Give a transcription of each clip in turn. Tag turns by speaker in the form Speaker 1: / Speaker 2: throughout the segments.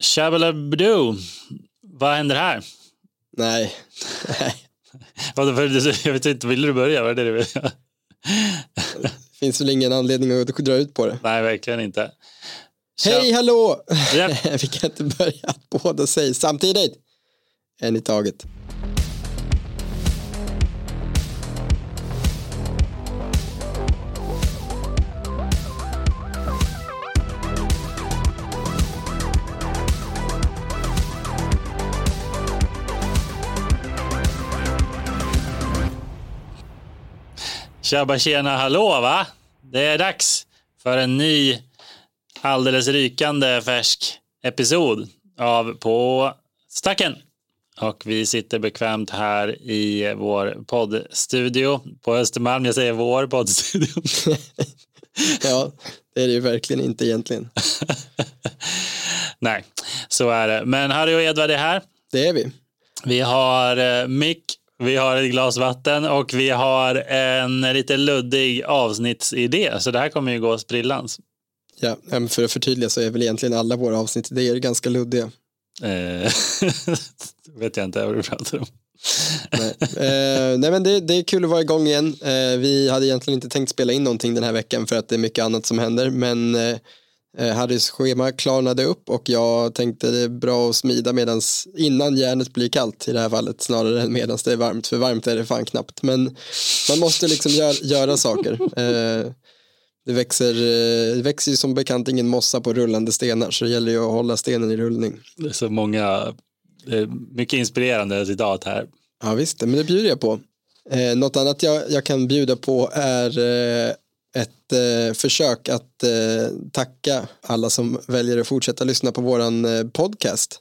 Speaker 1: Shabbalabdoo. Vad händer här?
Speaker 2: Nej. Nej.
Speaker 1: Jag vet inte, vill du börja? Var det det vill?
Speaker 2: Finns väl ingen anledning att dra ut på det.
Speaker 1: Nej, verkligen inte.
Speaker 2: Hej, hallå!
Speaker 1: Japp.
Speaker 2: Vi kan inte börja att båda säger samtidigt. En i taget.
Speaker 1: Tjabba tjena hallå va? Det är dags för en ny alldeles rykande färsk episod av På stacken. Och vi sitter bekvämt här i vår poddstudio på Östermalm. Jag säger vår poddstudio.
Speaker 2: Ja, det är det ju verkligen inte egentligen.
Speaker 1: Nej, så är det. Men Harry och Edvard är här.
Speaker 2: Det är vi.
Speaker 1: Vi har eh, mick, vi har ett glas vatten och vi har en lite luddig avsnittsidé. Så det här kommer ju gå sprillans.
Speaker 2: Ja, för att förtydliga så är väl egentligen alla våra avsnitt det är ganska luddiga.
Speaker 1: Eh, vet jag inte vad du pratar om.
Speaker 2: Nej, eh, nej men det, det är kul att vara igång igen. Eh, vi hade egentligen inte tänkt spela in någonting den här veckan för att det är mycket annat som händer. Men eh, Harrys schema klarnade upp och jag tänkte det är bra att smida medans, innan järnet blir kallt i det här fallet snarare än medans det är varmt. För varmt är det fan knappt. Men man måste liksom gör, göra saker. Eh, det växer, eh, det växer ju som bekant ingen mossa på rullande stenar så det gäller ju att hålla stenen i rullning.
Speaker 1: Det är så många, det är mycket inspirerande citat här.
Speaker 2: Ja visst, men det bjuder jag på. Eh, något annat jag, jag kan bjuda på är eh, ett eh, försök att eh, tacka alla som väljer att fortsätta lyssna på våran eh, podcast.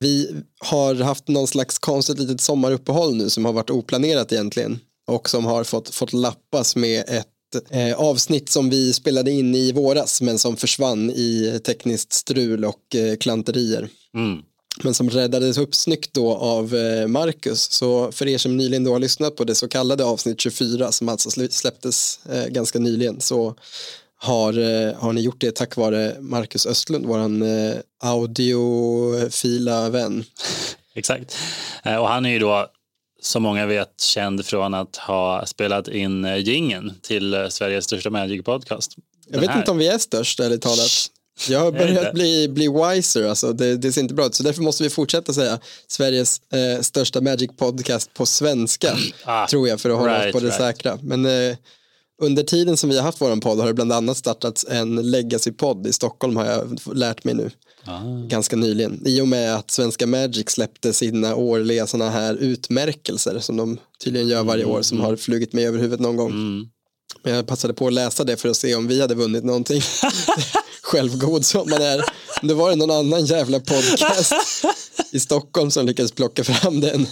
Speaker 2: Vi har haft någon slags konstigt litet sommaruppehåll nu som har varit oplanerat egentligen och som har fått, fått lappas med ett eh, avsnitt som vi spelade in i våras men som försvann i tekniskt strul och eh, klanterier
Speaker 1: Mm
Speaker 2: men som räddades upp snyggt då av eh, Marcus. Så för er som nyligen då har lyssnat på det så kallade avsnitt 24 som alltså släpptes eh, ganska nyligen så har, eh, har ni gjort det tack vare Marcus Östlund, våran audiofila vän.
Speaker 1: Exakt. Och han är ju då, som många vet, känd från att ha spelat in jingeln till Sveriges största Magic-podcast.
Speaker 2: Jag
Speaker 1: Den
Speaker 2: vet
Speaker 1: här.
Speaker 2: inte om vi är störst ärligt talat. Jag har börjat bli, bli wiser, alltså. det, det ser inte bra ut. Så därför måste vi fortsätta säga Sveriges eh, största Magic podcast på svenska,
Speaker 1: Ah,
Speaker 2: tror jag, för att hålla
Speaker 1: right,
Speaker 2: oss på det
Speaker 1: right.
Speaker 2: säkra. Men eh, under tiden som vi har haft vår podd har det bland annat startats en legacy-podd i Stockholm har jag lärt mig nu,
Speaker 1: Ah.
Speaker 2: ganska nyligen. I och med att Svenska Magic släppte sina årliga sådana här utmärkelser som de tydligen gör varje år som har flugit mig över huvudet någon gång.
Speaker 1: Mm.
Speaker 2: Jag passade på att läsa det för att se om vi hade vunnit någonting. Självgod som man är. Då var det någon annan jävla podcast i Stockholm som lyckades plocka fram den,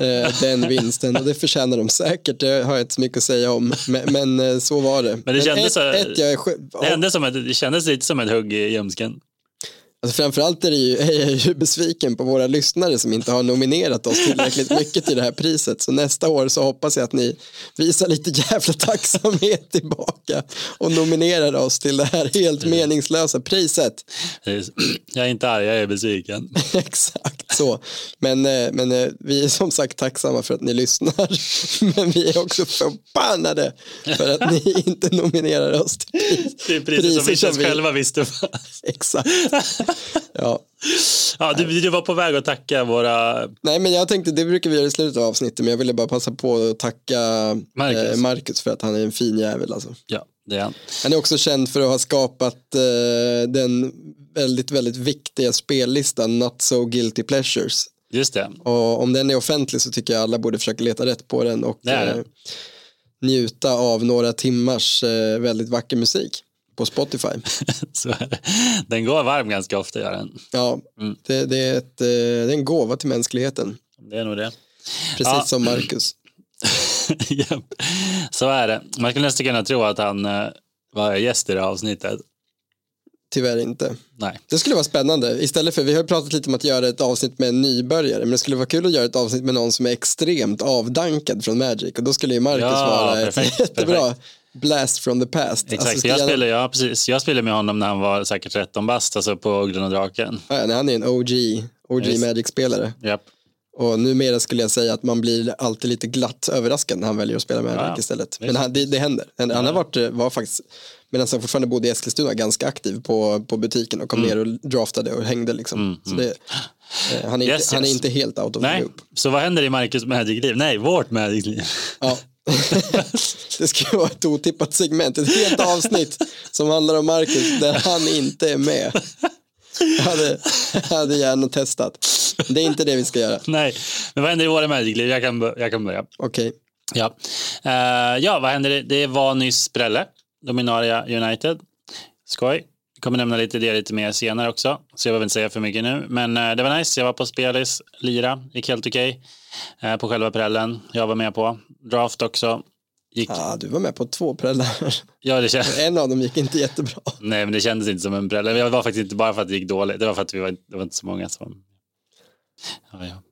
Speaker 2: eh, den vinsten. Och det förtjänar de säkert, det har jag inte så mycket att säga om. Men, men eh, så var det.
Speaker 1: Men det kändes
Speaker 2: ett, ett,
Speaker 1: Det, som ett, det kändes lite som ett hugg i ljumsken.
Speaker 2: Alltså framförallt är, ju, är jag ju besviken på våra lyssnare som inte har nominerat oss tillräckligt mycket till det här priset. Så nästa år så hoppas jag att ni visar lite jävla tacksamhet tillbaka och nominerar oss till det här helt meningslösa priset.
Speaker 1: Jag är inte arg, jag är besviken.
Speaker 2: Exakt så. Men, eh, men eh, vi är som sagt tacksamma för att ni lyssnar. Men vi är också förbannade för att ni inte nominerar oss till pris.
Speaker 1: Det är priser som vi inte ens
Speaker 2: vi-
Speaker 1: själva visste.
Speaker 2: Exakt. Ja.
Speaker 1: Ja, du, du var på väg att tacka våra...
Speaker 2: Nej men jag tänkte, det brukar vi göra i slutet av avsnittet men jag ville bara passa på att tacka
Speaker 1: Marcus.
Speaker 2: eh, Marcus för att han är en fin jävel alltså.
Speaker 1: Ja, det är han.
Speaker 2: Han är också känd för att ha skapat eh, den väldigt, väldigt viktiga spellistan Not So Guilty Pleasures.
Speaker 1: Just det.
Speaker 2: Och om den är offentlig så tycker jag alla borde försöka leta rätt på den och eh, njuta av några timmars eh, väldigt vacker musik på Spotify.
Speaker 1: Så är det. Den går varm ganska ofta, gör den.
Speaker 2: Ja,
Speaker 1: Mm.
Speaker 2: det, det, är ett, eh, det är en gåva till mänskligheten,
Speaker 1: Det är nog det.
Speaker 2: precis
Speaker 1: Ja.
Speaker 2: som Marcus.
Speaker 1: Så är det. Man skulle nästan kunna tro att han eh, var gäst i det här avsnittet.
Speaker 2: Tyvärr inte.
Speaker 1: Nej.
Speaker 2: Det skulle vara spännande. Istället för, vi har pratat lite om att göra ett avsnitt med en nybörjare, men det skulle vara kul att göra ett avsnitt med någon som är extremt avdankad från Magic och då skulle ju Marcus
Speaker 1: Ja,
Speaker 2: vara
Speaker 1: perfekt,
Speaker 2: ett jättebra
Speaker 1: perfekt.
Speaker 2: blast from the past.
Speaker 1: Exakt,
Speaker 2: Alltså,
Speaker 1: jag, spelade, ja, precis. jag spelade med honom när han var säkert 13 bast, alltså på Ugglan och draken.
Speaker 2: Ja, han är en OG, OG
Speaker 1: Visst.
Speaker 2: Magic-spelare.
Speaker 1: Japp.
Speaker 2: Och numera skulle jag säga att man blir alltid lite glatt överraskad när han väljer att spela Magic
Speaker 1: Ja,
Speaker 2: istället. Men han, det, det händer. Han, han har varit, var faktiskt, medan han fortfarande bodde i Eskilstuna, ganska aktiv på, på butiken och kom
Speaker 1: Mm.
Speaker 2: ner och draftade och hängde. Liksom. Så det, eh, han, är
Speaker 1: Yes,
Speaker 2: inte, han är
Speaker 1: yes.
Speaker 2: inte helt out of the
Speaker 1: Nej,
Speaker 2: loop.
Speaker 1: så vad händer i Marcus Magic-liv? Nej, vårt Magic-liv.
Speaker 2: Ja. det ska ju vara ett otippat segment, ett helt avsnitt som handlar om Marcus där han inte är med. Jag hade, jag hade gärna testat. Det är inte det vi ska göra.
Speaker 1: Nej, men vad händer i våra Magic-liv? Jag kan, jag kan börja.
Speaker 2: Okej,
Speaker 1: Ja. Eh, ja, vad hände? Det var nyss Brelle, Dominaria United. Skoj. Vi kommer nämna lite det lite mer senare också, så jag behöver inte säga för mycket nu. Men eh, det var nice. Jag var på Spelis, lira, gick helt okej. Eh, på själva prällen. Jag var med på draft också. Gick,
Speaker 2: ah, du var med på två prällar.
Speaker 1: ja, det känns,
Speaker 2: En av dem gick inte jättebra.
Speaker 1: nej, men det kändes inte som en prälle. Jag var faktiskt inte bara för att det gick dåligt. Det var för att vi var, det var inte så många som... Ja, ja.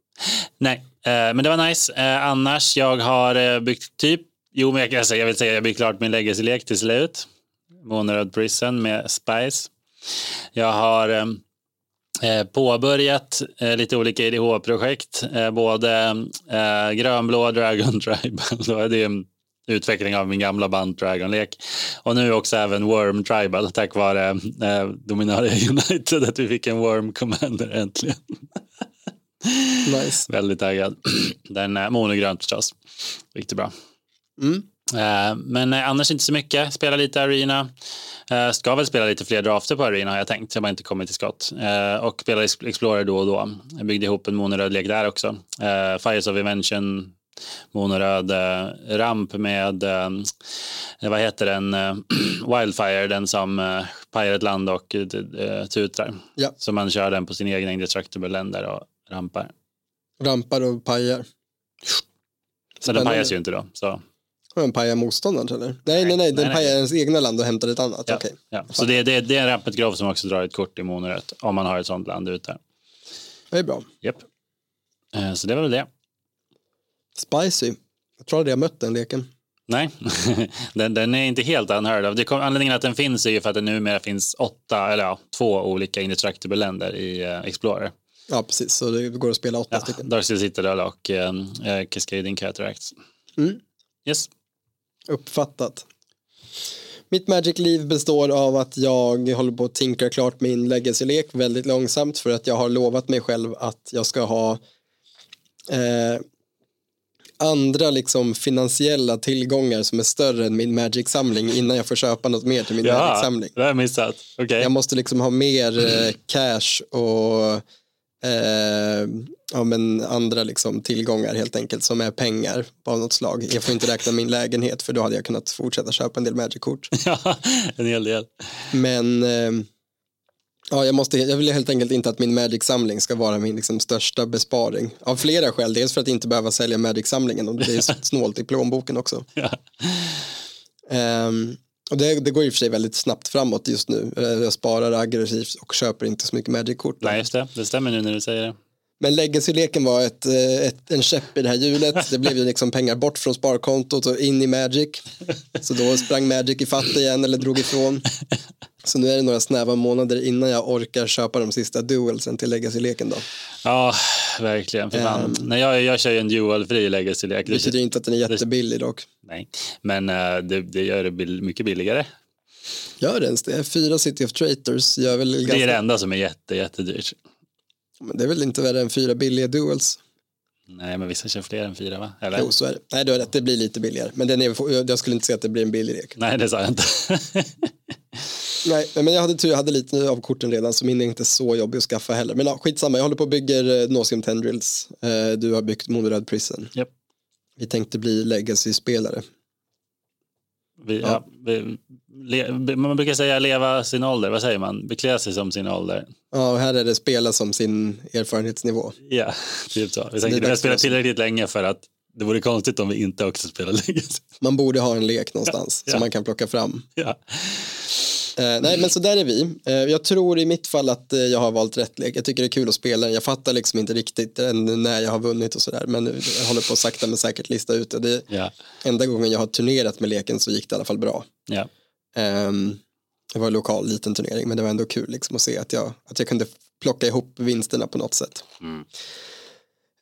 Speaker 1: Nej, eh, men det var nice. Annars, jag har byggt typ... Jo, men jag kan säga, jag vill säga, jag byggt klart min legacy-lek till slut. Månaröd Prison med Spice. Jag har eh, eh, påbörjat eh, lite olika IDH-projekt. Eh, både eh, grönblå Dragon Tribal, då är det en utveckling av min gamla band Dragon-lek. Och nu också även Worm Tribal tack vare eh, Dominaria United att vi fick en Worm Commander äntligen.
Speaker 2: Nice.
Speaker 1: Väldigt taggad. Den är monogrönt förstås. Riktigt bra.
Speaker 2: Mm.
Speaker 1: Eh, Men eh, annars inte så mycket. Spela lite Arena. Eh, Ska väl spela lite fler drafter på Arena har jag tänkt. Jag har inte kommit till skott. Och spela Ex- Explorer då och då. Jag byggde ihop en monoröd lek där också. Fires of Invention. Monoröd ramp med, vad heter den, Wildfire, den som ett land och tutar.
Speaker 2: Ja.
Speaker 1: Så man kör den på sin egen indestructible länder och rampar.
Speaker 2: Rampar och pajar.
Speaker 1: Den
Speaker 2: Spännande.
Speaker 1: pajas ju inte då. Så,
Speaker 2: den pajar motståndaren eller? Nej, nej, nej, den
Speaker 1: nej, nej.
Speaker 2: pajar ens egna land och hämtar ett annat.
Speaker 1: ja,
Speaker 2: Okej.
Speaker 1: ja. så det, det, det är en rampet grov som också drar ett kort i monorött om man har ett sånt land ute.
Speaker 2: Det är bra.
Speaker 1: Yep. Eh, Så det var väl det.
Speaker 2: Spicy. Jag tror aldrig jag mött den leken.
Speaker 1: Nej, den, den är inte helt unheard of. Det kom, anledningen att den finns är ju för att det numera finns åtta, eller ja, två olika indestructible länder i eh, Explorer.
Speaker 2: Ja, precis. Så det går att spela åtta
Speaker 1: Ja,
Speaker 2: stycken.
Speaker 1: Darcy Citadel och eh, Cascading Cataracts.
Speaker 2: Mm.
Speaker 1: Yes.
Speaker 2: Uppfattat. Mitt Magic-liv består av att jag håller på att tinkra klart min legacy-lek väldigt långsamt för att jag har lovat mig själv att jag ska ha eh, andra liksom finansiella tillgångar som är större än min Magic-samling innan jag får köpa något mer till min Magic-samling.
Speaker 1: det har jag missat. Okej.
Speaker 2: Jag måste liksom ha mer eh, cash och eh, ja, men andra liksom tillgångar helt enkelt som är pengar av något slag. Jag får inte räkna min lägenhet för då hade jag kunnat fortsätta köpa en del Magic-kort.
Speaker 1: Ja, en hel del.
Speaker 2: Men eh, ja, jag, måste, jag vill helt enkelt inte att min Magic-samling ska vara min liksom, största besparing. Av flera skäl. Dels för att inte behöva sälja Magic-samlingen och det är snålt i plånboken också.
Speaker 1: Ja.
Speaker 2: Ehm, och det, det går och för sig väldigt snabbt framåt just nu. Eh, Jag sparar aggressivt och köper inte så mycket Magic-kort.
Speaker 1: Nej, just det. Det stämmer nu när du säger det.
Speaker 2: Men legacy-leken var ett, eh, ett, en käpp i det här hjulet. Det blev ju liksom pengar bort från sparkontot och in i Magic. Så då sprang Magic i fatt igen eller drog ifrån. Så nu är det några snäva månader innan jag orkar köpa de sista duelsen till legacy-leken då.
Speaker 1: Ja, verkligen. För fan. Nej, jag, jag kör ju en dual-fri legacy-lek.
Speaker 2: Det betyder inte att den är jättebillig dock.
Speaker 1: Nej, men eh, det, det gör det bill- mycket billigare.
Speaker 2: Gör det ens det? Fyra City of Traitors gör väl
Speaker 1: Det är
Speaker 2: ganska...
Speaker 1: det enda som är jätte, jättedyrt.
Speaker 2: Men det är väl inte värre än fyra billiga duels?
Speaker 1: Nej, men vissa kör fler än fyra, va? Eller?
Speaker 2: Jo, så är det. Nej, du har rätt. Det blir lite billigare. Men den är, jag skulle inte säga att det blir en billig lek.
Speaker 1: Nej, det sa jag inte.
Speaker 2: Nej, men jag hade tur, jag hade lite av korten redan så min är inte så jobbig att skaffa heller. Men ja, skitsamma, jag håller på och bygger eh, Nauseam Tendrils. Eh, du har byggt Monoröd Prison.
Speaker 1: Japp.
Speaker 2: Vi tänkte bli legacy-spelare.
Speaker 1: Vi, ja. vi, le, man brukar säga leva sin ålder, vad säger man? Beklä sig som sin ålder.
Speaker 2: Ja, och här är det spela som sin erfarenhetsnivå.
Speaker 1: Ja, typ så. Vi tänkte, vi har spelat tillräckligt länge för att det vore konstigt om vi inte också spelar legacy.
Speaker 2: Man borde ha en lek någonstans
Speaker 1: Ja,
Speaker 2: som
Speaker 1: ja.
Speaker 2: man kan plocka fram.
Speaker 1: Ja.
Speaker 2: Eh, nej, men så där är vi. Eh, jag tror i mitt fall att eh, jag har valt rätt lek. Jag tycker det är kul att spela. Jag fattar liksom inte riktigt när jag har vunnit och sådär. Men jag håller på att sakta men säkert lista ut det. det.
Speaker 1: Ja.
Speaker 2: Enda gången jag har turnerat med leken så gick det i alla fall bra. Ehm, det var en lokal liten turnering men det var ändå kul liksom att se att jag, att jag kunde plocka ihop vinsterna på något sätt.
Speaker 1: Mm.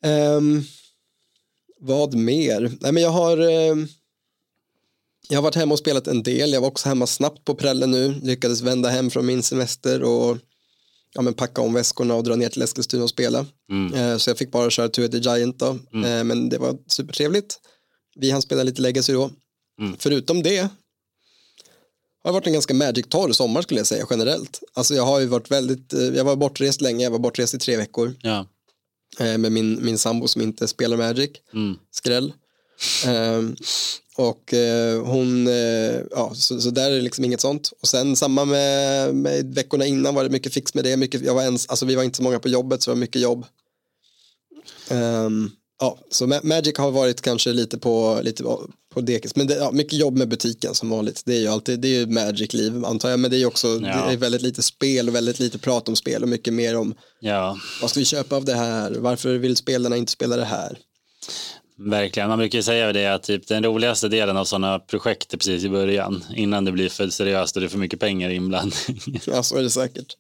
Speaker 2: Ehm, vad mer? Nej, men jag har ehm, jag har varit hemma och spelat en del. Jag var också hemma snabbt på prällen nu. Lyckades vända hem från min semester och ja, men packa om väskorna och dra ner till Eskilstuna och spela.
Speaker 1: Mm.
Speaker 2: Eh, så jag fick bara köra Two the Giant då. Eh, men det var supertrevligt. Vi hann spela lite Legacy då.
Speaker 1: Mm.
Speaker 2: Förutom det har det varit en ganska magic-torr sommar skulle jag säga generellt. Alltså jag har ju varit väldigt, eh, jag var bortrest länge, jag var bortrest i tre veckor
Speaker 1: Ja.
Speaker 2: med min, min sambo som inte spelar Magic,
Speaker 1: Mm.
Speaker 2: skräll. Och eh, hon, eh, ja, så, så där är det liksom inget sånt. Och sen samma med, med veckorna innan var det mycket fix med det. Mycket, jag var ens, alltså vi var inte så många på jobbet så det var mycket jobb. Ehm, ja, så Ma- Magic har varit kanske lite på, lite på dekis. Men det, ja, mycket jobb med butiken som vanligt. Det är ju alltid, det är ju Magic-liv antar jag. Men det är ju också,
Speaker 1: Ja.
Speaker 2: det är väldigt lite spel och väldigt lite prat om spel och mycket mer om
Speaker 1: ja,
Speaker 2: vad ska vi köpa av det här? Varför vill spelarna inte spela det här?
Speaker 1: Verkligen. Man brukar säga det att typ den roligaste delen av sådana projekt är precis i början. Innan det blir för seriöst och det är för mycket pengar inblandning.
Speaker 2: Ja, så är det säkert.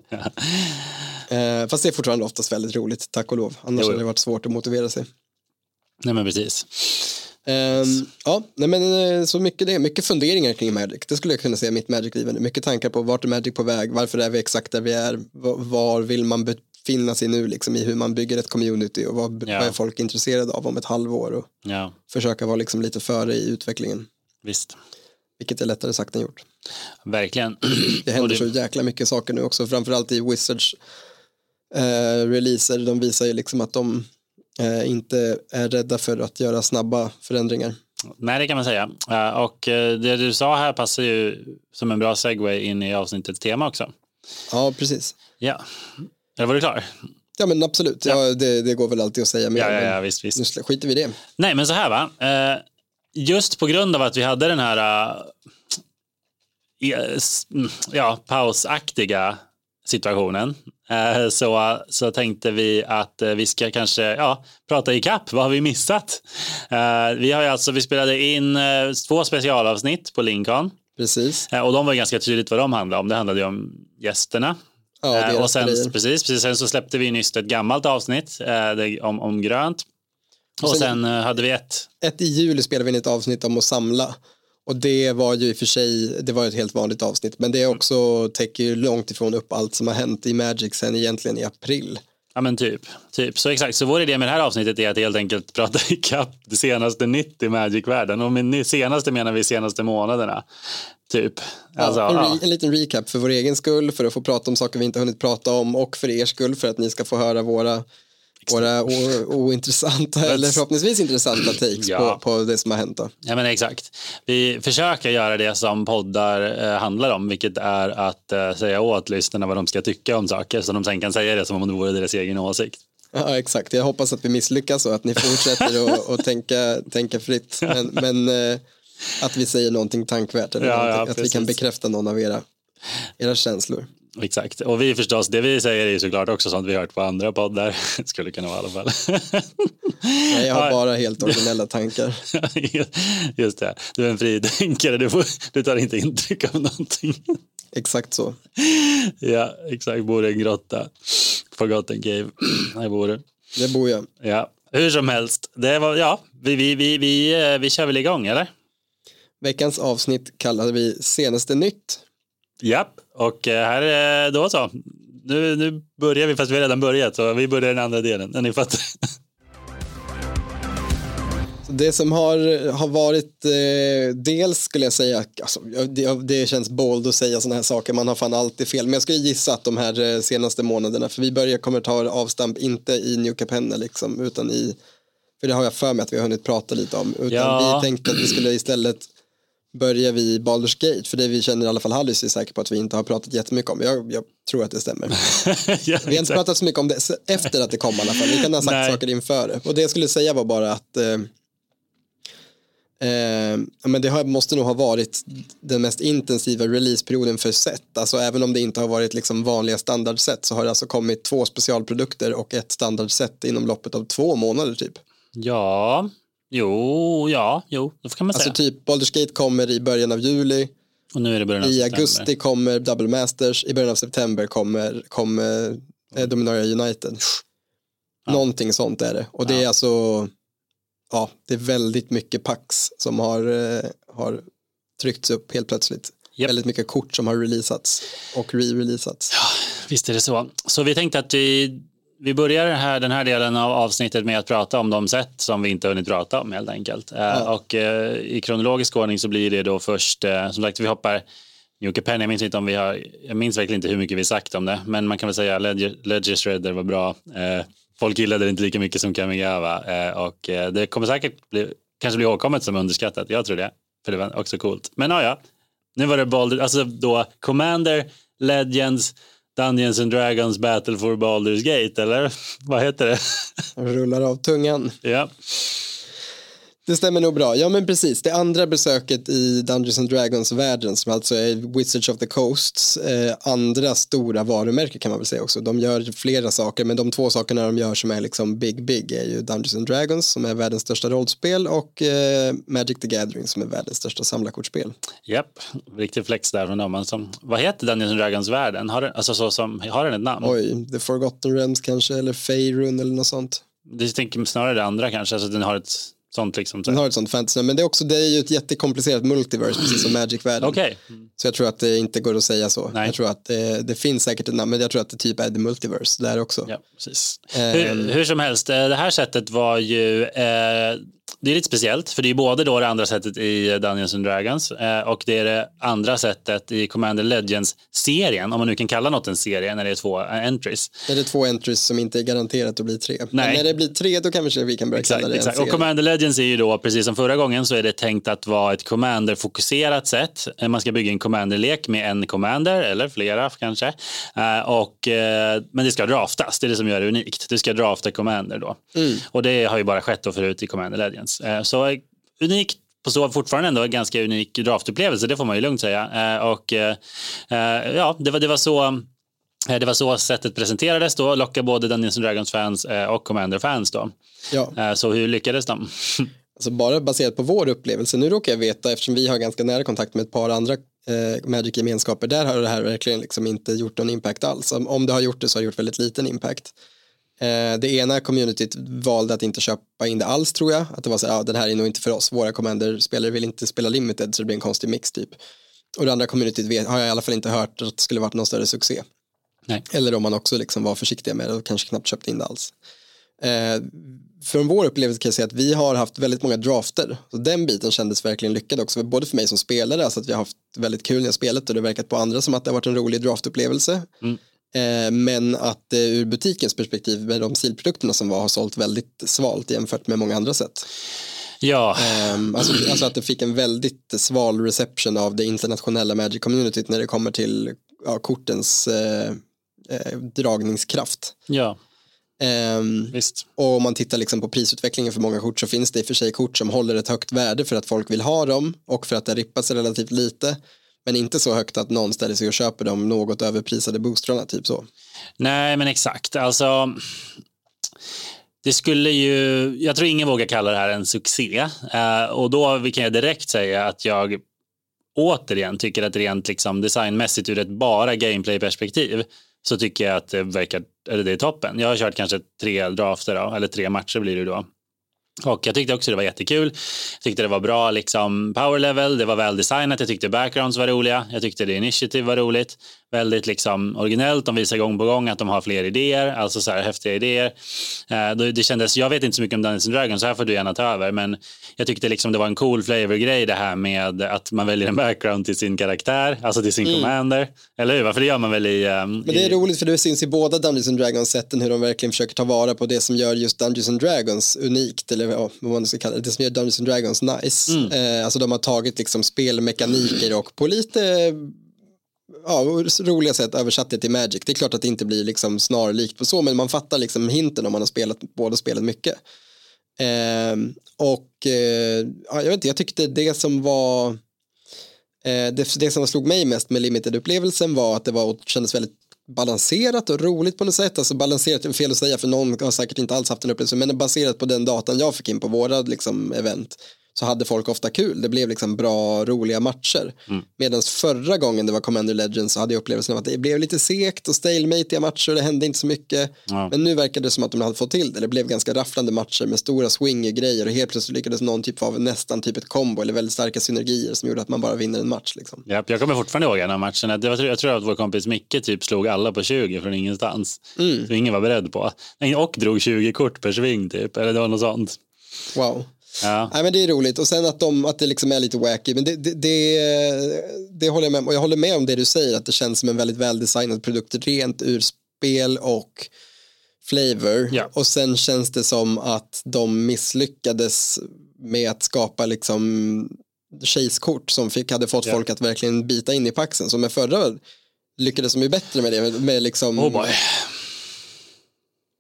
Speaker 2: Eh, fast det är fortfarande oftast väldigt roligt, tack och lov. Annars
Speaker 1: Jo,
Speaker 2: hade det varit svårt att motivera sig.
Speaker 1: Nej men precis.
Speaker 2: Ehm, ja, nej men eh, så mycket det, mycket funderingar kring Magic. Det skulle jag kunna säga mitt Magic-liv. Mycket tankar på vart är Magic på väg, varför är vi exakt där vi är, var vill man befinna sig nu liksom i hur man bygger ett community och vad,
Speaker 1: Ja.
Speaker 2: vad är folk intresserade av om ett halvår och
Speaker 1: Ja,
Speaker 2: försöka vara liksom lite före i utvecklingen.
Speaker 1: visst.
Speaker 2: Vilket är lättare sagt än gjort.
Speaker 1: Verkligen.
Speaker 2: Det händer så jäkla mycket saker nu också, framförallt i Wizards eh, releaser. De visar ju liksom att de eh, inte är rädda för att göra snabba förändringar.
Speaker 1: Nej, det kan man säga. Och eh, det du sa här passar ju som en bra segway in i avsnittets tema också.
Speaker 2: Ja, precis.
Speaker 1: Ja. Eller var du klar?
Speaker 2: Ja, men absolut. Ja. det, det går väl alltid att säga mer.
Speaker 1: Ja, ja, ja visst, visst.
Speaker 2: Nu skiter vi i det.
Speaker 1: Nej, men så här va. Eh, Just på grund av att vi hade den här eh, s- mm, ja, pausaktiga situationen eh, så, så tänkte vi att eh, vi ska kanske ja, prata i kapp. Vad har vi missat? Eh, Vi har alltså, vi spelade in eh, två specialavsnitt på Lincoln
Speaker 2: Precis.
Speaker 1: eh, och de var ganska tydligt vad de handlade om. Det handlade ju om gästerna.
Speaker 2: Ja,
Speaker 1: Eh, och sen,
Speaker 2: grejer.
Speaker 1: precis, precis, sen så släppte vi nyss ett gammalt avsnitt eh, om, om grönt. Och
Speaker 2: sen-
Speaker 1: sen eh, hade vi ett
Speaker 2: Ett i juli spelade vi in ett avsnitt om att samla. Och det var ju i och för sig, det var ett helt vanligt avsnitt. Men det är också, täcker ju långt ifrån upp allt som har hänt i Magic sen egentligen i april.
Speaker 1: Ja men typ, typ. Så exakt, så vår idé med det här avsnittet är att helt enkelt prata ikapp det senaste nytt i Magic-världen. Och med senaste menar vi senaste månaderna. Typ. Alltså,
Speaker 2: ja, en,
Speaker 1: ja.
Speaker 2: en liten recap för vår egen skull, för att få prata om saker vi inte hunnit prata om och för er skull för att ni ska få höra våra, våra ointressanta eller förhoppningsvis intressanta takes
Speaker 1: Ja.
Speaker 2: på, på det som har hänt. Då.
Speaker 1: ja men exakt. Vi försöker göra det som poddar eh, handlar om, vilket är att eh, säga åt lyssnarna vad de ska tycka om saker, så de sen kan säga det som om det vore deras egen åsikt.
Speaker 2: Ja, exakt. Jag hoppas att vi misslyckas och att ni fortsätter att att tänka, tänka fritt. Men, men eh, att vi säger någonting tankvärt eller
Speaker 1: Ja,
Speaker 2: någonting,
Speaker 1: ja,
Speaker 2: att vi kan bekräfta någon av era, era känslor.
Speaker 1: Exakt. Och vi förstås, det vi säger är ju såklart också sånt vi hört på andra poddar. Skulle kunna vara i alla fall.
Speaker 2: Nej, jag har bara helt originella tankar.
Speaker 1: Just det, du är en fritänkare, du, får, du tar inte intryck av någonting.
Speaker 2: Exakt så.
Speaker 1: ja, exakt, bor i en grotta. Forgotten cave. Här bor du.
Speaker 2: Det bor jag.
Speaker 1: Ja, hur som helst. Det var, ja, vi, vi, vi, vi, eh, vi kör väl igång, eller?
Speaker 2: Veckans avsnitt kallade vi Senaste nytt.
Speaker 1: Japp, och eh, här är då så. Nu, nu börjar vi, fast vi har redan börjat, så vi börjar den andra delen. Ni fattar.
Speaker 2: Det som har, har varit, eh, dels skulle jag säga, alltså, det, det känns bold att säga sådana här saker, man har fan alltid fel, men jag skulle gissa att de här eh, senaste månaderna, för vi börjar, kommer ta avstamp inte i New Capenna liksom, utan i, för det har jag för mig att vi har hunnit prata lite om, utan
Speaker 1: Ja.
Speaker 2: vi tänkte att vi skulle istället börja vid Baldur's Gate, för det vi känner i alla fall Hallice är säker på att vi inte har pratat jättemycket om, jag, jag tror att det stämmer.
Speaker 1: ja,
Speaker 2: Vi har inte pratat så mycket om det efter att det kom i alla fall. Vi kan ha sagt
Speaker 1: Nej.
Speaker 2: saker inför det. Och det jag skulle säga var bara att eh, Eh, men det har, måste nog ha varit den mest intensiva releaseperioden för set. Alltså även om det inte har varit liksom vanliga standardset så har det alltså kommit två specialprodukter och ett standardset inom loppet av två månader typ.
Speaker 1: Ja, jo, ja, jo, det kan man
Speaker 2: Alltså
Speaker 1: säga.
Speaker 2: typ Baldur's Gate kommer i början av juli,
Speaker 1: Och nu är det början av
Speaker 2: i
Speaker 1: september.
Speaker 2: augusti kommer Double Masters, i början av september kommer, kommer eh, Dominaria United. Någonting sånt är det. Och det är alltså, ja, det är väldigt mycket pax som har, eh, har tryckts upp helt plötsligt.
Speaker 1: Japp.
Speaker 2: Väldigt mycket kort som har releasats och re-releasats.
Speaker 1: Visst är det så. Så vi tänkte att vi, vi börjar den här, den här delen av avsnittet med att prata om de sätt som vi inte hunnit prata om helt enkelt. Eh, Och eh, i kronologisk ordning så blir det då först, eh, som sagt vi hoppar New Penny, jag minns inte om vi har, jag minns verkligen inte hur mycket vi sagt om det, men man kan väl säga Ledger, Ledger Shredder var bra. Eh, folk gillade det inte lika mycket som Kamigawa och det kommer säkert bli, kanske bli ihågkommet som underskattat, jag tror det, för det var också coolt. Men ja, ja, nu var det Baldur, alltså då Commander, Legends, Dungeons and Dragons Battle for Baldur's Gate, eller vad heter det?
Speaker 2: Rullar av tungan.
Speaker 1: ja,
Speaker 2: Det stämmer nog bra. Ja men precis, det andra besöket i Dungeons and Dragons-världen som alltså är Wizards of the Coasts eh, andra stora varumärke kan man väl säga också. De gör flera saker men de två sakerna de gör som är liksom big big är ju Dungeons and Dragons som är världens största rollspel och eh, Magic the Gathering som är världens största samlarkortspel.
Speaker 1: japp, riktig flex där från dem. Alltså, vad heter Dungeons and Dragons-världen? Har, den- alltså, så som, har den ett namn?
Speaker 2: Oj, The Forgotten Realms kanske eller Faerun eller något sånt.
Speaker 1: Du tänker snarare det andra kanske, alltså den har ett sånt liksom.
Speaker 2: Den har ett sånt fantasy men det är också det är ju ett jättekomplicerat multiverse precis som Magic-världen.
Speaker 1: Okej,
Speaker 2: Så jag tror att det inte går att säga så.
Speaker 1: Nej.
Speaker 2: Jag tror att det, det finns säkert ett namn, men jag tror att det typ är the multiverse där också.
Speaker 1: ja, precis.
Speaker 2: Ehm.
Speaker 1: Hur, hur som helst, eh, det här sättet var ju, eh, det är lite speciellt, för det är både då det andra sättet i Dungeons and Dragons eh, och det är det andra sättet i Commander Legends-serien, om man nu kan kalla något en serie när det är två eh, entries.
Speaker 2: Är det två entries som inte är garanterat att bli tre? Men
Speaker 1: Nej.
Speaker 2: när det blir tre då kanske vi kan börja
Speaker 1: Exakt,
Speaker 2: kalla det en
Speaker 1: exakt. Och
Speaker 2: serie.
Speaker 1: Commander Legends är ju då, precis som förra gången, så är det tänkt att vara ett Commander-fokuserat sätt. Eh, Man ska bygga en Commander-lek med en Commander, eller flera kanske. Och, men det ska draftas, det är det som gör det unikt. Du ska drafta Commander då.
Speaker 2: Mm.
Speaker 1: Och det har ju bara skett då förut i Commander Legends. Eh, så unikt på så fortfarande ändå en ganska unik draftupplevelse, det får man ju lugnt säga. Eh, och eh, ja, det var, det var så det var så sättet presenterades då, locka både Dungeons Dragons-fans och Commander-fans då.
Speaker 2: Ja,
Speaker 1: Så hur lyckades de?
Speaker 2: alltså bara baserat på vår upplevelse. Nu råkar jag veta, eftersom vi har ganska nära kontakt med ett par andra eh, Magic-gemenskaper, där har det här verkligen liksom inte gjort någon impact alls. Om, om det har gjort det så har det gjort väldigt liten impact. Eh, det ena communityt valde att inte köpa in det alls tror jag. Att det var så här, ja, den här är nog inte för oss. Våra commander-spelare vill inte spela limited så det blir en konstig mix typ. Och det andra communityt har jag i alla fall inte hört att det skulle varit någon större succé.
Speaker 1: Nej.
Speaker 2: Eller om man också liksom var försiktiga med det och kanske knappt köpte in det alls. Eh, från vår upplevelse kan jag säga att vi har haft väldigt många drafter. Så den biten kändes verkligen lyckad också, både för mig som spelare, alltså att vi har haft väldigt kul när jag spelat och det verkat på andra som att det har varit en rolig draftupplevelse.
Speaker 1: Mm.
Speaker 2: Eh, men att eh, ur butikens perspektiv med de silprodukterna som var har sålt väldigt svalt jämfört med många andra sätt.
Speaker 1: Ja,
Speaker 2: Ehm, alltså, alltså att det fick en väldigt sval reception av det internationella Magic-communityt när det kommer till ja, kortens eh, eh, dragningskraft.
Speaker 1: ja visst.
Speaker 2: och om man tittar liksom på prisutvecklingen för många kort så finns det i och för sig kort som håller ett högt värde för att folk vill ha dem och för att det rippas relativt lite. Men inte så högt att någon ställer sig och köper de något överprisade boostrarna, typ så.
Speaker 1: Nej, men exakt. Alltså, det skulle ju, jag tror ingen vågar kalla det här en succé. Eh, och då kan jag direkt säga att jag återigen tycker att rent liksom designmässigt ur ett bara gameplay-perspektiv så tycker jag att det verkar, eller det är toppen. Jag har kört kanske tre drafter då, eller tre matcher blir det då. Och jag tyckte också det var jättekul. Jag tyckte det var bra liksom power level, det var väl designat, jag tyckte backgrounds var roliga, jag tyckte det initiativ var roligt. Väldigt liksom originellt, de visar gång på gång att de har fler idéer, alltså så här häftiga idéer. Eh, det kändes, jag vet inte så mycket om Dungeons and Dragons, så här får du gärna ta över, men jag tyckte liksom det var en cool flavor-grej det här med att man väljer en background till sin karaktär, alltså till sin commander. Eller hur? För det gör man väl i... ehm,
Speaker 2: Men det är
Speaker 1: i
Speaker 2: roligt för det syns i båda Dungeons and Dragons-sätten hur de verkligen försöker ta vara på det som gör just Dungeons and Dragons unikt, eller vad man ska kalla det, det som gör Dungeons and Dragons nice. Eh, alltså de har tagit liksom spelmekaniker och på lite ja, roliga sätt översatt det till Magic. Det är klart att det inte blir liksom snarlikt på så, men man fattar liksom hinten om man har spelat båda spelen mycket. Eh, och eh, jag vet inte, jag tyckte det som var eh, det, det som slog mig mest med limited-upplevelsen var att det var, kändes väldigt balanserat och roligt på något sätt. Alltså balanserat är fel att säga för någon har säkert inte alls haft en upplevelse men baserat på den datan jag fick in på våra liksom, event så hade folk ofta kul. Det blev liksom bra, roliga matcher. Mm. Medan förra gången det var Commander Legends så hade jag upplevelsen av att det blev lite sekt och stalemate matcher och det hände inte så mycket. Ja. Men nu verkade det som att de hade fått till det. Det blev ganska rafflande matcher med stora swing-grejer och helt plötsligt lyckades någon typ av nästan typ ett kombo eller väldigt starka synergier som gjorde att man bara vinner en match. Liksom.
Speaker 1: Ja, jag kommer fortfarande ihåg en av matcherna. Det var, jag tror att vår kompis Micke typ slog alla på 20 från ingenstans. Mm. Som ingen var beredd på. Och drog 20 kort per sving typ. Eller det var något sånt.
Speaker 2: Wow. Ja. Nej, men det är roligt och sen att, de, att det liksom är lite wacky men det, det, det, det håller jag med om och jag håller med om det du säger att det känns som en väldigt väldesignad produkt rent ur spel och flavor ja. och sen känns det som att de misslyckades med att skapa liksom chase-kort som fick, hade fått ja. folk att verkligen bita in i paxen som med förra lyckades de ju bättre med det med liksom
Speaker 1: oh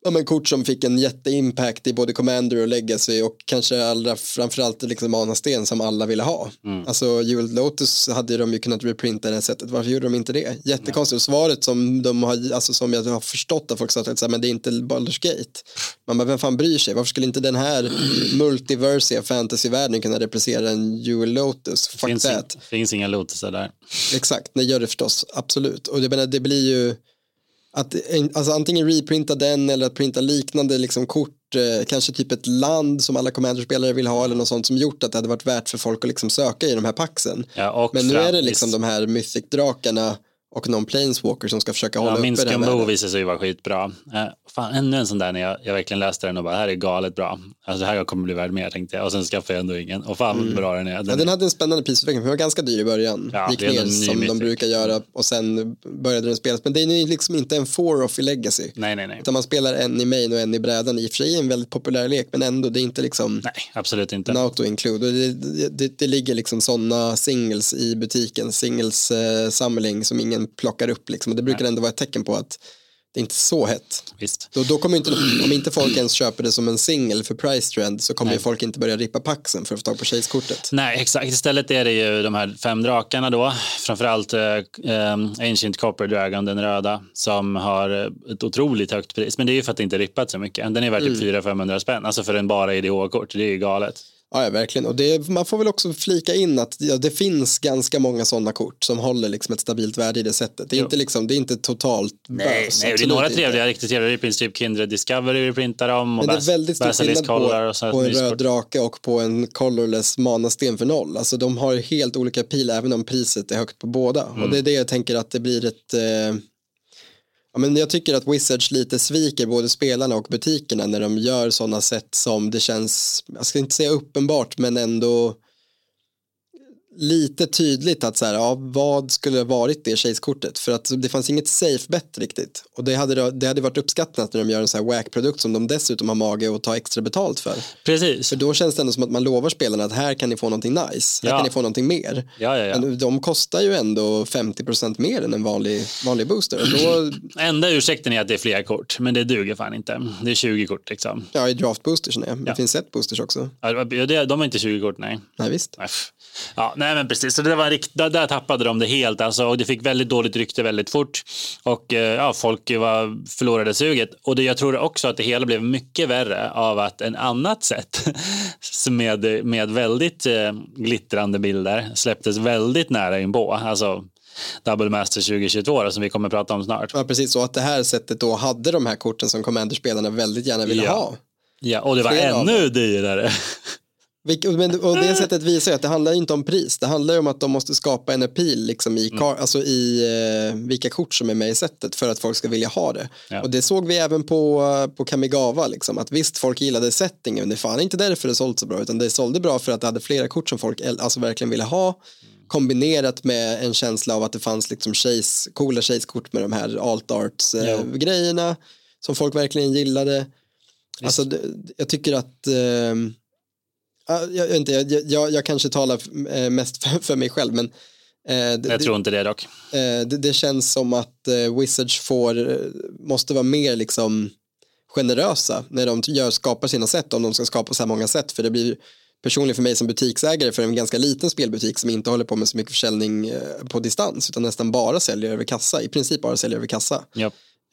Speaker 2: ja, men kort som fick en jätteimpact i både Commander och Legacy och kanske allra framförallt liksom Manasten som alla ville ha. Mm. Alltså Jewel Lotus hade de ju kunnat reprinta det här sättet, varför gjorde de inte det? Jättekonstigt, och svaret som de har, alltså som jag har förstått att folk sa att men det är inte Baldur's Gate. Man bara, vem fan bryr sig? Varför skulle inte den här multiversiga fantasyvärlden kunna representera en Jewel Lotus?
Speaker 1: Fuck finns, that. finns inga Lotusar där.
Speaker 2: Exakt, det gör det förstås, absolut. Och det, menar, det blir ju att alltså, antingen reprinta den eller att printa liknande liksom, kort, eh, kanske typ ett land som alla commanderspelare vill ha eller något sånt som gjort att det hade varit värt för folk att liksom söka i de här paxen.
Speaker 1: Ja,
Speaker 2: Men nu är det liksom de här mythic-drakarna och någon planeswalker som ska försöka hålla ja, uppe
Speaker 1: det här. Min visade sig vara skitbra. Eh, fan, ännu en sån där när jag, jag verkligen läste den och bara, här är galet bra. Alltså det här kommer bli värd mer tänkte jag. Och sen skaffade jag ändå ingen. Och fan mm. bra den är.
Speaker 2: Den... Ja, den hade en spännande prisutveckling, för den var ganska dyr i början. Ja, Gick ner som de brukar göra och sen började den spelas. Men det är liksom inte en four-off i legacy.
Speaker 1: Nej, nej, nej.
Speaker 2: Utan man spelar en i main och en i brädan. I och för sig en väldigt populär lek, men ändå, det är inte liksom
Speaker 1: Nej, absolut inte.
Speaker 2: En auto-include. Det, det, det, det, ligger liksom sådana singles i butiken, singles-samling eh, som ingen plockar upp. Liksom och det brukar ändå vara ett tecken på att det är inte så hett.
Speaker 1: Visst.
Speaker 2: Då, då kommer inte, om inte folk ens köper det som en singel för price trend så kommer folk inte börja rippa paxen för att få tag på chase-kortet.
Speaker 1: Nej, exakt. Istället är det ju de här fem drakarna då, framförallt eh, eh Ancient Copper Dragon, den röda, som har ett otroligt högt pris. Men det är ju för att det inte rippat så mycket. Den är värd typ mm. 400-500 spänn, alltså för en bara IDH-kort. Det är ju galet.
Speaker 2: Ja, verkligen. Och det, man får väl också flika in att ja, det finns ganska många sådana kort som håller liksom ett stabilt värde i det sättet. Det är, inte, liksom, det är inte totalt
Speaker 1: Nej, bös, nej det är några trevliga, riktigt trevliga reprints, typ Kindred Discovery vi printar om.
Speaker 2: Men det är väldigt stor skillnad på, på en röd drake och på en colorless manasten för noll. Alltså de har helt olika pil även om priset är högt på båda. Mm. Och det är det jag tänker att det blir ett eh, Ja, men jag tycker att Wizards lite sviker både spelarna och butikerna när de gör sådana sätt som det känns, jag ska inte säga uppenbart men ändå lite tydligt att så här, ja, vad skulle varit det chase-kortet? För att det fanns inget safe bet riktigt. Och det hade, det hade varit uppskattat när de gör en sån här wack-produkt som de dessutom har mage att ta extra betalt för.
Speaker 1: Precis.
Speaker 2: För då känns det ändå som att man lovar spelarna att här kan ni få någonting nice, här ja. kan ni få någonting mer.
Speaker 1: Ja, ja, ja.
Speaker 2: Men de kostar ju ändå 50% mer än en vanlig, vanlig booster. Och då...
Speaker 1: Enda ursäkten är att det är fler kort, men det duger fan inte. Det är 20 kort liksom.
Speaker 2: Ja, i draft boosters nej. Det finns ett boosters också.
Speaker 1: Ja, de har inte 20 kort, nej.
Speaker 2: Nej, visst.
Speaker 1: Ja, nej men precis. Så det var rikt, där, där tappade de det helt alltså, och det fick väldigt dåligt rykte väldigt fort. Och eh, ja, folk var, förlorade suget. Och det, jag tror också att det hela blev mycket värre av att en annat sätt med, med väldigt eh, glittrande bilder släpptes väldigt nära inpå. Alltså Double Master 2022 som vi kommer att prata om snart.
Speaker 2: Ja, precis. Och att det här sättet då hade de här korten som Commander-spelarna väldigt gärna ville
Speaker 1: ja.
Speaker 2: ha.
Speaker 1: Ja, och det var Flera ännu dyrare.
Speaker 2: Men, och det sättet visar ju att det handlar inte om pris. Det handlar ju om att de måste skapa en appeal liksom i, mm. alltså i eh, vilka kort som är med i sättet för att folk ska vilja ha det. Ja. Och det såg vi även på, på Kamigawa. Liksom, att visst, folk gillade settingen, det är fan inte därför det sålde så bra. Utan det sålde bra för att det hade flera kort som folk alltså, verkligen ville ha. Kombinerat med en känsla av att det fanns liksom chase, coola chase-kort med de här alt arts eh, som folk verkligen gillade. Alltså, det, jag tycker att eh, jag, jag, inte, jag, jag, kanske talar eh, mest för, för mig själv men
Speaker 1: eh, det, jag tror inte det dock.
Speaker 2: Eh, det, det, känns som att Wizards får, måste vara mer liksom generösa när de gör, skapar sina sätt om de ska skapa så här många sätt för det blir personligen för mig som butiksägare för en ganska liten spelbutik som inte håller på med så mycket försäljning på distans utan nästan bara säljer över kassa, i princip bara säljer över kassa.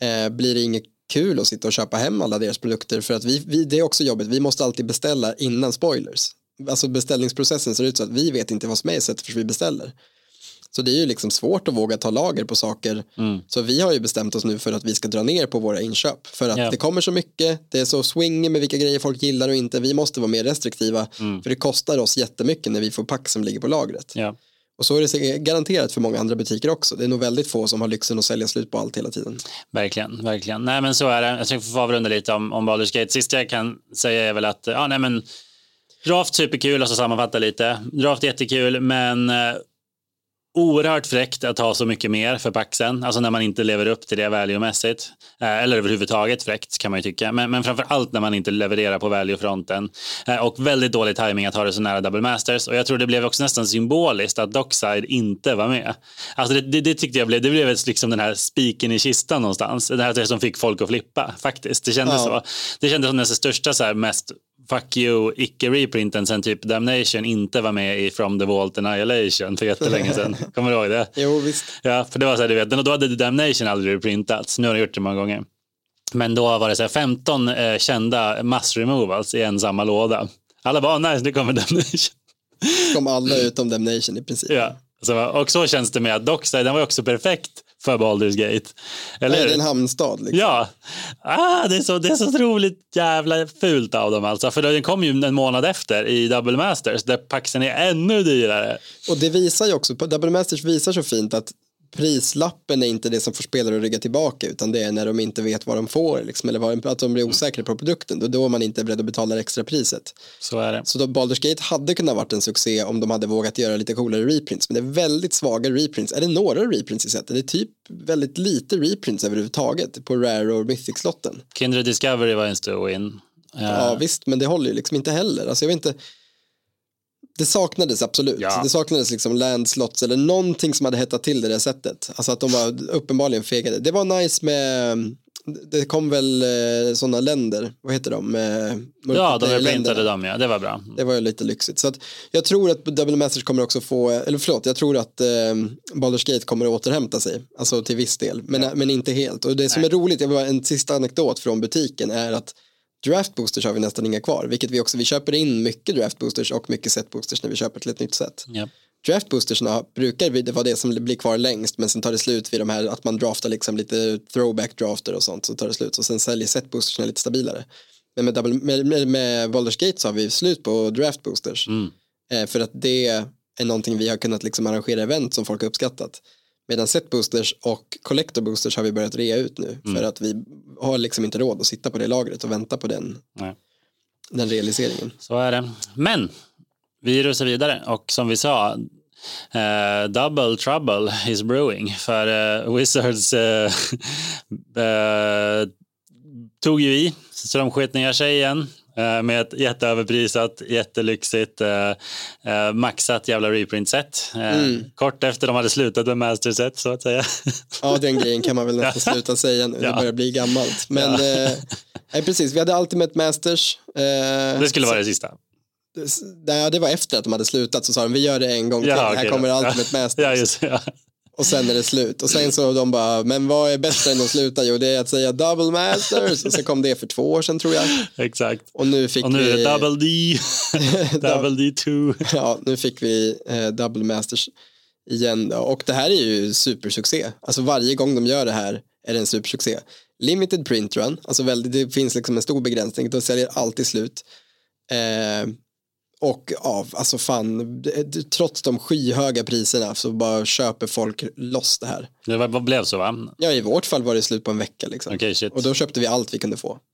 Speaker 2: Eh, blir det inget kul att sitta och köpa hem alla deras produkter för att vi, vi, det är också jobbigt, vi måste alltid beställa innan spoilers. Alltså beställningsprocessen ser ut så att vi vet inte vad som är i sättet för vi beställer. Så det är ju liksom svårt att våga ta lager på saker.
Speaker 1: Mm.
Speaker 2: Så vi har ju bestämt oss nu för att vi ska dra ner på våra inköp. För att
Speaker 1: Ja.
Speaker 2: det kommer så mycket, det är så swing med vilka grejer folk gillar och inte. Vi måste vara mer restriktiva.
Speaker 1: Mm.
Speaker 2: För det kostar oss jättemycket när vi får pack som ligger på lagret.
Speaker 1: Ja.
Speaker 2: Och så är det garanterat för många andra butiker också. Det är nog väldigt få som har lyxen att sälja slut på allt hela tiden.
Speaker 1: Verkligen, verkligen. Nej men så är det. Jag tänkte få avrunda lite om, om Baldur's Gate. Sist jag kan säga är väl att, ja nej men Draft superkul, alltså sammanfatta lite. Draft jättekul, men eh, oerhört fräckt att ha så mycket mer för paxen. Alltså när man inte lever upp till det value-mässigt. Eh, eller överhuvudtaget fräckt kan man ju tycka. Men, men framför allt när man inte levererar på value-fronten. Eh, och väldigt dålig timing att ha det så nära double masters. Och jag tror det blev också nästan symboliskt att Dockside inte var med. Alltså det, det, det tyckte jag blev, det blev liksom den här spiken i kistan någonstans. Det här som fick folk att flippa faktiskt. Det kändes
Speaker 2: Ja.
Speaker 1: så. Det kändes som den största så här, mest fuck you icke-reprinten sen typ Damnation inte var med i From the Vault Annihilation för jättelänge sedan. Kommer du ihåg det?
Speaker 2: Jo, visst.
Speaker 1: Ja, för det var så här, du vet, då hade Damnation aldrig reprintats. Nu har det gjort det många gånger. Men då var det så här 15 eh, kända mass removals i en samma låda. Alla bara, "Ah, nice, nu kommer Damnation.
Speaker 2: Kom alla utom Damnation i princip.
Speaker 1: Ja. Så, och så känns det med att Dockside, den var också perfekt för Baldur's Gate. Eller
Speaker 2: Nej, det är en hamnstad. Liksom.
Speaker 1: Ja, ah, det, är så, det är så otroligt jävla fult av dem alltså. För den kom ju en månad efter i Double Masters där paxen är ännu dyrare.
Speaker 2: Och det visar ju också, Double Masters visar så fint att prislappen är inte det som får spelare att rygga tillbaka utan det är när de inte vet vad de får liksom, eller att de blir osäkra på produkten. Då är då man inte är beredd att betala det extra priset.
Speaker 1: Så är det.
Speaker 2: Så då Baldur's Gate hade kunnat varit en succé om de hade vågat göra lite coolare reprints. Men det är väldigt svaga reprints. Är det några reprints i sättet? Det är typ väldigt lite reprints överhuvudtaget på Rare och Mythic-slotten.
Speaker 1: Kindred Discovery var en stor win. Eh,
Speaker 2: Ja visst, men det håller ju liksom inte heller. Alltså jag vet inte. Det saknades absolut.
Speaker 1: Ja.
Speaker 2: Det saknades liksom landslots eller någonting som hade hettat till det där sättet. Alltså att de var uppenbarligen fegade. Det var nice med, det kom väl eh, sådana länder, vad heter de? Eh,
Speaker 1: ja, de reprintade dem ja, det var bra.
Speaker 2: Det var ju lite lyxigt. Så att jag tror att Double Masters kommer också få, eller förlåt, jag tror att eh, Baldur's Gate kommer att återhämta sig. Alltså till viss del, men, men inte helt. Och det som är roligt, jag vill bara- en sista anekdot från butiken är att draft boosters har vi nästan inga kvar, vilket vi också, vi köper in mycket draft boosters och mycket set boosters när vi köper till ett nytt set.
Speaker 1: Ja.
Speaker 2: Draft boostersna brukar vi- det vara det som blir kvar längst men sen tar det slut vid de här att man draftar liksom lite throwback drafter och sånt så tar det slut och sen säljer set boostersna lite stabilare. Men med, double, med, med, med Baldur's Gate så har vi slut på draft boosters
Speaker 1: Mm.
Speaker 2: eh, för att det är någonting vi har kunnat liksom arrangera event som folk har uppskattat. Medan set boosters och collector boosters har vi börjat rea ut nu för att vi har liksom inte råd att sitta på det lagret och vänta på den,
Speaker 1: Nej.
Speaker 2: den realiseringen.
Speaker 1: Så är det. Men vi rusar vidare och som vi sa eh, double trouble is brewing för eh, Wizards eh, tog ju i så de sket ner sig igen med ett jätteöverprisat, jättelyxigt, eh, eh, maxat jävla reprint-set. Eh, Kort efter de hade slutat med master-set så att säga.
Speaker 2: Ja, den grejen kan man väl nästan sluta säga nu. Det
Speaker 1: Ja.
Speaker 2: börjar bli gammalt. Men eh, nej, precis, vi hade Ultimate Masters. Eh,
Speaker 1: Det skulle vara det sista.
Speaker 2: nej, det var efter att de hade slutat så sa de vi gör det en gång till.
Speaker 1: Ja,
Speaker 2: här
Speaker 1: okej
Speaker 2: kommer
Speaker 1: då.
Speaker 2: Ultimate Masters.
Speaker 1: Ja, just det. Ja.
Speaker 2: Och sen är det slut. Och sen så de bara, men vad är bättre än att sluta? Jo, det är att säga Double Masters. Och så kom det för två år sedan tror jag.
Speaker 1: Exakt.
Speaker 2: Och nu fick
Speaker 1: Och nu är
Speaker 2: vi...
Speaker 1: det double D, double D2.
Speaker 2: Ja, nu fick vi eh, Double Masters igen. Och det här är ju supersuccé. Alltså varje gång de gör det här är det en supersuccé. Limited print run, alltså väldigt, det finns liksom en stor begränsning. De säljer alltid slut. Eh, och av, alltså fan, trots de skyhöga priserna så bara köper folk loss det här.
Speaker 1: Det var, vad blev så va?
Speaker 2: Ja, i vårt fall var det slut på en vecka liksom.
Speaker 1: Okej, shit.
Speaker 2: Och då köpte vi allt vi kunde få.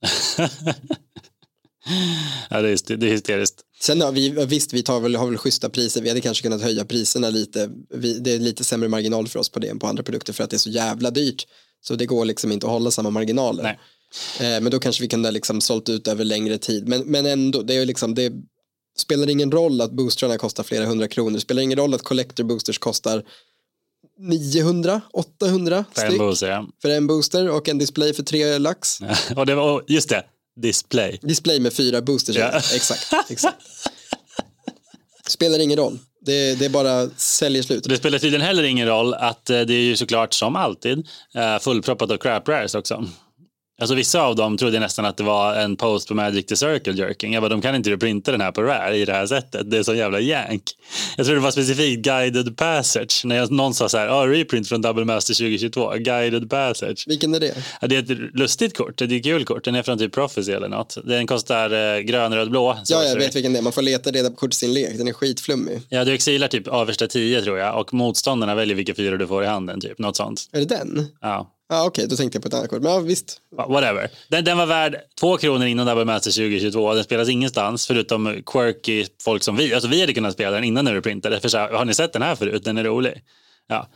Speaker 1: Ja, det, är, det är hysteriskt.
Speaker 2: Sen har vi, visst, vi tar väl, har väl schyssta priser. Vi hade kanske kunnat höja priserna lite. Vi, det är lite sämre marginal för oss på det än på andra produkter för att det är så jävla dyrt. Så det går liksom inte att hålla samma marginaler.
Speaker 1: Nej.
Speaker 2: Eh, men då kanske vi kunde ha liksom sålt ut över längre tid. Men, men ändå, det är ju liksom, det spelar ingen roll att boostrarna kostar flera hundra kronor. Det spelar ingen roll att collector boosters kostar 900, 800
Speaker 1: För en
Speaker 2: styck
Speaker 1: booster, ja.
Speaker 2: för en booster och en display för tre lax.
Speaker 1: Och det var, just det, display.
Speaker 2: Display med fyra boosters.
Speaker 1: Ja.
Speaker 2: Exakt, exakt. Spelar ingen roll. Det, det är bara säljer slut.
Speaker 1: Det spelar tydligen heller ingen roll att eh, det är ju såklart som alltid eh, fullproppat av crap rares också. Alltså vissa av dem trodde nästan att det var en post på Magic the Circle jerking. Jag bara, de kan inte printa den här på rare i det här sättet. Det är så jävla jank. Jag tror det var specifikt guided passage. När jag, någon sa så här, ah, reprint från Double Master 2022, guided passage.
Speaker 2: Vilken är det?
Speaker 1: Ja, det är ett lustigt kort, det är ett kul kort. Den är från typ Prophecy eller något. Den kostar eh, grön, röd, blå.
Speaker 2: Ja, jag vet vilken det är. Man får leta reda på kortsinlek. Den är skitflummig.
Speaker 1: Ja, du exilar typ översta 10 tror jag och motståndarna väljer vilka fyra du får i handen, typ. Något sånt.
Speaker 2: Är det den?
Speaker 1: Ja,
Speaker 2: Ja, okej, då tänkte jag på ett annat kort. Men ja, visst.
Speaker 1: whatever. Den, den var värd två kronor innan Double Master 2022. Den spelas ingenstans förutom quirky folk som vi. Alltså vi hade kunnat spela den innan när du printade. För så här, har ni sett den här förut? Den är rolig. Ja.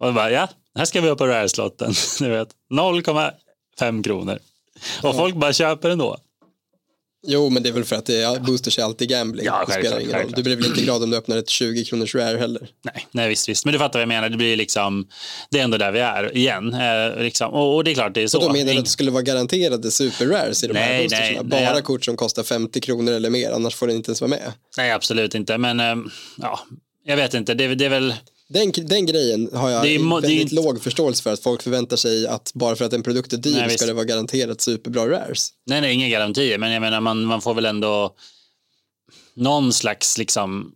Speaker 1: Och bara, ja, här ska vi upp på rare-slotten. Du vet, 0,5 kronor. Och folk bara köper ändå.
Speaker 2: Jo, men det är väl för att det är, boosters är alltid gambling.
Speaker 1: Ja,
Speaker 2: det spelar ingen roll. Du blir väl inte glad om du öppnar ett 20 kronors rare heller.
Speaker 1: Nej, nej visst, visst. Men du fattar vad jag menar. Det blir liksom, det är ändå där vi är igen. Eh, liksom. och, och det är klart, det är så.
Speaker 2: Och då menar du att det skulle vara garanterade super rares i de här
Speaker 1: Nej,
Speaker 2: boostersarna?
Speaker 1: nej,
Speaker 2: Bara
Speaker 1: nej,
Speaker 2: kort som kostar 50 kronor eller mer, annars får den inte ens vara med.
Speaker 1: Nej, absolut inte. Men eh, ja, jag vet inte. Det, det är väl...
Speaker 2: Den, den grejen har jag
Speaker 1: Det är mo- det är
Speaker 2: väldigt låg förståelse för att folk förväntar sig att bara för att en produkt är dyr
Speaker 1: Nej,
Speaker 2: ska det vara garanterat superbra rares.
Speaker 1: Nej, nej, inga garantier. Men jag menar, man, man får väl ändå någon slags, liksom,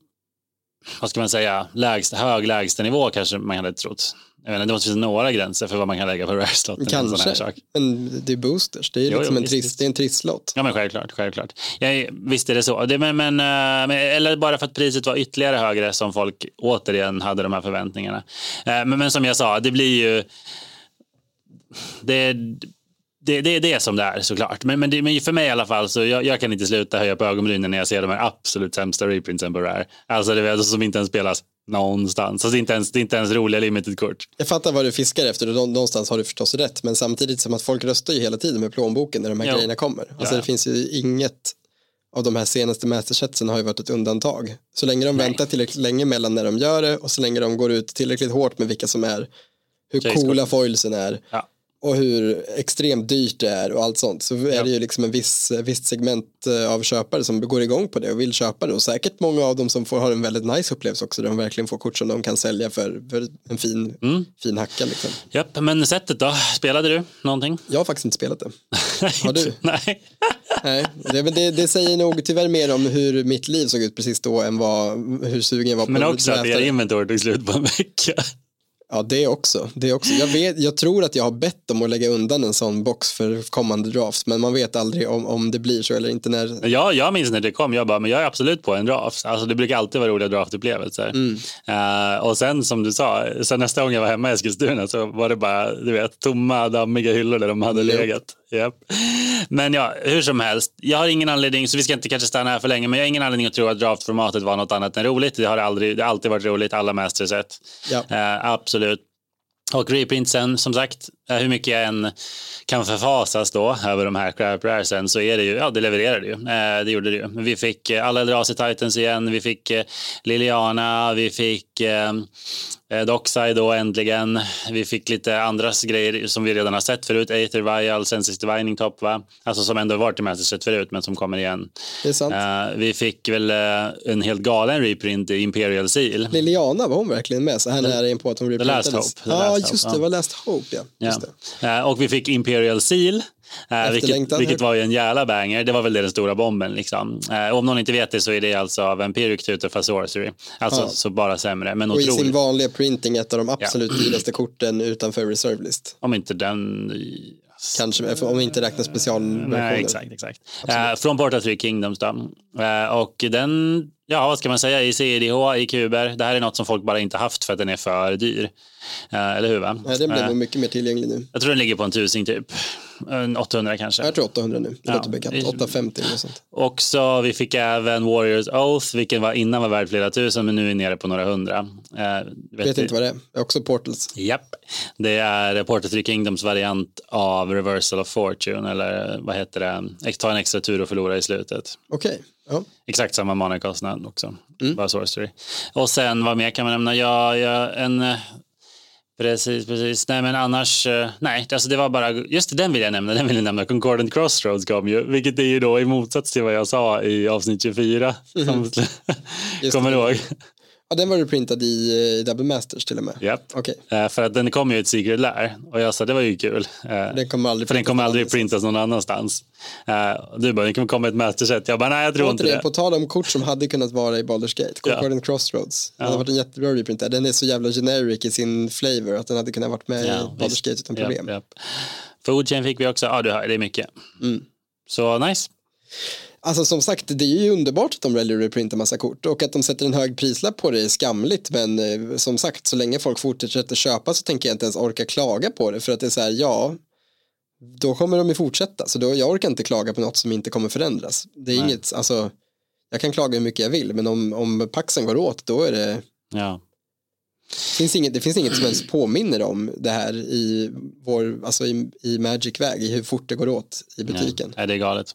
Speaker 1: vad ska man säga, lägst, hög lägstanivå kanske man hade trott. Jag menar, det måste finnas några gränser för vad man kan lägga på rare-slotten.
Speaker 2: Kanske,
Speaker 1: sak.
Speaker 2: men det är boosters. Det är,
Speaker 1: Jo,
Speaker 2: liksom
Speaker 1: jo,
Speaker 2: en,
Speaker 1: visst,
Speaker 2: trist,
Speaker 1: visst.
Speaker 2: det är en trisslott.
Speaker 1: Ja, men självklart. självklart. Jag, visst är det så. Det, men, men, eh, men, eller bara för att priset var ytterligare högre som folk återigen hade de här förväntningarna. Eh, Men, men som jag sa, det blir ju... Det, det, det är det som det är såklart. Men, men, det, men för mig i alla fall så jag, jag kan inte sluta höja på ögonbrynen när jag ser de här absolut sämsta reprintsen på Rare. Alltså det är som inte ens spelas någonstans. Alltså, det, är inte ens, det är inte ens roliga limited-kort.
Speaker 2: Jag fattar vad du fiskar efter och nå- någonstans har du förstås rätt. Men samtidigt som att folk röstar ju hela tiden med plånboken när de här
Speaker 1: Jo.
Speaker 2: grejerna kommer. Alltså
Speaker 1: Ja.
Speaker 2: det finns ju inget av de här senaste mastersetsen har ju varit ett undantag. Så länge de
Speaker 1: Nej.
Speaker 2: väntar tillräckligt länge mellan när de gör det och så länge de går ut tillräckligt hårt med vilka som är, hur coola foilsen är
Speaker 1: Ja.
Speaker 2: Och hur extremt dyrt det är och allt sånt så är det ju liksom en viss, visst segment eh, av köpare som går igång på det och vill köpa det och säkert många av dem som får ha en väldigt nice upplevelse också där de verkligen får kort som de kan sälja för, för en fin,
Speaker 1: Mm.
Speaker 2: fin hacka liksom.
Speaker 1: Japp, men sättet då? Spelade du någonting?
Speaker 2: Jag har faktiskt inte spelat det. Har du?
Speaker 1: Nej.
Speaker 2: Nej, det, det, det säger nog tyvärr mer om hur mitt liv såg ut precis då än vad, hur sugen jag var på
Speaker 1: Men också att er inventory tog slut på en vecka.
Speaker 2: Ja, det också. Det också. Jag, vet, jag tror att jag har bett om att lägga undan en sån box för kommande drafts, men man vet aldrig om, om det blir så eller inte när...
Speaker 1: Ja, jag minns när det kom, jag bara, men jag är absolut på en draft. Alltså det brukar alltid vara roliga draftupplevelser.
Speaker 2: Mm.
Speaker 1: Eh, och sen som du sa, sen nästa gång jag var hemma i Eskilstuna så var det bara, du vet, tomma dammiga hyllor där de hade
Speaker 2: Japp.
Speaker 1: legat. Japp. Men ja, hur som helst, jag har ingen anledning, så vi ska inte kanske stanna här för länge, men jag har ingen anledning att tro att draftformatet var något annat än roligt. Det har, aldrig, det har alltid varit roligt, alla mästersätt.
Speaker 2: Ja.
Speaker 1: Eh, absolut. Och reprintsen, som sagt, hur mycket jag än kan förfasas då över de här crap raresen så är det ju, ja det levererar det ju. Eh, det gjorde det ju. Vi fick eh, alla Eldrazi Titans igen, vi fick eh, Liliana, vi fick eh, eh, Dockside då äntligen. Vi fick lite andra grejer som vi redan har sett förut, Aether Vial, Sensis Divining Top va? Alltså som ändå varit i Masterset förut men som kommer igen.
Speaker 2: Det är sant.
Speaker 1: Eh, vi fick väl eh, en helt galen reprint i Imperial Seal.
Speaker 2: Liliana var hon verkligen med så här nära in på att hon
Speaker 1: Last
Speaker 2: reprintades.
Speaker 1: Hope, The
Speaker 2: Ja,
Speaker 1: Last
Speaker 2: just
Speaker 1: Hope,
Speaker 2: det,
Speaker 1: ja.
Speaker 2: var Last Hope ja. Just det.
Speaker 1: Ja. Eh, Och vi fick Imperial Seal. eh, Vilket, vilket var ju en jävla banger. Det var väl det den stora bomben. Liksom. Eh, Och om någon inte vet det så är det alltså Vampiric Tutor för Sorcery. Alltså
Speaker 2: Ja.
Speaker 1: så bara sämre. Men
Speaker 2: Och i sin
Speaker 1: otroligt.
Speaker 2: vanliga printing ett av de absolut dyraste korten utanför reserve list.
Speaker 1: Om inte den...
Speaker 2: Kanske, om vi inte räknar specialversioner.
Speaker 1: Nej, exakt. exakt. Eh, från Portal 3 Kingdoms då. Eh, och den, ja vad ska man säga, i CDH, i kuber. Det här är något som folk bara inte haft för att den är för dyr. Eh, eller hur va?
Speaker 2: Nej, den blev
Speaker 1: Eh,
Speaker 2: nog mycket mer tillgänglig nu.
Speaker 1: jag tror den ligger på en tusing typ. En 800 kanske.
Speaker 2: Jag tror 800 nu, det
Speaker 1: Ja,
Speaker 2: låter bekant.
Speaker 1: det-
Speaker 2: 850 eller sånt.
Speaker 1: Och så vi fick även Warriors Oath, vilken var innan var värd flera tusen, men nu är nere på några hundra. Vet
Speaker 2: Vet inte vad det är. Också Portals.
Speaker 1: Japp. Det är Portal 3 Kingdoms variant av Reversal of Fortune, eller vad heter det? Ta en extra tur och förlora i slutet.
Speaker 2: Okej, ja.
Speaker 1: Exakt samma manakostnad också,
Speaker 2: Mm.
Speaker 1: bara sorcery. Och sen vad mer kan man nämna? Ja, ja, en, eh, Precis, precis. Nej, men annars, eh, nej, alltså det var bara, just den vill jag nämna, den vill jag nämna. Concordant Crossroads kom ju, vilket är ju då i motsats till vad jag sa i avsnitt 24. Som,
Speaker 2: Just
Speaker 1: kommer du ihåg?
Speaker 2: Ja, den var du printad i, i Double Masters till och med.
Speaker 1: Japp.
Speaker 2: Okej,
Speaker 1: Eh, För att den kom ju i ett Secret Lair och jag sa det var ju kul. Eh,
Speaker 2: den kommer aldrig
Speaker 1: För den kommer aldrig
Speaker 2: någon
Speaker 1: printas någon annanstans. Eh, Du bara, den kommer komma i ett masterset. Jag bara, nej jag tror inte det.
Speaker 2: på tal om kort som hade kunnat vara i Baldur's Gate, Concordant Crossroads. Det hade varit en jättebra reprint där. Den är så jävla generic i sin flavor att den hade kunnat varit med
Speaker 1: Ja,
Speaker 2: i Baldur's. Gate utan
Speaker 1: Japp,
Speaker 2: problem.
Speaker 1: japp. Food chain fick vi också. Ja, du hör, det är mycket.
Speaker 2: Mm.
Speaker 1: Så nice.
Speaker 2: Alltså som sagt, det är ju underbart att de väljer att reprinta massa kort och att de sätter en hög prislapp på det är skamligt men eh, som sagt, så länge folk fortsätter köpa så tänker jag inte ens orka klaga på det för att det är så här, ja, då kommer de ju fortsätta så då, jag orkar inte klaga på något som inte kommer förändras. Det är
Speaker 1: Nej.
Speaker 2: inget, alltså, jag kan klaga hur mycket jag vill men om, om paxen går åt då är det
Speaker 1: Ja.
Speaker 2: Det finns inget, det finns inget som ens påminner om det här i, vår, alltså i, i Magic-väg, i hur fort det går åt i butiken.
Speaker 1: Nej, det är galet.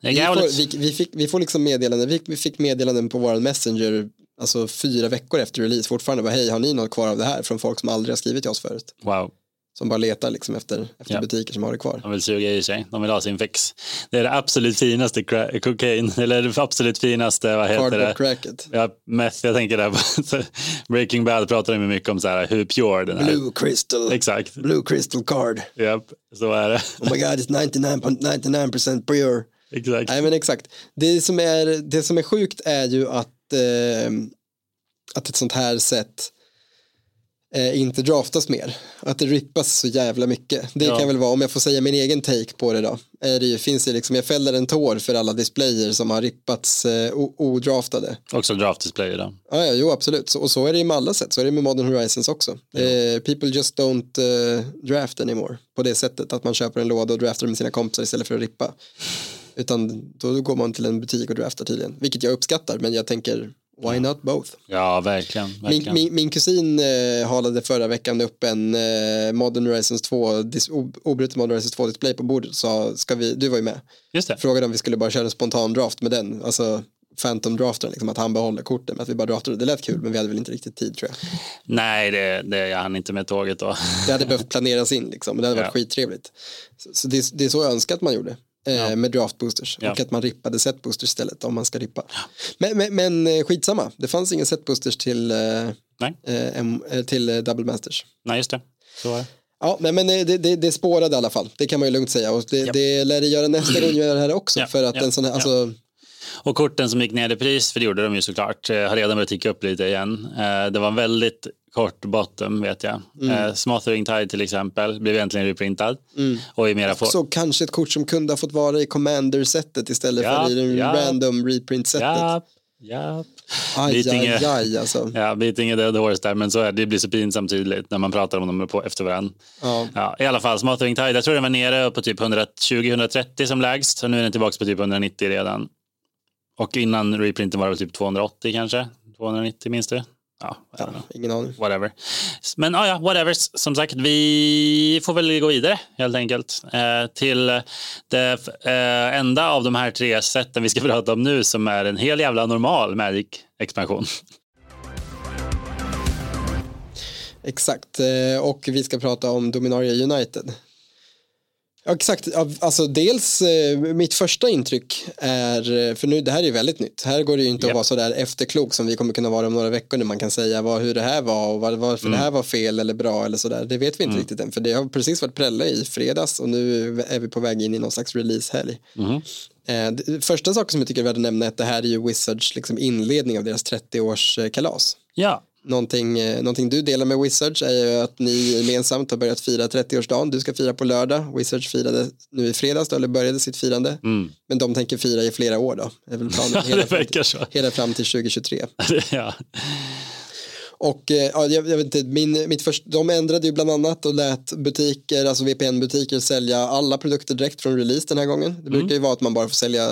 Speaker 2: Vi får, vi, vi, fick, vi får liksom meddelanden, vi, vi fick meddelanden på vår Messenger alltså fyra veckor efter release fortfarande, bara, hej har ni något kvar av det här från folk som aldrig har skrivit till oss förut,
Speaker 1: Wow.
Speaker 2: som bara letar liksom efter, efter
Speaker 1: Ja.
Speaker 2: butiker som har det kvar.
Speaker 1: De vill suga i sig. De vill ha sin fix. Det är det absolut finaste cocaine. Eller det absolut finaste, vad heter
Speaker 2: Cardboard
Speaker 1: det?
Speaker 2: cracket.
Speaker 1: Ja, meth, jag tänker där Breaking Bad pratar de ju mycket om så här, hur pure den är.
Speaker 2: Blue crystal,
Speaker 1: Exakt.
Speaker 2: blue crystal card.
Speaker 1: Japp, så är det.
Speaker 2: Oh my god, it's 99.99% pure.
Speaker 1: Exakt.
Speaker 2: Nej men exakt. Det som är, det som är sjukt är ju att, eh, att ett sånt här sätt eh, inte draftas mer. Att det rippas så jävla mycket. Det
Speaker 1: Ja.
Speaker 2: kan väl vara, om jag får säga min egen take på det då. Är det ju, finns det liksom, jag fäller en tår för alla displayer som har rippats eh, odraftade.
Speaker 1: Också draft display då.
Speaker 2: Ja, ja, jo absolut. Så, och så är det ju med alla sätt. Så är det med Modern Horizons också. Eh, people just don't eh, draft anymore. På det sättet att man köper en låda och draftar med sina kompisar istället för att rippa. Utan då går man till en butik och draftar tydligen. Vilket jag uppskattar, men jag tänker why not both?
Speaker 1: Ja, verkligen.
Speaker 2: Min,
Speaker 1: verkligen.
Speaker 2: min, min kusin eh, halade förra veckan upp en eh, Modern Horizons 2, dis, o- obruten Modern Horizons 2 display på bordet sa, ska vi, du var ju med,
Speaker 1: Just det.
Speaker 2: frågade om vi skulle bara köra en spontan draft med den, alltså Phantom draften, liksom, att han behåller korten, men att vi bara draftade, det lät kul men vi hade väl inte riktigt tid tror jag.
Speaker 1: Nej, det, det, jag hann inte med tåget då.
Speaker 2: Det hade behövt planeras in liksom, men det hade varit
Speaker 1: Ja.
Speaker 2: skittrevligt. Så, så det, det är så jag önskar att man gjorde. Eh,
Speaker 1: Ja.
Speaker 2: Med draft boosters
Speaker 1: Ja.
Speaker 2: och att man rippade set boosters istället om man ska rippa. Men, men, men eh, skitsamma, det fanns ingen set boosters till, eh, eh, till double masters.
Speaker 1: Nej, just det. Så är det.
Speaker 2: Ja, men, men det, det, det spårade i alla fall, det kan man ju lugnt säga. Och det,
Speaker 1: Japp.
Speaker 2: det lär det göra nästa gång gör det här också.
Speaker 1: Ja,
Speaker 2: För att
Speaker 1: ja,
Speaker 2: en sån här,
Speaker 1: ja.
Speaker 2: alltså,
Speaker 1: Och korten som gick ner i pris, för det gjorde de ju såklart, har redan börjat ticka upp lite igen. Det var en väldigt kort bottom vet jag. Mm. Smothering Tide till exempel blev egentligen reprintad. Och i mera
Speaker 2: så kanske ett kort som kunde ha fått vara i commander-sättet istället
Speaker 1: Ja,
Speaker 2: för i den
Speaker 1: ja.
Speaker 2: random reprint-sättet.
Speaker 1: Ja, ja.
Speaker 2: aj, aj, alltså.
Speaker 1: Ja, beating a dead horse där, men så är det. Det blir så pinsamt tydligt när man pratar om dem på efter varandra.
Speaker 2: Ja.
Speaker 1: Ja, I alla fall, Smothering Tide, jag tror den var nere på typ 120-130 som lägst. Så nu är den tillbaka på typ 190 redan. Och innan reprinten var det typ 280 kanske? 290 minst det? Ja.
Speaker 2: Ingen aning.
Speaker 1: whatever. Men ja, ja, whatever. Som sagt, vi får väl gå vidare helt enkelt eh, till det eh, enda av de här tre sätten vi ska prata om nu som är en hel jävla normal Magic-expansion.
Speaker 2: Exakt, eh, och vi ska prata om Dominaria United. Ja, exakt, alltså dels eh, mitt första intryck är, eh, för nu det här är ju väldigt nytt, här går det ju inte
Speaker 1: Japp.
Speaker 2: att vara så där efterklok som vi kommer kunna vara om några veckor när man kan säga vad, hur det här var och var, varför
Speaker 1: Mm.
Speaker 2: det här var fel eller bra eller sådär, det vet vi inte riktigt än, för det har precis varit prälle i fredags och nu är vi på väg in i någon slags releasehelg.
Speaker 1: Mhm.
Speaker 2: Eh, det, första saken som jag tycker är värd att nämna är att det här är ju Wizards liksom inledning av deras 30-årskalas.
Speaker 1: Ja,
Speaker 2: Någonting, eh, någonting du delar med Wizards är ju att ni gemensamt har börjat fira 30-årsdagen. Du ska fira på lördag. Wizards firade nu i fredags då, eller började sitt firande.
Speaker 1: mm.
Speaker 2: Men de tänker fira i flera år då. Är väl planen hela, fram till, hela fram till 2023.
Speaker 1: ja.
Speaker 2: Och eh, ja, jag, jag vet inte, min, mitt först, de ändrade ju bland annat och lät butiker, alltså VPN-butiker sälja alla produkter direkt från release den här gången. Det brukar ju vara att man bara får sälja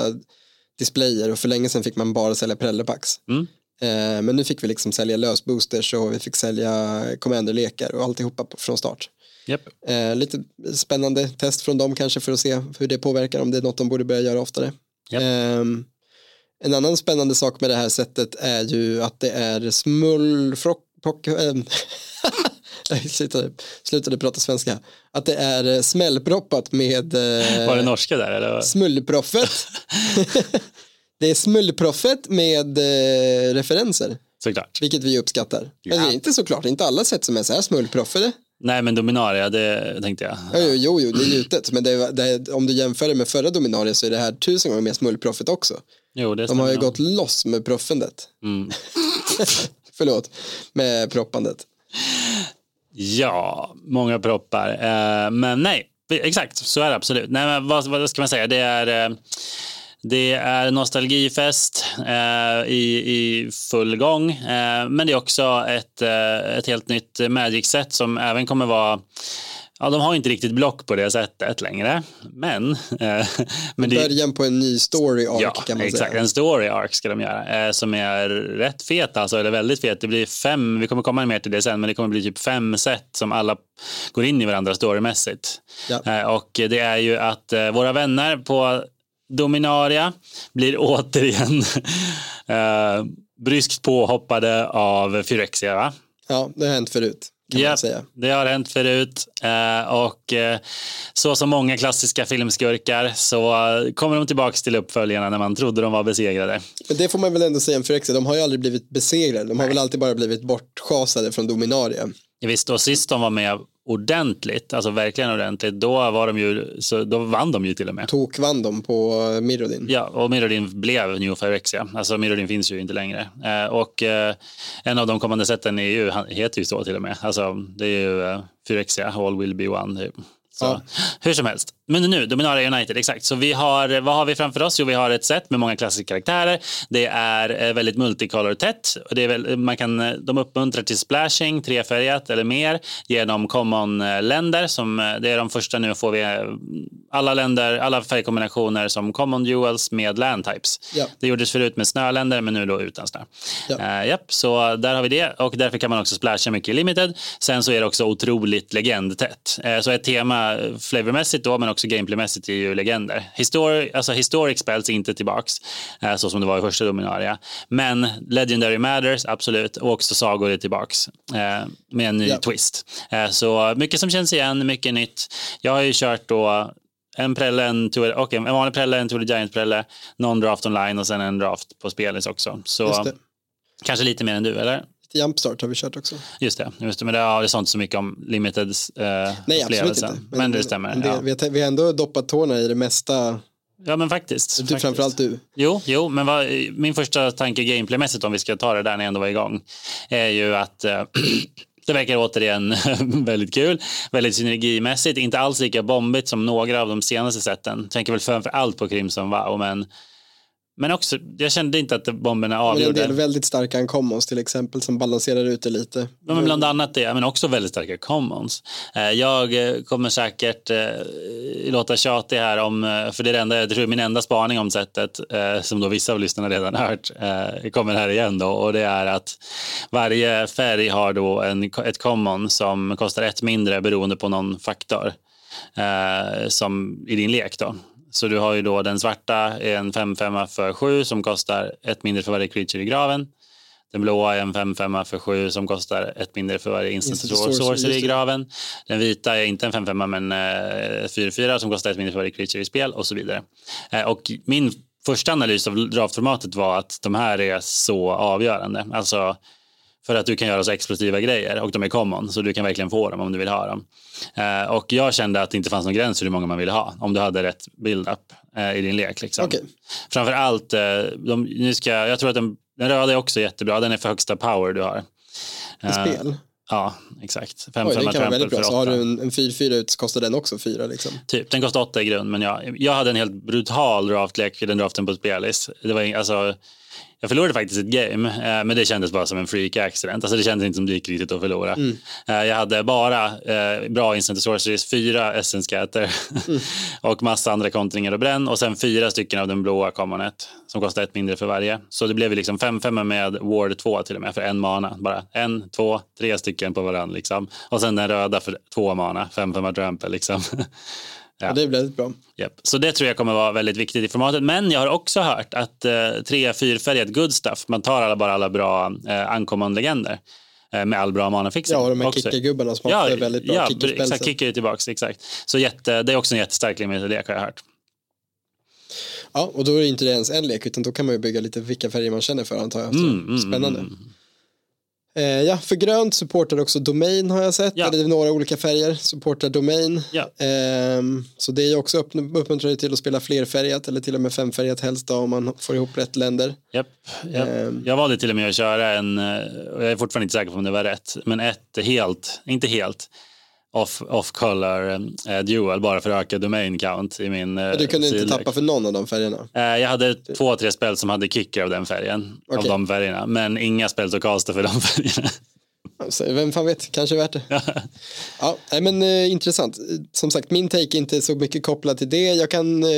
Speaker 2: displayer och för länge sedan fick man bara sälja prellepacks.
Speaker 1: Mm.
Speaker 2: Eh, men nu fick vi liksom sälja lösboosters och vi fick sälja commander-lekar och alltihopa från start.
Speaker 1: Japp.
Speaker 2: Eh, lite spännande test från dem kanske för att se hur det påverkar, om det är något de borde börja göra oftare.
Speaker 1: Japp.
Speaker 2: Ehm, en annan spännande sak med det här sättet är ju att det är smullfrock... Prock, ehm, Jag slutade, slutade prata svenska. Att det är eh, smällproppat med
Speaker 1: Var det norska där eller?
Speaker 2: smullproffet. det är smullproffet med eh, referenser.
Speaker 1: Såklart.
Speaker 2: Vilket vi uppskattar. Men det är inte såklart, inte alla sätt som är så här smullproffade.
Speaker 1: Nej men Dominaria, det tänkte jag.
Speaker 2: Jo, jo, jo, det är gjutet. Men det det om du jämför det med förra Dominaria så är det här tusen gånger mer smullproffet också.
Speaker 1: Jo, det
Speaker 2: De har ju
Speaker 1: nog.
Speaker 2: gått loss med proffendet.
Speaker 1: Mm.
Speaker 2: Förlåt, med proppandet.
Speaker 1: Ja, många proppar. Eh, men nej, exakt så är det absolut. Nej, men vad, vad ska man säga? Det är, eh, det är nostalgifest eh, i, i full gång. Eh, men det är också ett, eh, ett helt nytt Magic-set som även kommer vara Ja, de har inte riktigt block på det sättet längre. Men, eh, men det,
Speaker 2: Början på en ny story arc
Speaker 1: Ja,
Speaker 2: kan man
Speaker 1: exakt.
Speaker 2: säga.
Speaker 1: En story arc ska de göra eh, som är rätt fet, alltså, eller väldigt fet. Det blir fem, vi kommer komma mer till det sen, men det kommer bli typ fem set som alla går in i varandra storymässigt.
Speaker 2: Ja.
Speaker 1: Eh, och det är ju att våra vänner på Dominaria blir återigen eh, bryskt påhoppade av Phyrexia. Va?
Speaker 2: Ja, det har hänt förut kan
Speaker 1: Ja,
Speaker 2: man säga.
Speaker 1: det har hänt förut. Eh, och eh, så som många klassiska filmskurkar så kommer de tillbaka till uppföljarna när man trodde de var besegrade.
Speaker 2: Men det får man väl ändå säga om Phyrexia, de har ju aldrig blivit besegrade. De har väl alltid bara blivit bortschasade från Dominaria.
Speaker 1: Visst, och sist de var med ordentligt, alltså verkligen ordentligt, då, var de ju, så då vann de ju till och med.
Speaker 2: Tok vann de på eh, Mirrodin.
Speaker 1: Ja, och Mirrodin blev New Phyrexia. Alltså Mirrodin finns ju inte längre. Eh, och eh, en av de kommande sätten är ju, han heter ju så till och med. Alltså det är ju eh, Phyrexia, All will be one. typ. Så,
Speaker 2: Ja.
Speaker 1: Hur som helst. Men nu, Dominaria United, exakt. Så vi har, vad har vi framför oss? Jo, vi har ett set med många klassiska karaktärer. Det är eh, väldigt multicolor tätt. Och det är väl, man kan, eh, de uppmuntrar till splashing, trefärgat eller mer, genom common-länder. Som, eh, det är de första nu får vi eh, alla länder, alla färgkombinationer som common duels med land types.
Speaker 2: Ja.
Speaker 1: Det gjordes förut med snöländer, men nu då utan snö.
Speaker 2: Ja.
Speaker 1: Eh, japp, så där har vi det och därför kan man också splasha mycket i limited. Sen så är det också otroligt legendtätt. Eh, så ett tema eh, flavormässigt då, men också gameplaymässigt är ju legender. Histori alltså historic spells inte tillbaks, eh, så som det var i första Dominaria. Men Legendary Matters, absolut, och också sagor är tillbaks eh, med en ny
Speaker 2: Ja.
Speaker 1: twist. Eh, så mycket som känns igen, mycket nytt. Jag har ju kört då en prelle, en, och en vanlig prelle, en Tour Giant-prelle, någon draft online och sen en draft på spelis också. Så kanske lite mer än du, eller?
Speaker 2: Jumpstart har vi kört också.
Speaker 1: Just det, just det men det, ja, det sa inte så mycket om limited eh,
Speaker 2: Nej, absolut inte.
Speaker 1: Men, det stämmer.
Speaker 2: men det,
Speaker 1: ja.
Speaker 2: vi, har, vi har ändå doppat tårna i det mesta.
Speaker 1: ja, men faktiskt.
Speaker 2: Du,
Speaker 1: faktiskt.
Speaker 2: framförallt du.
Speaker 1: Jo, jo men vad, min första tanke gameplaymässigt om vi ska ta det där när jag ändå var igång är ju att eh, det verkar återigen väldigt kul, väldigt synergimässigt, inte alls lika bombigt som några av de senaste sätten. Tänker väl framför allt på Crimson Wow, men, men också, jag kände inte att bomberna
Speaker 2: Men en
Speaker 1: avgjorde.
Speaker 2: del väldigt starka uncommons till exempel som balanserar ut det lite.
Speaker 1: Ja, men bland annat det, men också väldigt starka commons. Eh, Jag eh, kommer säkert eh, låta tjatig här om, för det är det enda, jag tror min enda spaning om sättet, som då vissa av lyssnarna redan hört, kommer här igen då, och det är att varje färg har då en, ett common som kostar ett mindre beroende på någon faktor som i din lek då. Så du har ju då den svarta är en 5-5 för 7 som kostar ett mindre för varje creature i graven. Den blåa är en 5-5 för 7 som kostar ett mindre för varje instant sorcery,
Speaker 2: sorcery
Speaker 1: i graven. Den vita är inte en 5-5 men eh, 4-4 som kostar ett mindre för varje creature i spel och så vidare. Eh, och min första analys av draftformatet var att de här är så avgörande. Alltså för att du kan göra så explosiva grejer och de är common så du kan verkligen få dem om du vill ha dem. Eh, och jag kände att det inte fanns någon gräns hur många man ville ha om du hade rätt build-up eh, i din lek. Liksom.
Speaker 2: Okej.
Speaker 1: Framför allt, eh, de, nu ska, jag tror att den, den röda är också jättebra, den är för högsta power du har.
Speaker 2: I
Speaker 1: Eh,
Speaker 2: spel.
Speaker 1: Ja, exakt. Fem,
Speaker 2: Oj, det kan vara väldigt bra. Så har du en, en 4-4 ut så kostar den också 4 liksom.
Speaker 1: Typ, den kostar åtta i grund, men jag, jag hade en helt brutal draftlek i den draften på spelis. Det var, alltså, jag förlorade faktiskt ett game, eh, men det kändes bara som en freak accident. Alltså, det kändes inte som det gick riktigt att förlora.
Speaker 2: Mm.
Speaker 1: Eh, jag hade bara eh, bra instant sorceries, fyra essence scatter
Speaker 2: Mm.
Speaker 1: och massa andra kontringar och bränn och sen fyra stycken av den blåa commonet som kostar ett mindre för varje. Så det blev liksom 5-5 med ward 2 till och med för en mana. Bara en, två, tre stycken på varandra liksom. Och sen den röda för två mana, 5-5 trample liksom.
Speaker 2: Ja. det är väldigt bra.
Speaker 1: Japp. Så det tror jag kommer vara väldigt viktigt i formatet. Men jag har också hört att eh, tre fyrfärgat good stuff, man tar alla, bara alla bra eh, uncommon legender. eh, med all bra manafixing.
Speaker 2: Ja, och de här kickergubbarna som också är väldigt bra.
Speaker 1: Ja, exakt, kicker är tillbaks, exakt. Så jätte, det är också en jättestark limited lek har jag hört.
Speaker 2: Ja, och då är det inte ens en lek utan då kan man ju bygga lite vilka färger man känner för antar jag.
Speaker 1: Mm, mm,
Speaker 2: spännande.
Speaker 1: mm.
Speaker 2: Eh, ja, för grönt supportar också Domain har jag sett.
Speaker 1: Ja.
Speaker 2: Eller några olika färger supportar Domain.
Speaker 1: Ja.
Speaker 2: Ehm, så det är ju också upp- uppmuntrar till att spela flerfärgat eller till och med femfärgat helst då, om man får ihop rätt länder.
Speaker 1: Japp, japp.
Speaker 2: Ehm.
Speaker 1: Jag valde till och med att köra en, eh, och jag är fortfarande inte säker på om det var rätt, men ett helt, inte helt, off, off eh, dual bara för att öka domain count i min eh,
Speaker 2: Du kunde inte tappa för någon av de färgerna.
Speaker 1: Eh, Jag hade två, tre spel som hade kicker av den färgen, av
Speaker 2: Okej.
Speaker 1: de färgerna, men inga spel som castade för de färgerna.
Speaker 2: Så, vem fan vet, kanske värt det. ja, men eh, intressant. Som sagt, min take är inte så mycket kopplad till det. Jag kan... Eh,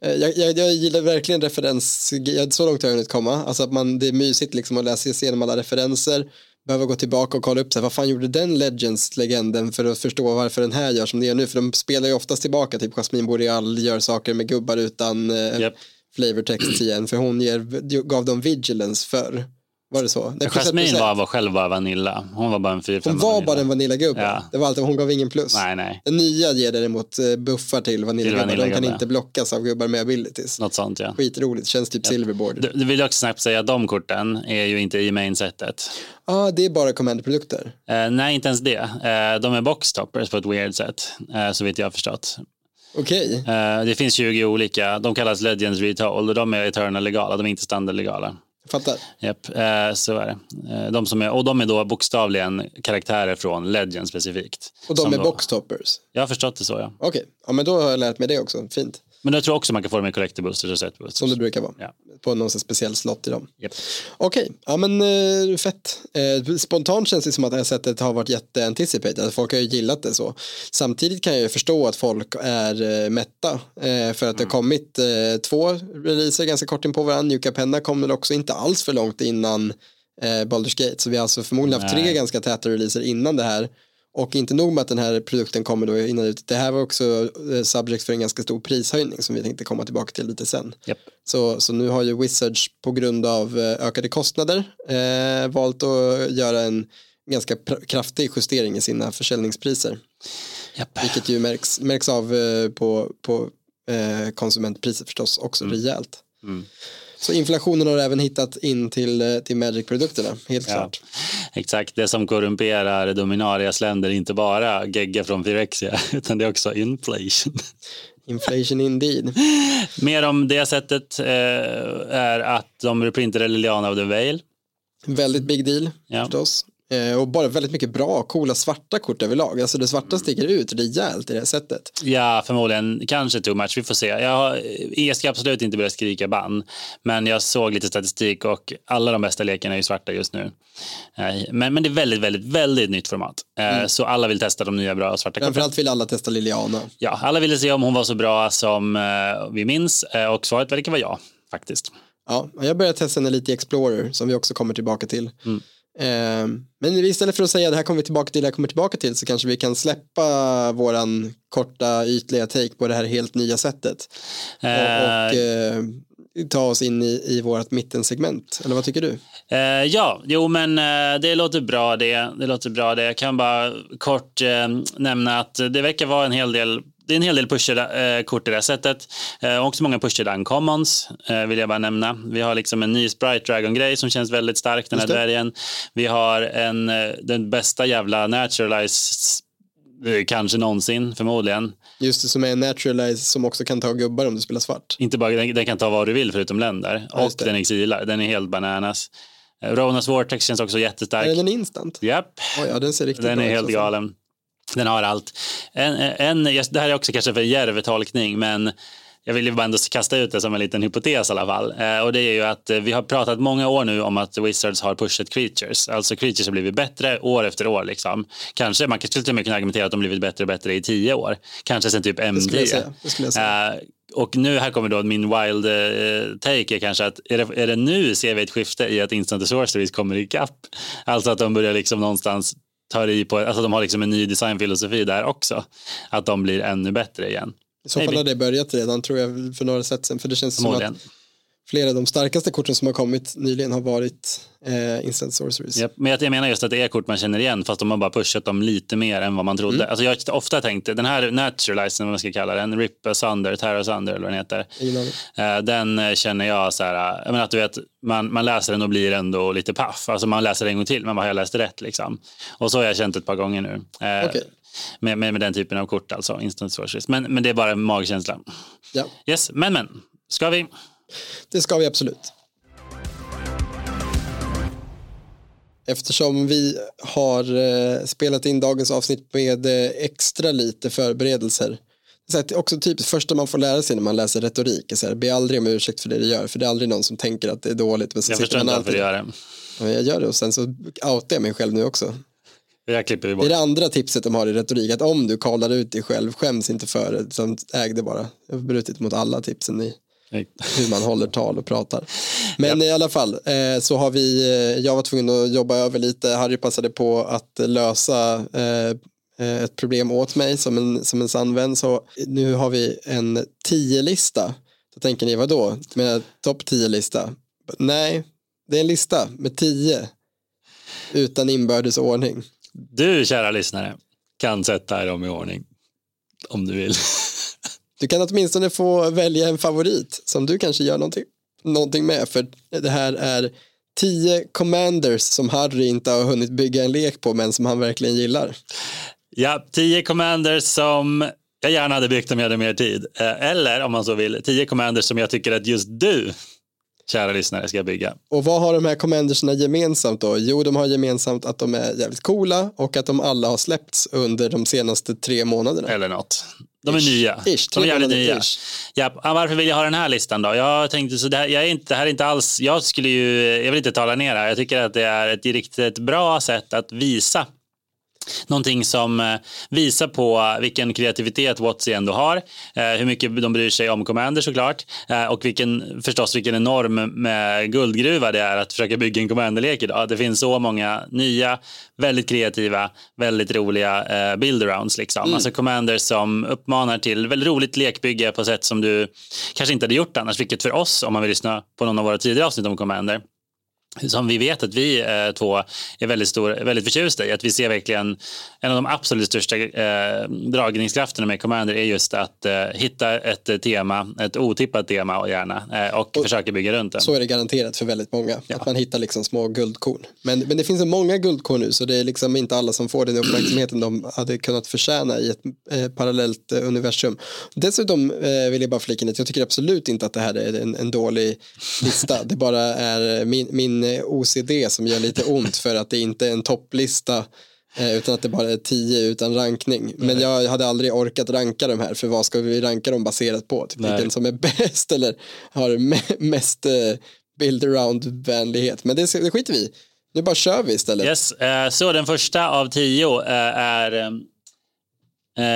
Speaker 2: eh, jag, jag, jag gillar verkligen referens, så långt har jag hunnit komma. Alltså att man, det är mysigt liksom att läsa igenom alla referenser. Behöva gå tillbaka och kolla upp så här, vad fan gjorde den Legends-legenden för att förstå varför den här gör som det gör nu. För de spelar ju oftast tillbaka, typ Jasmine Boreal gör saker med gubbar utan eh,
Speaker 1: Japp.
Speaker 2: flavortext igen. För hon ger, gav dem vigilance för Var det så? Nej,
Speaker 1: Jasmine var, var själv bara Vanilla. Hon var bara en 4
Speaker 2: Hon var bara en Vanilla-gubbe.
Speaker 1: Ja.
Speaker 2: Det var allt, hon gav ingen plus.
Speaker 1: Nej, nej.
Speaker 2: Den nya ger däremot eh, buffar till Vanilla-gubbar. De kan inte blockas av gubbar med abilities.
Speaker 1: Något sånt ja.
Speaker 2: Skitroligt, känns typ silverboard.
Speaker 1: Du, du vill också snabbt säga att de korten är ju inte i main-setet.
Speaker 2: Ja, ah, det är bara commander-produkter.
Speaker 1: Eh, nej, inte ens det. Eh, de är boxtoppers på ett weird sätt, eh, så vitt jag har förstått.
Speaker 2: Okej,
Speaker 1: Eh, det finns 20 olika, de kallas Legends Retold och de är eternal legala, de är inte standard legala.
Speaker 2: jag fattar.
Speaker 1: Japp, eh, så är det. Eh, de som är, och de är då bokstavligen karaktärer från Legend specifikt.
Speaker 2: Och de
Speaker 1: Som
Speaker 2: är
Speaker 1: då-
Speaker 2: boxtoppers.
Speaker 1: Jag har förstått det så ja.
Speaker 2: Okej, ja men då har jag lärt mig det också. Fint.
Speaker 1: Men jag tror också man kan få dem i collector boosters och set boosters.
Speaker 2: Som det brukar vara.
Speaker 1: Ja.
Speaker 2: På någon speciell slott i dem.
Speaker 1: Japp.
Speaker 2: Okej, ja men eh, fett. Eh, spontant känns det som att det här sättet har varit jätteanticipated. Folk har ju gillat det så. Samtidigt kan jag ju förstå att folk är eh, mätta. För att det har kommit eh, två releaser ganska kort in på varandra. Yuka Penna kom väl också inte alls för långt innan Baldur's Gate. Så vi har alltså förmodligen haft tre
Speaker 1: Nej.
Speaker 2: ganska täta releaser innan det här. Och inte nog med att den här produkten kommer då innan ut. Det här var också eh, subject för en ganska stor prishöjning som vi tänkte komma tillbaka till lite sen.
Speaker 1: Japp.
Speaker 2: Så, så nu har ju Wizards på grund av eh, ökade kostnader eh, valt att göra en ganska kraftig justering i sina försäljningspriser.
Speaker 1: Japp.
Speaker 2: Vilket ju märks, märks av eh, på, på eh, konsumentpriset förstås också rejält.
Speaker 1: Mm.
Speaker 2: Så inflationen har även hittat in till, eh, till Magic-produkterna, helt
Speaker 1: Ja.
Speaker 2: klart.
Speaker 1: Exakt, det som korrumperar Dominarias länder är inte bara gegga från Phyrexia utan det är också inflation.
Speaker 2: Inflation indeed.
Speaker 1: Mer om det sättet eh, är att de reprintade Liliana of the Veil.
Speaker 2: Väldigt big deal
Speaker 1: Ja.
Speaker 2: förstås. Eh, och bara väldigt mycket bra, coola svarta kort överlag. Alltså det svarta sticker ut rejält i det här sättet.
Speaker 1: Ja, förmodligen kanske too much. Vi får se. Jag, jag ska absolut inte börja skrika bann, men jag såg lite statistik och alla de bästa lekarna är ju svarta just nu. Eh, Men, men det är väldigt, väldigt, väldigt nytt format. Eh, Så alla vill testa de nya bra svarta korten.
Speaker 2: Framförallt vill alla testa Liliana.
Speaker 1: Ja, alla ville se om hon var så bra som eh, vi minns eh, och svaret verkar vara ja, faktiskt.
Speaker 2: Ja, jag börjar testa henne lite i Explorer som vi också kommer tillbaka till.
Speaker 1: Mm.
Speaker 2: Eh, men istället för att säga det här kommer vi tillbaka till, det här kommer tillbaka till så kanske vi kan släppa våran korta ytliga take på det här helt nya sättet. Och, och
Speaker 1: Eh,
Speaker 2: eh, ta oss in i, i vårt mittensegment. Eller vad tycker du?
Speaker 1: Eh, ja, jo men det låter bra det. Det låter bra det. Jag kan bara kort eh, nämna att det verkar vara en hel del det är en hel del pushade eh, i det här sättet. Eh, också många pushade uncommons eh, vill jag bara nämna. Vi har liksom en ny Sprite Dragon-grej som känns väldigt stark, den här dvärgen. Vi har en, den bästa jävla Naturalize eh, kanske någonsin, förmodligen.
Speaker 2: Just det som är en naturalize som också kan ta gubbar om du spelar svart.
Speaker 1: Inte bara, den, den kan ta vad du vill förutom länder.
Speaker 2: Ja,
Speaker 1: och den exilar. Den är helt bananas. Ronas Vortex känns också jättestark.
Speaker 2: Är den en instant?
Speaker 1: Japp.
Speaker 2: Oj, ja, den ser riktigt
Speaker 1: Den
Speaker 2: bra
Speaker 1: är helt
Speaker 2: så fan.
Speaker 1: galen. Den har allt. En, en, det här är också kanske för djärv tolkning, men jag vill ju bara ändå kasta ut det som en liten hypotes i alla fall. Eh, och det är ju att eh, vi har pratat många år nu om att Wizards har pushat creatures. Alltså creatures har blivit bättre år efter år. Liksom. Kanske, man skulle till och med kunna argumentera att de blivit bättre och bättre i tio år. Kanske sen typ
Speaker 2: Det
Speaker 1: MD.
Speaker 2: säga. Det säga.
Speaker 1: Eh, och nu här kommer då min wild eh, take är kanske att är det, är det nu ser vi ett skifte i att instant sorceries kommer ikapp? Alltså att de börjar liksom någonstans ta i på, alltså de har liksom en ny designfilosofi där också. Att de blir ännu bättre igen.
Speaker 2: I så fall har det börjat redan tror jag för några sätt sen. För det känns som att. Flera av de starkaste korten som har kommit nyligen har varit eh, instant sorceries.
Speaker 1: Yep. Men jag menar just att det är kort man känner igen fast de har bara pushat dem lite mer än vad man trodde.
Speaker 2: Mm.
Speaker 1: Alltså jag har ofta tänkt, den här naturalizen, vad man ska kalla den, Rip Asunder, Terra Asunder eller vad den heter. Eh, Den eh, känner jag så här, eh, jag menar att du vet, man, man läser den och blir ändå lite paff. Alltså man läser den en gång till, men bara, har jag läst rätt liksom. Och så har jag känt ett par gånger nu. Eh,
Speaker 2: Okej.
Speaker 1: med, med, med den typen av kort alltså, instant sorceries. Men, men det är bara en magkänsla.
Speaker 2: Ja,
Speaker 1: Yes, men men, ska vi?
Speaker 2: Det ska vi absolut. Eftersom vi har eh, spelat in dagens avsnitt med eh, extra lite förberedelser. Så att också typ första man får lära sig när man läser retorik är så här, be aldrig om ursäkt för det du gör, för det är aldrig någon som tänker att det är dåligt. Men så
Speaker 1: Jag förstår
Speaker 2: man
Speaker 1: inte varför du gör det.
Speaker 2: Ja, Jag gör det och sen så outar jag mig själv nu också.
Speaker 1: Här klipper vi
Speaker 2: Det
Speaker 1: bort.
Speaker 2: är det andra tipset de har i retorik, att om du kallar ut dig själv, skäms inte för det, äg det bara. Jag har brutit mot alla tipsen i hur man håller tal och pratar. Men i alla fall eh, så har vi, eh, jag var tvungen att jobba över lite, Harry passade på att lösa eh, eh, ett problem åt mig som en, som en sann vän. Så nu har vi en tio-lista. Då tänker ni, vad då? Med topp tio-lista? Nej, det är en lista med tio utan inbördes ordning.
Speaker 1: Du, kära lyssnare, kan sätta dem i ordning. Om du vill.
Speaker 2: Du kan åtminstone få välja en favorit som du kanske gör någonting, någonting med. För det här är tio commanders som Harry inte har hunnit bygga en lek på men som han verkligen gillar.
Speaker 1: Ja, tio commanders som jag gärna hade byggt om jag hade mer tid. Eh, eller om man så vill, tio commanders som jag tycker att just du, kära lyssnare, ska bygga.
Speaker 2: Och vad har de här commandersna gemensamt då? Jo, de har gemensamt att de är jävligt coola och att de alla har släppts under de senaste tre månaderna.
Speaker 1: Eller något. De är
Speaker 2: Ish.
Speaker 1: nya.
Speaker 2: Ish,
Speaker 1: De är jävligt nya.
Speaker 2: ish.
Speaker 1: Ja, varför vill jag ha den här listan då? Jag tänkte så det här, jag är inte, det här är inte alls, jag skulle ju, jag vill inte tala ner det här. Jag tycker att det är ett riktigt bra sätt att visa Någonting som eh, visar på vilken kreativitet Watsy ändå har, eh, hur mycket de bryr sig om Commander såklart eh, och vilken, förstås vilken enorm med guldgruva det är att försöka bygga en Commander-lek idag. Det finns så många nya, väldigt kreativa, väldigt roliga build-arounds. Liksom. Alltså Commander som uppmanar till väldigt roligt lekbygge på sätt som du kanske inte hade gjort annars, vilket för oss, om man vill lyssna på någon av våra tidigare avsnitt om Commander, som vi vet att vi eh, två är väldigt, stor, väldigt förtjusta i. Att vi ser verkligen en av de absolut största eh, dragningskrafterna med Commander är just att eh, hitta ett tema, ett otippat tema och gärna eh, och, försöka bygga runt det.
Speaker 2: Så är det garanterat för väldigt många. Att man hittar liksom små guldkorn. Men, men det finns så många guldkorn nu så det är liksom inte alla som får den uppmärksamheten de hade kunnat förtjäna i ett eh, parallellt eh, universum. Dessutom vill jag bara flika in att jag tycker absolut inte att det här är en, en dålig lista. Det bara är min, min eh, OCD som gör lite ont för att det inte är en topplista eh, utan att det bara är tio utan rankning. Men jag hade aldrig orkat ranka de här för vad ska vi ranka dem baserat på? Typ
Speaker 1: Nej.
Speaker 2: vilken som är bäst eller har me- mest eh, build around vänlighet. Men det, det skiter vi i. Nu bara kör vi istället.
Speaker 1: Yes, så den första av tio är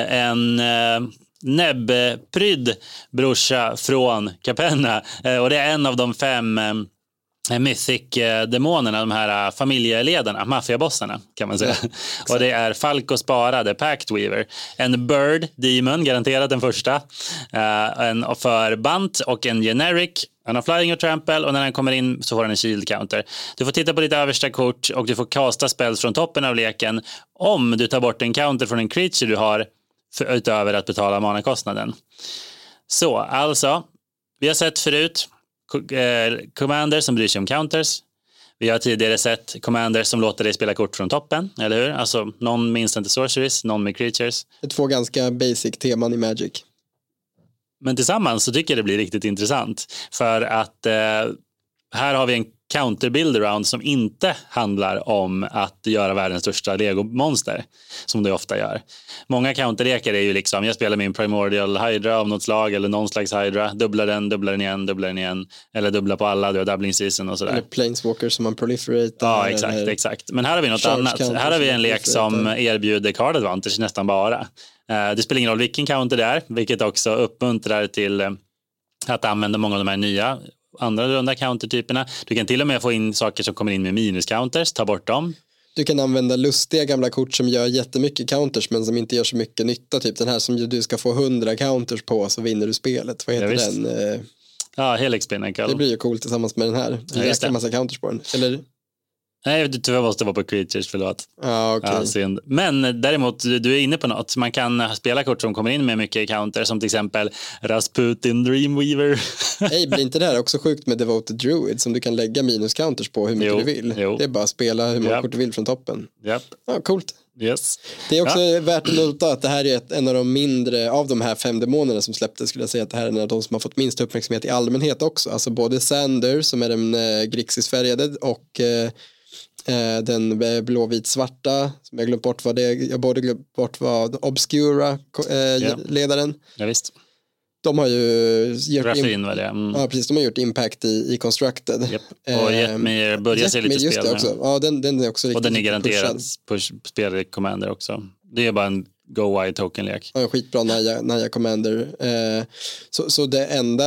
Speaker 1: en näbbprydd brorsa från Capenna. Och det är en av de fem Mythic-demonerna, de här eh, familjeledarna, maffiabossarna kan man säga. och det är Falco Spara, The Pact Weaver. En Bird Demon, garanterat den första. Eh, en för Bunt och en Generic. Han har Flying och Trample och när han kommer in så får han en Shield Counter. Du får titta på ditt översta kort och du får kasta spells från toppen av leken om du tar bort en counter från en creature du har för, utöver att betala manakostnaden. Så, alltså, vi har sett förut eh, commander som bryr sig om counters. Vi har tidigare sett commanders som låter dig spela kort från toppen, eller hur? Alltså någon med instant sorceries, någon med creatures.
Speaker 2: Det är två ganska basic teman i Magic.
Speaker 1: Men tillsammans så tycker jag det blir riktigt intressant. För att eh, här har vi en counter build around som inte handlar om att göra världens största legomonster. Som det ofta gör. Många counterlekar är ju liksom, jag spelar min primordial hydra av något slag eller någon slags hydra. Dubblar den, dubblar den igen, dubblar den igen. Eller dubbla på alla, du har doubling season och sådär.
Speaker 2: Eller planeswalker som man proliferatar.
Speaker 1: Ja, exakt,
Speaker 2: eller...
Speaker 1: exakt. Men här har vi något
Speaker 2: Charge
Speaker 1: annat. Här har vi en lek som erbjuder card advantage nästan bara. Eh, Det spelar ingen roll vilken counter det är, vilket också uppmuntrar till eh, att använda många av de här nya andra runda countertyperna. Du kan till och med få in saker som kommer in med minus-counters, ta bort dem.
Speaker 2: Du kan använda lustiga gamla kort som gör jättemycket counters men som inte gör så mycket nytta. Typ den här som du ska få 100 counters på så vinner du spelet. Vad heter
Speaker 1: Ja,
Speaker 2: den? Eh,
Speaker 1: Ja, Helix Pinnacle.
Speaker 2: Det blir ju coolt tillsammans med den här. Det är
Speaker 1: Ja, det.
Speaker 2: massa counters på den. Eller?
Speaker 1: Nej, du tyvärr måste vara på Creatures, förlåt.
Speaker 2: Ja, okej.
Speaker 1: Ja, synd. Men däremot, du är inne på något. Man kan spela kort som kommer in med mycket counter, som till exempel Rasputin Dreamweaver.
Speaker 2: Hej, blir inte det här också sjukt med Devoted Druid som du kan lägga minus counters på hur mycket
Speaker 1: Jo,
Speaker 2: du vill?
Speaker 1: jo.
Speaker 2: Det är bara att spela hur många
Speaker 1: Japp.
Speaker 2: kort du vill från toppen.
Speaker 1: Japp,
Speaker 2: Ja, coolt.
Speaker 1: yes.
Speaker 2: Det är också värt att nota att det här är ett, en av de mindre av de här fem demonerna som släpptes skulle jag säga att det här är en av de som har fått minst uppmärksamhet i allmänhet också. Alltså både Sander som är den eh, grixisfärgade och eh, eh, den eh, blåvit-svarta som jag glömt bort vad det. Jag både glömt bort vad Obscura eh,
Speaker 1: Ja.
Speaker 2: ledaren.
Speaker 1: Ja, visst.
Speaker 2: De har ju gjort,
Speaker 1: Raffin var det. Mm.
Speaker 2: ja, precis, de har gjort impact i, i Constructed.
Speaker 1: Japp. Och
Speaker 2: Eh,
Speaker 1: Jetmir börjar se lite spel
Speaker 2: det också. Ja, den, den är också riktigt
Speaker 1: Och den är
Speaker 2: pushad.
Speaker 1: push spel Commander också. Det är bara en go wide token-lek.
Speaker 2: Ja, skitbra Naya, Naya Commander. Eh, så, så det enda,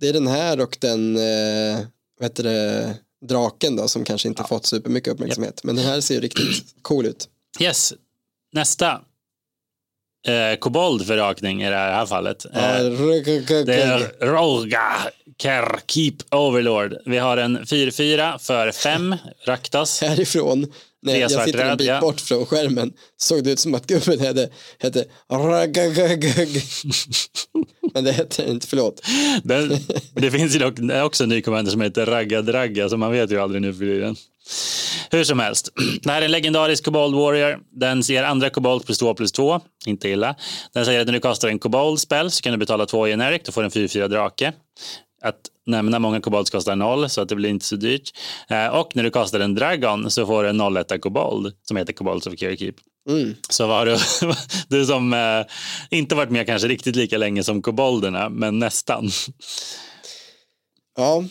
Speaker 2: det är den här och den, eh, vad heter det, draken då som kanske inte fått supermycket uppmärksamhet. Men den här ser ju riktigt cool ut.
Speaker 1: Yes, nästa. Eh, kobold för rakning i det här fallet.
Speaker 2: Ja,
Speaker 1: Eh, det är Roga Ker Keep Overlord. Vi har en 4-4 för 5 Raktas.
Speaker 2: Härifrån, när jag sitter en bit bort från skärmen, såg det ut som att gubben hette, hette. Men det heter den inte, förlåt.
Speaker 1: Den, det finns ju dock också en ny commander som heter Ragga Dragga, så man vet ju aldrig nu för tiden. Hur som helst, det här är en legendarisk Kobold Warrior. Den ser andra Kobold plus 2 plus 2, inte illa. Den säger att när du kastar en Kobold spel så kan du betala 2 generic, då får du en 4-4 drake. Att nämna många Kobolds kostar 0, så att det blir inte så dyrt. Eh, och när du kastar en Dragon så får du en 0-1 Kobold som heter Kobolds of Care Keep.
Speaker 2: Mm.
Speaker 1: Så vad har du, du som eh, inte varit med kanske riktigt lika länge som kobolderna, men nästan.
Speaker 2: Ja,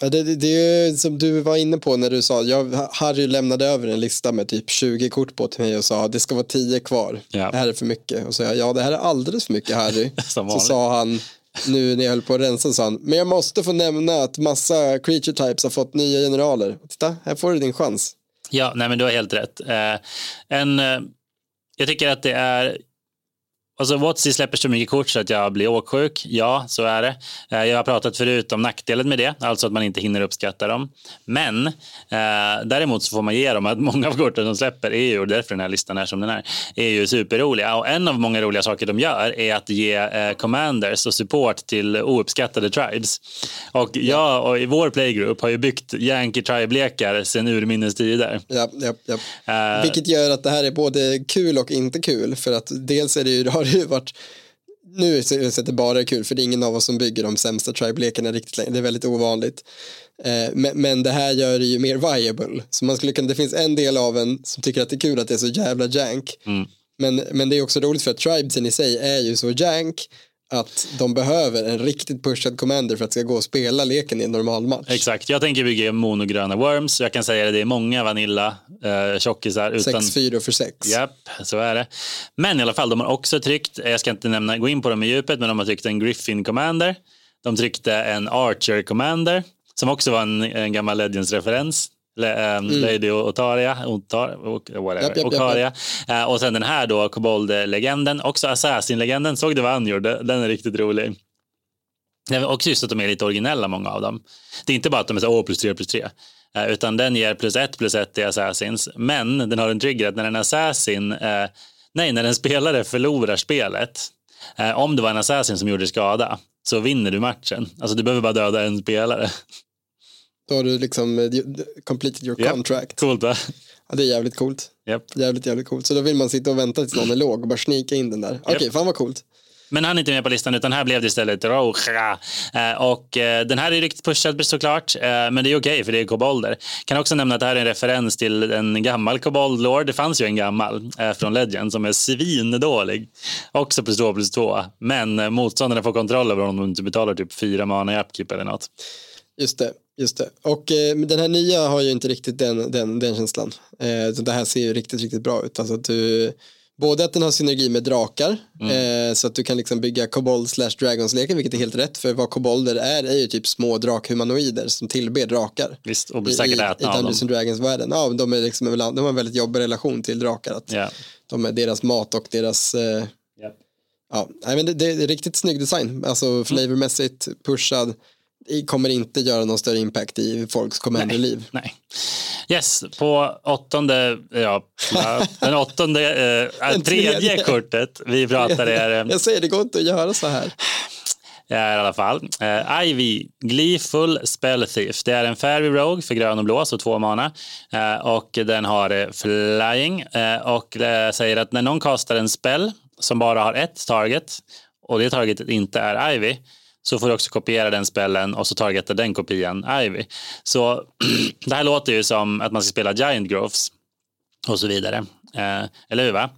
Speaker 2: det, det, det är ju som du var inne på när du sa, jag, Harry lämnade över en lista med typ 20 kort på till mig och sa det ska vara 10 kvar,
Speaker 1: Ja.
Speaker 2: det här är för mycket. Och så sa jag, ja det här är alldeles för mycket Harry. Så sa han, nu när jag höll på att rensa, sa han, men jag måste få nämna att massa creature types har fått nya generaler. Titta, här får du din chans.
Speaker 1: Ja, nej, men du har helt rätt. Eh, en, eh, jag tycker att det är... Alltså Watsy släpper så mycket kort så att jag blir åksjuk. Ja, så är det. Eh, jag har pratat förut om nackdelen med det, alltså att man inte hinner uppskatta dem. Men eh, däremot så får man ge dem att många av korten de släpper är ju, och därför den här listan är som den är, är ju superroliga. Och en av många roliga saker de gör är att ge eh, commanders och support till ouppskattade tribes. Och jag och i vår playgroup har ju byggt Yankee tribe-lekar sedan urminnes tider.
Speaker 2: Ja, ja, ja.
Speaker 1: Eh,
Speaker 2: Vilket gör att det här är både kul och inte kul. För att dels är det ju, har det ju varit, nu är så att det bara är kul för det är ingen av oss som bygger de sämsta tribe-lekarna riktigt länge. Det är väldigt ovanligt. Eh, Men, men det här gör det ju mer viable. Så man skulle kunna, det finns en del av en som tycker att det är kul att det är så jävla jank.
Speaker 1: Mm.
Speaker 2: Men, men det är också roligt för att tribesen i sig är ju så jank att de behöver en riktigt pushad commander för att det ska gå och spela leken i en normal match.
Speaker 1: Exakt, jag tänker bygga monogröna worms. Jag kan säga det, det är många vanilla eh, tjockisar. Utan...
Speaker 2: 6-4 för 6.
Speaker 1: Japp, så är det. Men i alla fall, de har också tryckt, jag ska inte nämna, gå in på dem i djupet, men de har tryckt en Griffin Commander. De tryckte en Archer Commander, som också var en, en gammal Legends-referens. Le, um, Lady Otaria, Otar, och- whatever,
Speaker 2: Mm. Japp,
Speaker 1: Okaria. Eh, och sen den här då, Kobold-legenden, också Assassin-legenden. Såg du vad han gjorde? Den är riktigt rolig. Är också just att de är lite originella, många av dem. Det är inte bara att de är så åh, plus tre, plus tre. Eh, utan den ger plus ett, plus ett till Assassins. Men den har en trigger att när en Assassin, eh, nej, när en spelare förlorar spelet, eh, om det var en Assassin som gjorde skada, så vinner du matchen. Alltså du behöver bara döda en spelare.
Speaker 2: Då har du liksom eh, completed your
Speaker 1: Japp.
Speaker 2: contract.
Speaker 1: Coolt va?
Speaker 2: Ja, det är jävligt coolt.
Speaker 1: Japp.
Speaker 2: Jävligt, jävligt coolt. Så då vill man sitta och vänta tills någon är låg och bara snika in den där. Okej, fan vad coolt.
Speaker 1: Men han är inte med på listan utan här blev det istället Roja. Eh, och eh, den här är riktigt pushad såklart, men det är okej för det är kobolder. Kan också nämna att det här är en referens till en gammal koboldlord. Det fanns ju en gammal från Legend som är svindålig. Också plus två plus två. Men motståndarna får kontroll över om de inte betalar typ fyra mana i upkeep eller något.
Speaker 2: Just det, just det. Och eh, den här nya har ju inte riktigt den, den, den känslan. Eh, så det här ser ju riktigt, riktigt bra ut. Alltså att du, både att den har synergi med drakar, eh, så att du kan liksom bygga kobold slash dragonsleken, vilket är helt rätt, för vad kobolder är är ju typ små drakhumanoider som tillber drakar.
Speaker 1: Visst, och blir
Speaker 2: I,
Speaker 1: säkert
Speaker 2: i, i
Speaker 1: ätna av dem.
Speaker 2: And Dragons-världen. Ja, de, är liksom, de har en väldigt jobbig relation till drakar. Att
Speaker 1: Ja.
Speaker 2: De är deras mat och deras eh, Ja, men det, det är riktigt snygg design. Alltså flavormässigt pushad. Kommer inte göra någon större impact i folks commander-liv.
Speaker 1: Nej. Yes, på åttonde, ja, den åttonde, äh,
Speaker 2: Den
Speaker 1: tredje,
Speaker 2: tredje.
Speaker 1: kortet vi pratar är eh,
Speaker 2: Jag säger det går inte att göra så här.
Speaker 1: är i alla fall. Uh, Ivy, Gleeful Spell Thief. Det är en Fairy Rogue för grön och blå, så två mana. Eh, och den har eh, Flying. Eh, och säger att när någon kastar en spell som bara har ett target och det targetet inte är Ivy så får du också kopiera den spellen och så targetar den kopian Ivy. Så det här låter ju som att man ska spela Giant Groves och så vidare. Eh, eller hur? Va?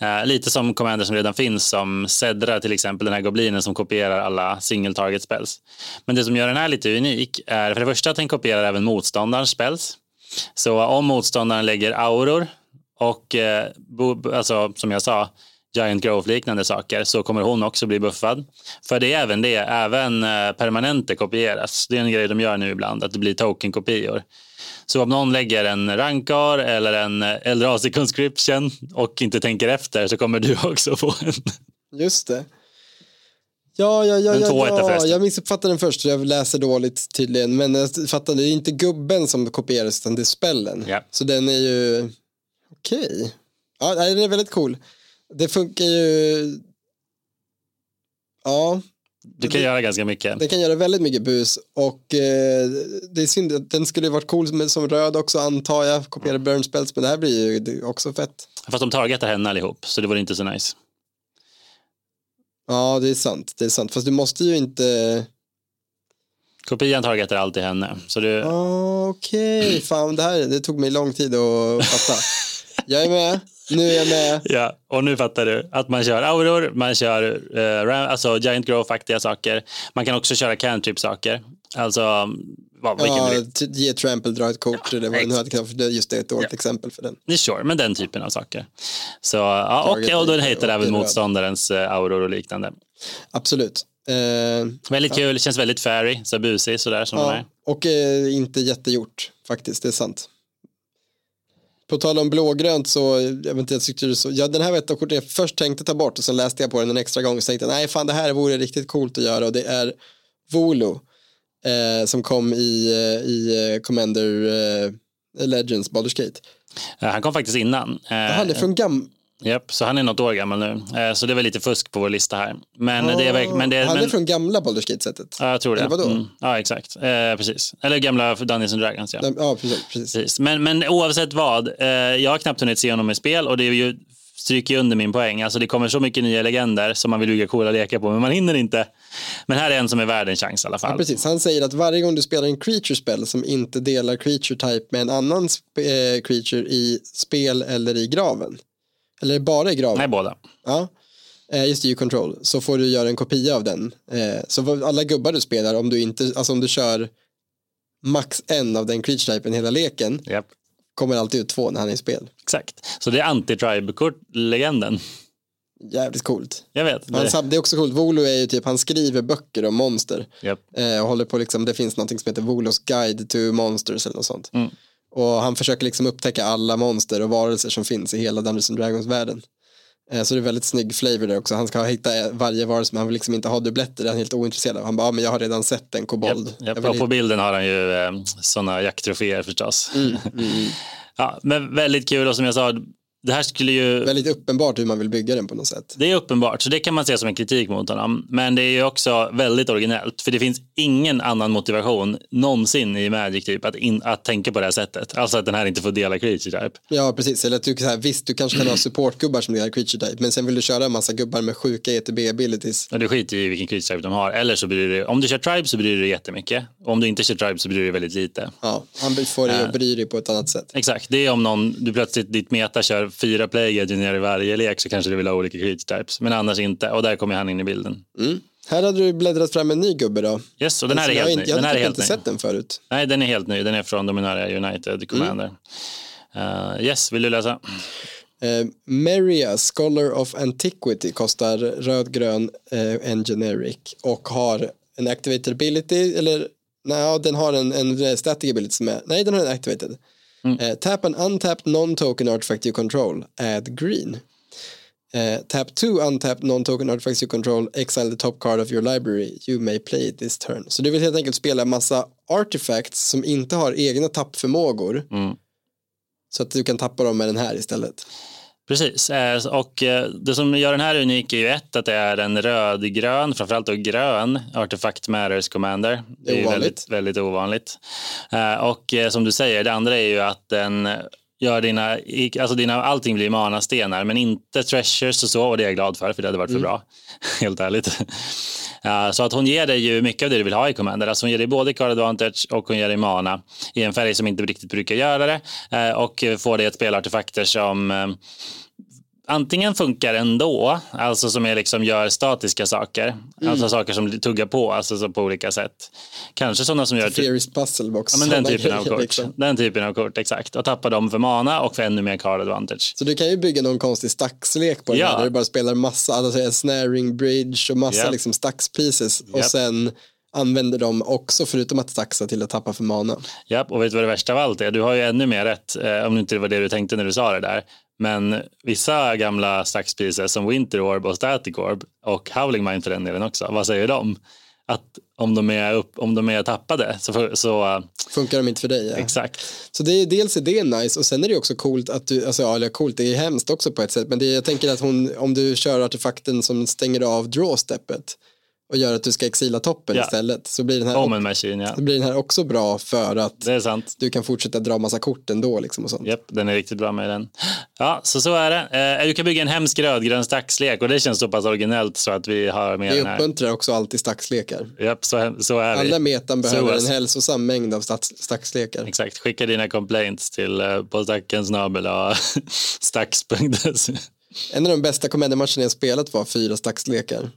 Speaker 1: Eh, lite som commander som redan finns som Cedra till exempel, den här goblinen som kopierar alla single target spells. Men det som gör den här lite unik är för det första att den kopierar även motståndarens spells. Så om motståndaren lägger auror och eh, bo, alltså, som jag sa, Giant Grove-liknande saker så kommer hon också bli buffad. För det är även det, även eh, permanenter kopieras. Det är en grej de gör nu ibland, att det blir token-kopior. Så om någon lägger en rankar eller en eh, Eldrazi conscription och inte tänker efter så kommer du också få en.
Speaker 2: Just det. Ja, ja, ja, ja, ja. jag missuppfattade den först, jag läser dåligt tydligen. Men jag fattar, det är inte gubben som kopieras utan det är spellen.
Speaker 1: Ja.
Speaker 2: Så den är ju okej. Ja, nej, den är väldigt cool. Det funkar ju... Ja,
Speaker 1: Du kan göra ganska mycket.
Speaker 2: den kan göra väldigt mycket bus och eh, det är synd att den skulle ju varit cool som, som röd också antar jag, kopiera burn spells, men det här blir ju det också fett.
Speaker 1: Fast de targetar henne allihop, så det vore inte så nice.
Speaker 2: Ja, det är sant, det är sant, fast du måste ju inte...
Speaker 1: Kopian targetar alltid henne. Så du,
Speaker 2: Okej, fan det här det tog mig lång tid att fatta. Jag är med, nu är jag med.
Speaker 1: Ja, och nu fattar du att man kör auror, man kör eh, ram, alltså giant growth-aktiga saker. Man kan också köra cantrip-saker. Alltså, vad,
Speaker 2: Ja, ge trample, dra ett kort vad det nu hade just det ett dåligt exempel för den.
Speaker 1: sure, men den typen av saker. Så, ja, och,
Speaker 2: Target
Speaker 1: och den
Speaker 2: och
Speaker 1: även motståndarens eh, auror och liknande.
Speaker 2: Absolut. Eh,
Speaker 1: Väldigt kul, känns väldigt fairy, så busig sådär som den
Speaker 2: ja,
Speaker 1: är.
Speaker 2: och eh, inte jättegjort faktiskt, det är sant. På tal om blågrönt så, jag vet inte, jag tyckte så, ja, den här var ett av korten jag först tänkte ta bort och sen läste jag på den en extra gång och tänkte nej fan det här vore riktigt coolt att göra och det är Volo eh, som kom i, eh, i eh, Commander eh, Legends Baldur's Gate.
Speaker 1: Eh, Han kom faktiskt innan.
Speaker 2: Han är från gam...
Speaker 1: Japp, så han är något år gammal nu. Eh, så det väl lite fusk på vår lista här. Men det är, men det är,
Speaker 2: han är
Speaker 1: men,
Speaker 2: från gamla Baldur's Gate-sättet.
Speaker 1: Ja, jag tror det.
Speaker 2: Eller vadå?
Speaker 1: Mm. Ja, exakt. Eh, precis. Eller gamla Dungeons and Dragons, ja.
Speaker 2: Ja, precis. precis.
Speaker 1: Precis. Men, men oavsett vad, eh, jag har knappt hunnit se honom i spel och det är ju, stryker under min poäng. Alltså det kommer så mycket nya legender som man vill bygga coola lekar på, men man hinner inte. Men här är en som är värd en chans i alla
Speaker 2: Ja,
Speaker 1: fall.
Speaker 2: precis. Han säger att varje gång du spelar en creature spell som inte delar creature type med en annan eh, creature i spel eller i graven. Eller bara i graven.
Speaker 1: Nej, båda.
Speaker 2: Ja. Eh, just det, control. Så får du göra en kopia av den. Eh, så alla gubbar du spelar, om du inte, alltså om du kör max en av den creature typen hela leken,
Speaker 1: Japp.
Speaker 2: kommer alltid ut två när han är i spel.
Speaker 1: Exakt. Så det är anti-tribe-kort-legenden.
Speaker 2: Jävligt coolt.
Speaker 1: Jag vet.
Speaker 2: Han,
Speaker 1: Det,
Speaker 2: sam- det är också coolt, Volo är ju typ, han skriver böcker om monster.
Speaker 1: japp.
Speaker 2: Eh, och håller på liksom, det finns någonting som heter Volos guide to monsters eller något sånt.
Speaker 1: Mm.
Speaker 2: Och han försöker liksom upptäcka alla monster och varelser som finns i hela Dungeons and Dragons-världen. Eh, så det är väldigt snygg flavor där också. Han ska hitta varje varelse men han vill liksom inte ha dubbletter, det är han helt ointresserad av. Han bara, ja, men jag har redan sett en kobold. Jag
Speaker 1: japp.
Speaker 2: vill
Speaker 1: på bilden har han ju eh, sådana jakttroféer förstås.
Speaker 2: Mm,
Speaker 1: ja, men väldigt kul och som jag sa, det här skulle ju...
Speaker 2: Väldigt uppenbart hur man vill bygga den på något sätt.
Speaker 1: Det är uppenbart, så det kan man se som en kritik mot honom. Men det är ju också väldigt originellt, för det finns ingen annan motivation någonsin i Magic typ att, in, att tänka på det här sättet. Alltså att den här inte får dela creature type.
Speaker 2: Ja, precis. Eller att du, så här, visst, du kanske kan ha supportgubbar som delar creature type, men sen vill du köra en massa gubbar med sjuka ETB-abilities.
Speaker 1: Och du skiter i vilken creature type de har. Eller så bryr du om du kör tribe så bryr du dig jättemycket. Och om du inte kör tribe så bryr du dig väldigt lite.
Speaker 2: Ja, han får dig att bry dig på ett annat sätt.
Speaker 1: Exakt, det är om någon, du plötsligt, ditt meta kör fyra player ner i varje lek så kanske du vill ha olika creature types. Men annars inte, och där kommer han in i bilden.
Speaker 2: Mm. Här hade du bläddrat fram en ny gubbe då.
Speaker 1: Yes, och den här är
Speaker 2: jag
Speaker 1: helt ny.
Speaker 2: Jag har inte
Speaker 1: ny.
Speaker 2: sett den förut.
Speaker 1: Nej, den är helt ny. Den är från Dominaria United Commander. Uh, yes, vill du läsa?
Speaker 2: Eh, Meria, Scholar of Antiquity, kostar röd-grön, eh, en generic och har en activated ability, eller nej, den har en, en static ability som är, nej den har en activated. Eh, tap an untapped non-token artifact you control, add green. Eh, tap 2 untap non-token artifacts you control, exile the top card of your library, you may play it this turn. Så du vill helt enkelt spela massa artifacts som inte har egna tappförmågor.
Speaker 1: Mm.
Speaker 2: Så att du kan tappa dem med den här istället.
Speaker 1: Precis, Eh, och eh, det som gör den här unik är ju ett att det är en rödgrön, framförallt då grön Artifact Matters Commander. Det är,
Speaker 2: Det är
Speaker 1: väldigt, väldigt ovanligt. Eh, Och som du säger, det andra är ju att den gör dina, alltså dina, allting blir mana-stenar men inte treasures och så och det är jag glad för för det hade varit för bra, helt ärligt. Ja, så att hon ger dig ju mycket av det du vill ha i Commander. Alltså hon ger dig både card advantage och hon ger dig mana i en färg som inte riktigt brukar göra det eh, och får dig att spela artefakter som eh, antingen funkar ändå, alltså som är liksom gör statiska saker, alltså saker som tuggar på, alltså så på olika sätt. Kanske sådana som gör typ,
Speaker 2: Fierist Puzzle Box.
Speaker 1: ja, men den
Speaker 2: sådana
Speaker 1: typen av kort.
Speaker 2: liksom.
Speaker 1: Den typen av kort, exakt. Och tappa dem för mana och för ännu mer card advantage.
Speaker 2: Så du kan ju bygga någon konstig stackslek på den
Speaker 1: Ja.
Speaker 2: här där du bara spelar massa, alltså snaring bridge och massa
Speaker 1: Ja.
Speaker 2: liksom stacks pieces och
Speaker 1: Japp.
Speaker 2: sen använder dem också förutom att stacksa till att tappa för mana.
Speaker 1: Ja, och vet du vad det värsta av allt är? Du har ju ännu mer rätt, eh, om det inte var det du tänkte när du sa det där. Men vissa gamla pieces som Winter Orb och Static Orb och Howling Mine för den delen också, vad säger de? Att om de är, upp, om de är tappade så, så eh,
Speaker 2: Funkar de inte för dig? Ja.
Speaker 1: exakt.
Speaker 2: Så det är, dels är det nice och sen är det också coolt att du, alltså ja, coolt, det är hemskt också på ett sätt, men det, jag tänker att hon, om du kör artefakten som stänger av drawsteppet och gör att du ska exila toppen
Speaker 1: Ja.
Speaker 2: istället så blir den här,
Speaker 1: Omen Machine, ja.
Speaker 2: blir den här också bra för att du kan fortsätta dra massa kort ändå liksom och sånt.
Speaker 1: Japp, den är riktigt bra med den. Ja, så så är det. Eh, du kan bygga en hemsk rödgrön stackslek och det känns så pass originellt så att vi har med
Speaker 2: Det
Speaker 1: den här.
Speaker 2: uppmuntrar också alltid stackslekar.
Speaker 1: Japp, så, så är
Speaker 2: Alla
Speaker 1: vi.
Speaker 2: metan behöver en hälsosam mängd av stackslekar.
Speaker 1: Exakt, skicka dina complaints till eh, på stacken snabel stacks.se.
Speaker 2: En av de bästa commandermatcherna jag spelat var fyra stackslekar.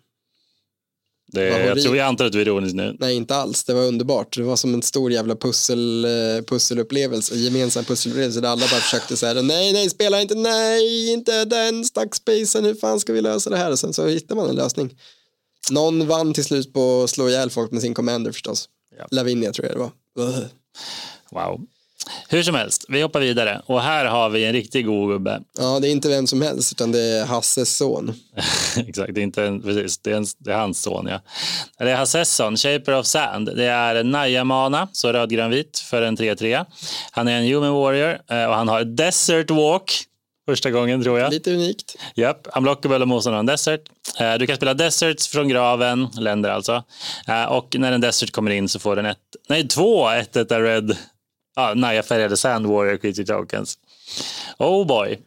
Speaker 1: Det, jag,
Speaker 2: horribelt.
Speaker 1: tror, jag antar att du är ironisk nu.
Speaker 2: Nej, inte alls. Det var underbart. Det var som en stor jävla pussel, eh, pusselupplevelse, gemensam pusselupplevelse där alla bara försökte säga nej, nej, spela inte, nej, inte den stackspacen, hur fan ska vi lösa det här? Och sen så hittade man en lösning. Någon vann till slut på att slå ihjäl folk med sin commander förstås.
Speaker 1: Ja.
Speaker 2: Lavinia tror jag det var.
Speaker 1: Wow. Hur som helst, vi hoppar vidare och här har vi en riktig god gubbe.
Speaker 2: Ja, det är inte vem som helst, utan det är Hasses son.
Speaker 1: Exakt, det är, inte en, precis, det, är en, det är hans son. Ja. Det är Hassesson, Shaper of Sand. Det är en Naya-mana, så rödgrönvit för en 3-3. Han är en human warrior eh, och han har Desert Walk. Första gången tror jag.
Speaker 2: Lite unikt.
Speaker 1: Japp, unblockable och motståndare en desert. Eh, Du kan spela deserts från graven, länder alltså. Eh, Och när en desert kommer in så får den ett, nej två ett ett red, ja, Naya-färgade Sand Warrior Creature Tokens. Oh boy.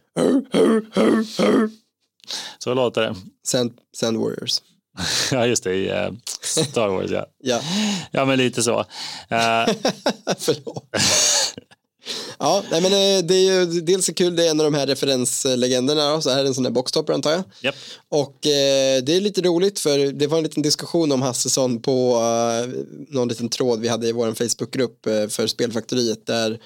Speaker 1: Så låter det.
Speaker 2: Sand, Sand Warriors.
Speaker 1: Ja, just det, i eh, Star Wars, ja.
Speaker 2: Ja,
Speaker 1: Ja, men lite så. Eh,
Speaker 2: förlåt. Ja, nej men eh, det är ju dels är kul, det är en av de här referenslegenderna, då, så här är en sån där boxtopper antar jag.
Speaker 1: japp.
Speaker 2: Och eh, det är lite roligt för det var en liten diskussion om Hassesson på eh, någon liten tråd vi hade i vår Facebookgrupp eh, för Spelfaktoriet där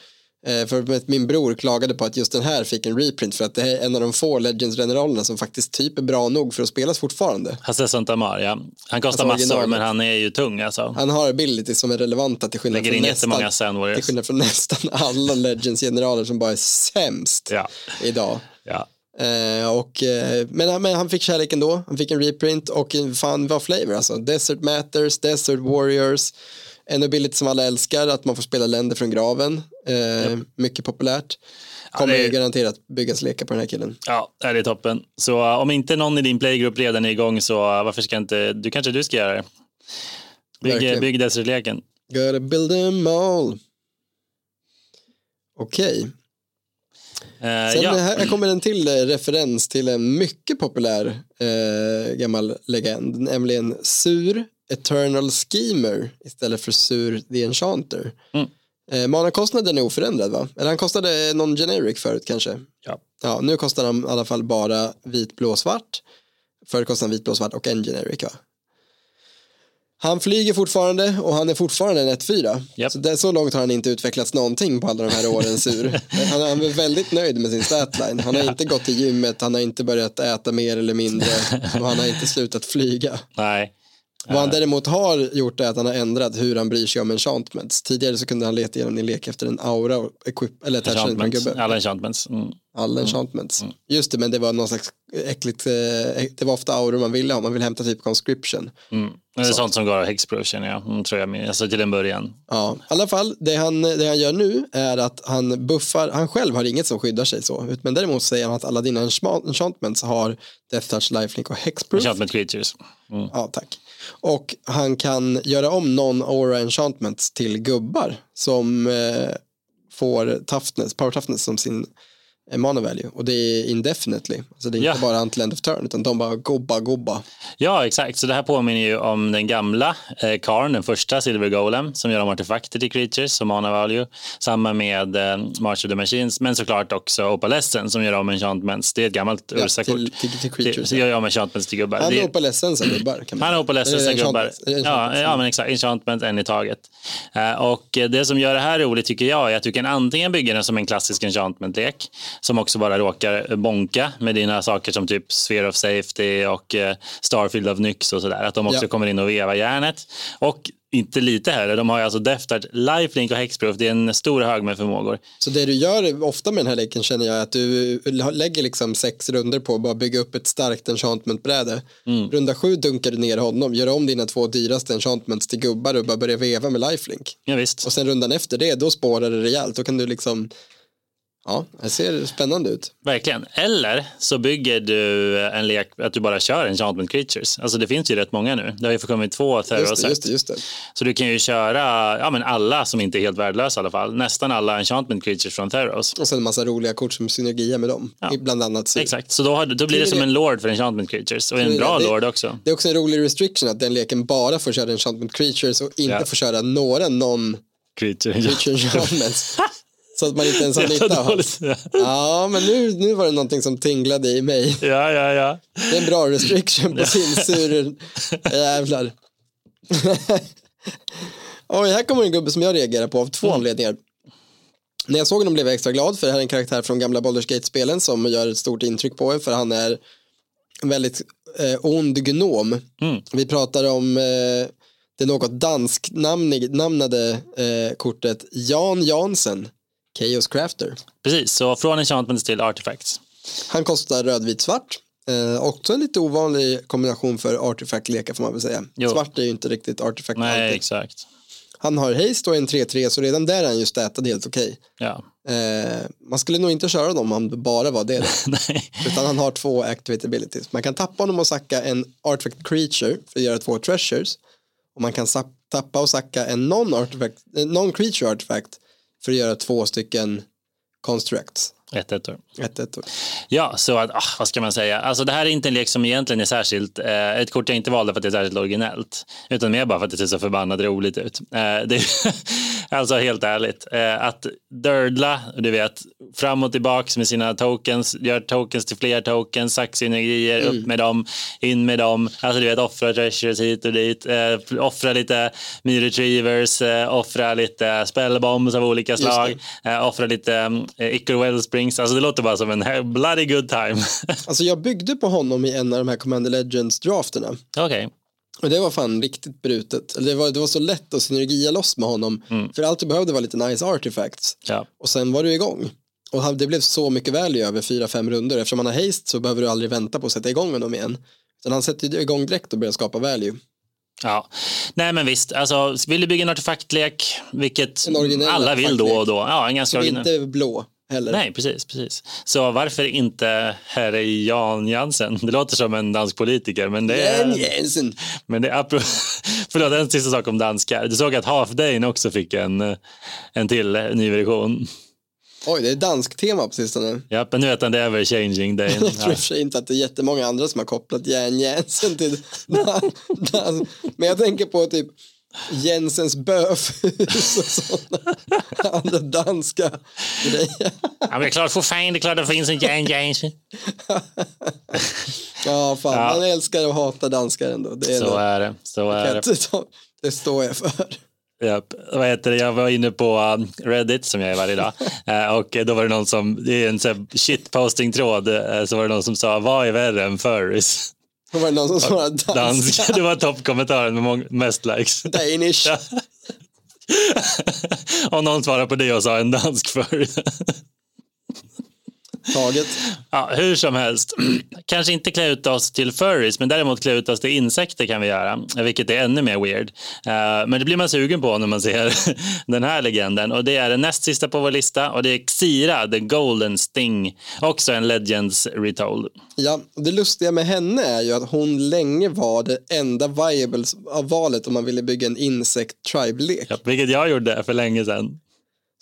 Speaker 2: för att min bror klagade på att just den här fick en reprint för att det är en av de få Legends-generalerna som faktiskt typ är bra nog för att spelas fortfarande.
Speaker 1: Hasse Santamar, ja. Han kostar
Speaker 2: Alltså
Speaker 1: massor,
Speaker 2: originalet.
Speaker 1: men han är ju tung alltså.
Speaker 2: Han har abilities som är relevanta till skillnad,
Speaker 1: Lägger
Speaker 2: från nästan, till skillnad från nästan alla Legends-generaler som bara är sämst
Speaker 1: Ja,
Speaker 2: idag.
Speaker 1: ja.
Speaker 2: Eh, och, eh, men, han- men han fick kärlek ändå. Han fick en reprint och eh, fan vad flavor alltså. Desert Matters, Desert Warriors. En ability som alla älskar, att man får spela länder från graven. Eh, Mycket populärt. Kommer
Speaker 1: det är-
Speaker 2: ju garanterat byggas lekar på den här killen.
Speaker 1: Ja, det är toppen. Så uh, om inte någon i din playgrupp redan är igång så uh, varför ska inte, du kanske du ska göra det. Bygg,
Speaker 2: Verkligen.
Speaker 1: bygg Desert-leken.
Speaker 2: Gotta build them all. Okej,
Speaker 1: Eh,
Speaker 2: sen
Speaker 1: ja.
Speaker 2: här, kommer en till eh, referens till en mycket populär eh, gammal legend, nämligen Sur Eternal Schemer istället för Sur the Enchanter.
Speaker 1: Mm.
Speaker 2: Eh, manakostnaden är oförändrad va? Eller han kostade någon generic förut kanske?
Speaker 1: Ja.
Speaker 2: Ja, nu kostar han i alla fall bara vit, blå, svart. Förut kostade han vit, blå, svart och en generic va? Han flyger fortfarande och han är fortfarande en 1-4.
Speaker 1: Japp.
Speaker 2: Så, det, så långt har han inte utvecklats någonting på alla de här åren sur. Han, han är väldigt nöjd med sin statline. Han har inte gått till gymmet, han har inte börjat äta mer eller mindre och han har inte slutat flyga.
Speaker 1: Nej.
Speaker 2: Vad han däremot har gjort är att han har ändrat hur han bryr sig om enchantments. Tidigare så kunde han leta igenom din lek efter en aura och equip, eller attachment på en gubbe.
Speaker 1: Alla enchantments. Mm.
Speaker 2: Alla enchantments. Just det, men det var någon slags äckligt, eh, det var ofta auror man ville ha, man ville hämta typ conscription.
Speaker 1: Mm. Det är sånt som går av Hexproof känner jag, mm, tror jag, alltså till en början.
Speaker 2: Ja, i alla fall, det han, det han gör nu är att han buffar, han själv har inget som skyddar sig så, men däremot säger han att alla dina enchant- enchantments har Death Touch, Lifelink och Hexproof.
Speaker 1: Enchantment creatures. Mm.
Speaker 2: Ja, tack. Och han kan göra om non-aura enchantments till gubbar som eh, får toughness, power toughness som sin mana value. Och det är indefinitely. Alltså det är
Speaker 1: Ja.
Speaker 2: inte bara until end of turn, utan de bara gobba, gobba.
Speaker 1: Ja, exakt. Så det här påminner ju om den gamla eh, Karn, den första Silver Golem, som gör om artefakter till creatures som mana value. Samma med eh, March of the Machines, men såklart också Opalescen som gör om enchantments. Det är ett gammalt
Speaker 2: Ja,
Speaker 1: Ursa-kort.
Speaker 2: till, till, till creatures.
Speaker 1: Så gör jag om enchantments till gubbar.
Speaker 2: Han är ledsen gubbar.
Speaker 1: Han är
Speaker 2: Eller
Speaker 1: gubbar.
Speaker 2: enchantments,
Speaker 1: Ja,
Speaker 2: enchantments.
Speaker 1: ja, men exakt. Enchantment, en i taget. Eh, och eh, det som gör det här roligt tycker jag är att du kan antingen bygga den som en klassisk enchantment-lek som också bara råkar bonka med dina saker som typ Sphere of Safety och eh, Starfield of Nyx och sådär. Att de också
Speaker 2: Ja.
Speaker 1: kommer in och vevar järnet. Och inte lite heller, de har ju alltså Touch, Lifelink och Hexproof. Det är en stor hög med förmågor.
Speaker 2: Så det du gör ofta med den här leken känner jag är att du lägger liksom sex runder på att bara bygga upp ett starkt enchantment-bräde.
Speaker 1: Mm.
Speaker 2: Runda sju dunkar du ner honom, gör om dina två dyraste enchantments till gubbar och bara börja veva med lifelink.
Speaker 1: Ja, visst.
Speaker 2: Och sen rundan efter det, då spårar det rejält. Då kan du liksom, ja, det ser spännande ut.
Speaker 1: Verkligen. Eller så bygger du en lek att du bara kör enchantment creatures. Alltså det finns ju rätt många nu. Det har ju kommit två
Speaker 2: Just det,
Speaker 1: terror
Speaker 2: just det, just det.
Speaker 1: Så du kan ju köra ja, men alla som inte är helt värdelösa i alla fall. Nästan alla enchantment creatures från Theros.
Speaker 2: Och sen en massa roliga kort som synergier med dem.
Speaker 1: Ja.
Speaker 2: Bland annat Syr.
Speaker 1: Exakt, så då, har, då blir det som
Speaker 2: det-
Speaker 1: en lord för enchantment creatures. Och en bra
Speaker 2: det-
Speaker 1: lord också.
Speaker 2: Det är också en rolig restriction att den leken bara får köra enchantment creatures och inte
Speaker 1: Ja.
Speaker 2: får köra några non
Speaker 1: creature
Speaker 2: enchantments. Så att man inte ens har nytta av
Speaker 1: dåligt.
Speaker 2: Ja, men nu, nu var det någonting som tinglade i mig.
Speaker 1: Ja, ja, ja.
Speaker 2: Det är en bra restriction på sin sur. Jävlar. Oj, här kommer en gubbe som jag reagerar på av två
Speaker 1: Mm.
Speaker 2: anledningar. När jag såg honom blev jag extra glad för det här är en karaktär från gamla Baldur's Gate-spelen som gör ett stort intryck på en för han är en väldigt eh, ond gnom.
Speaker 1: Mm.
Speaker 2: Vi pratar om eh, det något dansknamnade eh, kortet Jan Jansen, Chaos Crafter.
Speaker 1: Precis, så från enchantments till artifacts.
Speaker 2: Han kostar rödvit svart. Eh, också en lite ovanlig kombination för artifact-lekar får man väl säga.
Speaker 1: Jo.
Speaker 2: Svart är ju inte riktigt artifact
Speaker 1: Nej,
Speaker 2: alltid.
Speaker 1: exakt.
Speaker 2: Han har haste och en 3-3 så redan där är han ju stätad helt okej.
Speaker 1: Ja.
Speaker 2: Eh, man skulle nog inte köra dem om det bara var det.
Speaker 1: Nej.
Speaker 2: Utan han har två activate abilities. Man kan tappa honom och sacka en artifact creature för att göra två treasures. Och man kan tappa och sacka en eh, non-creature artifact för att göra två stycken constructs.
Speaker 1: Ett, ett år.
Speaker 2: Ett, ett,
Speaker 1: Ja, så att, ah, vad ska man säga? Alltså det här är inte en lek som egentligen är särskilt, eh, ett kort jag inte valde för att det är särskilt originellt, utan mer bara för att det ser så förbannat roligt ut. Eh, det alltså helt ärligt, eh, att dördla, du vet, fram och tillbaks med sina tokens, gör tokens till fler tokens, saxsynergier, upp med dem, in med dem, alltså du vet, offra treasures hit och dit, eh, offra lite me retrievers, eh, offra lite spellbombs av olika slag, eh, offra lite eh, Icar Wellsprings, alltså det låter bara som en bloody good time.
Speaker 2: Alltså jag byggde på honom i en av de här Commander Legends drafterna.
Speaker 1: Okej,
Speaker 2: Och det var fan riktigt brutet. Det var, det var så lätt att synergia loss med honom.
Speaker 1: Mm.
Speaker 2: För allt du behövde var lite nice artifacts.
Speaker 1: ja.
Speaker 2: Och sen var du igång. Och det blev så mycket value över fyra fem runder. Eftersom han har haste så behöver du aldrig vänta på att sätta igång honom igen. Utan han sätter igång direkt och börjar skapa value.
Speaker 1: Ja, nej men visst, alltså vill du bygga en artefaktlek, vilket alla vill då och då, ja en ganska
Speaker 2: Som
Speaker 1: originell.
Speaker 2: inte blå heller.
Speaker 1: Nej, precis, precis. Så varför inte herre Jan Jansen? Det låter som en dansk politiker, men det är...
Speaker 2: Jan Jensen.
Speaker 1: Men det är. Förlåt, en sista sak om danskar. Du såg att Half Dane också fick en, en till ny version.
Speaker 2: Oj, det är dansk tema på sistone.
Speaker 1: Ja, men nu vet han är ever changing Dane.
Speaker 2: Jag tror
Speaker 1: Ja.
Speaker 2: för sig inte att det är jättemånga andra som har kopplat Jan Jensen till dan, dans. Men jag tänker på typ Jensens böfhus och sådana andra danska grejer.
Speaker 1: Ja, men det är klart för fan, det är klart det finns en Jan Jansen.
Speaker 2: Ja, fan,
Speaker 1: Ja.
Speaker 2: man älskar och hatar danskar ändå. Det, är
Speaker 1: Så
Speaker 2: ändå,
Speaker 1: är det. Så är det.
Speaker 2: det står jag för.
Speaker 1: Japp. Vad heter det? Jag var inne på um, Reddit som jag är varje dag Eh, och då var det någon som, det är en shitposting-tråd, eh, så var det någon som sa vad är värre än furries?
Speaker 2: Då var det någon som svarade danska.
Speaker 1: Dansk. Det var toppkommentaren med mest likes.
Speaker 2: Danish.
Speaker 1: Ja. och någon svarade på det och sa en dansk furry.
Speaker 2: taget.
Speaker 1: Ja, hur som helst. Kanske inte klä ut oss till furries, men däremot klä ut oss till insekter kan vi göra, vilket är ännu mer weird. Uh, men det blir man sugen på när man ser den här legenden och det är den näst sista på vår lista och det är Xira, the golden sting, också en Legends retold.
Speaker 2: Ja, det lustiga med henne är ju att hon länge var det enda viable av valet om man ville bygga en insect tribe-lek.
Speaker 1: Ja, vilket jag gjorde för länge sedan.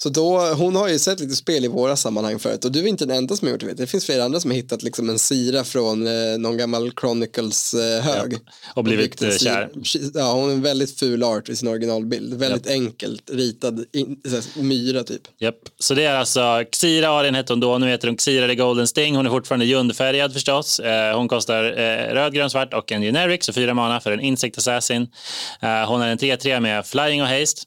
Speaker 2: Så då, hon har ju sett lite spel i våra sammanhang förut och du är inte den enda som har gjort det. Det finns flera andra som har hittat liksom en sira från eh, någon gammal Chronicles-hög. Eh, ja,
Speaker 1: och blivit och kär.
Speaker 2: Ja, hon är en väldigt ful art i sin originalbild. Väldigt yep. enkelt ritad in, här, myra typ.
Speaker 1: Japp, yep. så det är alltså Xira Arien hette hon då, nu heter hon Xira the Golden Sting. Hon är fortfarande ljundfärgad förstås. Eh, hon kostar eh, röd, grön, svart och en generic, så fyra mana för en Insect Assassin. Eh, hon är en 3-3 med flying och haste,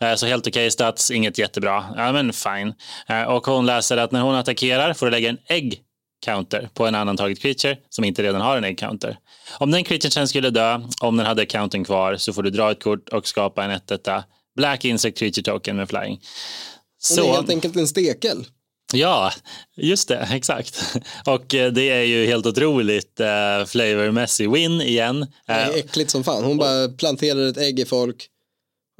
Speaker 1: eh, så helt okej okay stats, inget jättebra Ja, men fine. Eh, och hon läser att när hon attackerar får du lägga en ägg counter på en annan taget creature som inte redan har en ägg counter. Om den creaturen sen skulle dö, om den hade counten kvar, så får du dra ett kort och skapa en 1 Black Insect Creature Token med flying.
Speaker 2: Så, det är helt enkelt en stekel.
Speaker 1: Ja, just det, exakt. Och eh, det är ju helt otroligt uh, flavormässig win igen.
Speaker 2: Det är äckligt som fan. Hon bara planterar ett ägg i folk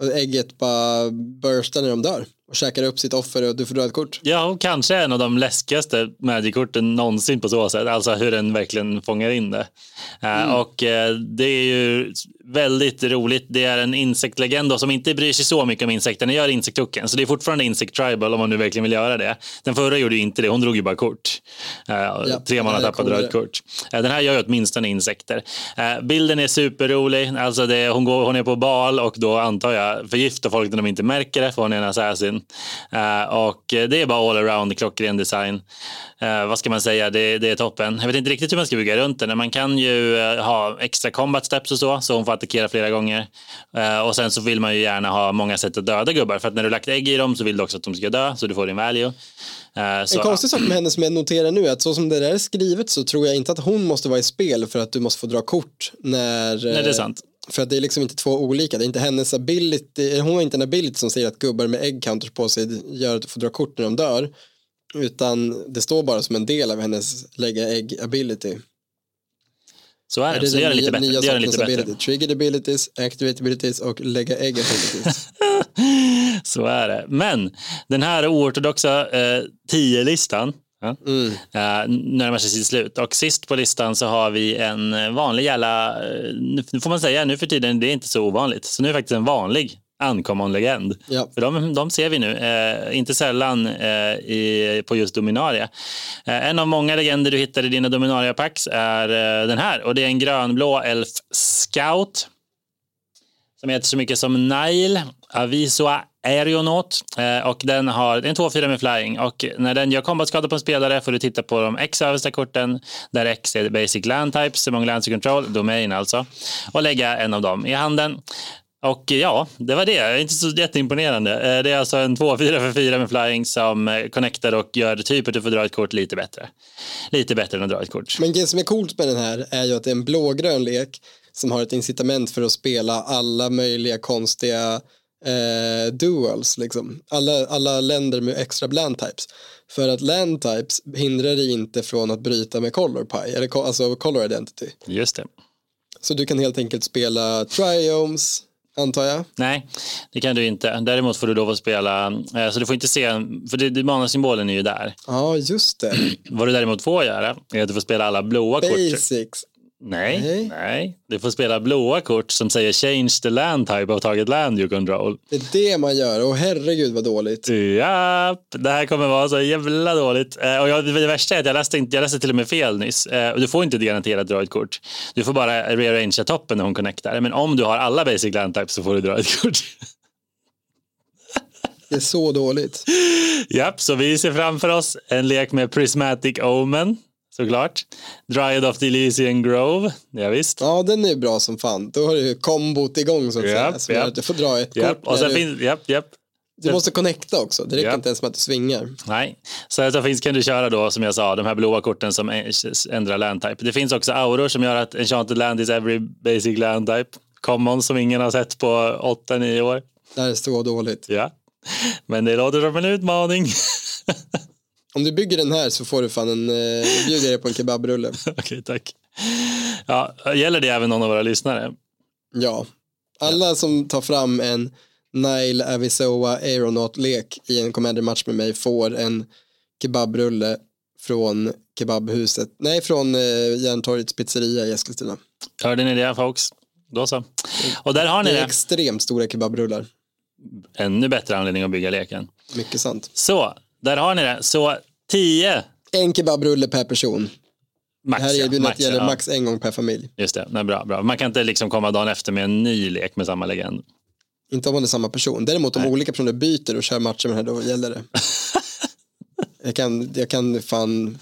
Speaker 2: och ägget bara burstar när de dör och käkar upp sitt offer och du får dra ett kort.
Speaker 1: Ja, och kanske en av de läskigaste Magic-korten någonsin på så sätt. Alltså hur den verkligen fångar in det. Eh, mm. Och uh, det är ju väldigt roligt. Det är en insektlegend som inte bryr sig så mycket om insekter. Den gör insektucken, så det är fortfarande insect tribal om man nu verkligen vill göra det. Den förra gjorde ju inte det, hon drog ju bara kort. Uh, ja, tre man har tappat rött kort. den här gör ju åtminstone insekter. bilden är superrolig. Alltså det, hon, går, hon är på bal och då antar jag förgiftar folk när de inte märker det, för hon är en assassin. Och det är bara all around klockren design. Vad ska man säga, det, det, är toppen. Jag vet inte riktigt hur man ska bygga runt den. Man kan ju ha extra combat steps och så, så hon får attackera flera gånger. och sen så vill man ju gärna ha många sätt att döda gubbar, för att när du lagt ägg i dem så vill du också att de ska dö, så du får din value.
Speaker 2: Så, en konstig sak med henne som jag noterar nu är att så som det där är skrivet så tror jag inte att hon måste vara i spel för att du måste få dra kort när...
Speaker 1: Nej, det är sant.
Speaker 2: För att det är liksom inte två olika. Det är inte hennes ability, hon har inte en ability som säger att gubbar med ägg counters på sig gör att du får dra kort när de dör. Utan det står bara som en del av hennes lägga ägg ability.
Speaker 1: Så är det, är det så det gör det lite bättre. Det gör lite bättre. Ability.
Speaker 2: Triggered abilities, activate abilities och lägga ägg abilities.
Speaker 1: så är det. Men den här oortodoxa eh, tio-listan Ja. Mm. Uh, närmar sig sitt slut. Och sist på listan så har vi en vanlig jävla, uh, nu får man säga nu för tiden, det är inte så ovanligt. Så nu är det faktiskt en vanlig uncommon legend. Ja. För de, de ser vi nu, uh, inte sällan i, på just Dominaria. en av många legender du hittar i dina Dominaria-packs är den här och det är en grönblå elf scout som heter så mycket som Nile Avisoa Aeronaut eh, och den har en 2-4 med flying och när den gör kombatskada på en spelare får du titta på de X översta korten där X är basic land types, among lands control, domain alltså och lägga en av dem i handen. Och ja, det var det. Inte så jätteimponerande. Eh, det är alltså en 2-4 för 4 med flying som eh, connectar och gör typ att du får dra ett kort lite bättre. Lite bättre än att dra ett kort.
Speaker 2: Men det som är coolt med den här är ju att det är en blågrön lek som har ett incitament för att spela alla möjliga konstiga eh, duals, liksom. alla, alla länder med extra land types. För att land types hindrar dig inte från att bryta med color pie, eller alltså color identity.
Speaker 1: Just det.
Speaker 2: Så du kan helt enkelt spela triomes, antar jag?
Speaker 1: Nej, det kan du inte. Däremot får du lov att spela, eh, så du får inte se, för det, det manasymbolen är ju där.
Speaker 2: Ja, just det.
Speaker 1: Vad du däremot får göra är att du får spela alla blåa kort.
Speaker 2: Basics.
Speaker 1: Nej, nej, nej. Du får spela blåa kort som säger change the land type av target land you control.
Speaker 2: Det är det man gör och herregud vad dåligt.
Speaker 1: Ja, det här kommer vara så jävla dåligt. Eh, och jag, det värsta är att jag läste, jag läste till och med fel nyss. Eh, du får inte garanterat dra ett kort. Du får bara rearrangea toppen när hon connectar. Men om du har alla basic land types så får du dra ett kort.
Speaker 2: Det är så dåligt.
Speaker 1: Japp, så vi ser framför oss en lek med Prismatic Omen såklart. Dryad of the Elysian Grove, ja, visst.
Speaker 2: Ja, den är bra som fan. Då har du kombot igång så att yep, säga. Yep. Att du får dra ett
Speaker 1: yep.
Speaker 2: kort.
Speaker 1: Och sen du... finns, yep, yep.
Speaker 2: Du måste connecta också, det räcker yep. inte ens med att du svingar.
Speaker 1: Nej, så så finns, kan du köra då som jag sa, de här blåa korten som ändrar land type. Det finns också auror som gör att enchanted land is every basic land type. Common som ingen har sett på 8-9 år.
Speaker 2: Det här är så dåligt.
Speaker 1: Ja, men det låter som en utmaning.
Speaker 2: Om du bygger den här så får du fan en, eh, bjuder dig på en kebabrulle.
Speaker 1: Okej, tack. Ja, gäller det även någon av våra lyssnare?
Speaker 2: Ja, alla som tar fram en Nile Avisoa Aeronaut-lek i en Commander-match med mig får en kebabrulle från kebabhuset, nej från eh, Järntorgets pizzeria i Eskilstuna.
Speaker 1: Hörde ni det folks? Då så. Och där har ni
Speaker 2: Det är
Speaker 1: det.
Speaker 2: extremt stora kebabrullar,
Speaker 1: Ännu bättre anledning att bygga leken.
Speaker 2: mycket sant.
Speaker 1: Så, där har ni det. Så 10
Speaker 2: En kebabrulle per person.
Speaker 1: max.
Speaker 2: Det här erbjudandet gäller
Speaker 1: ja.
Speaker 2: max en gång per familj.
Speaker 1: Just det, nej, bra, bra. Man kan inte liksom komma dagen efter med en ny lek med samma legend.
Speaker 2: Inte om man är samma person. Däremot om olika personer byter och kör matcher med den här, då gäller det. jag, kan, jag kan fan,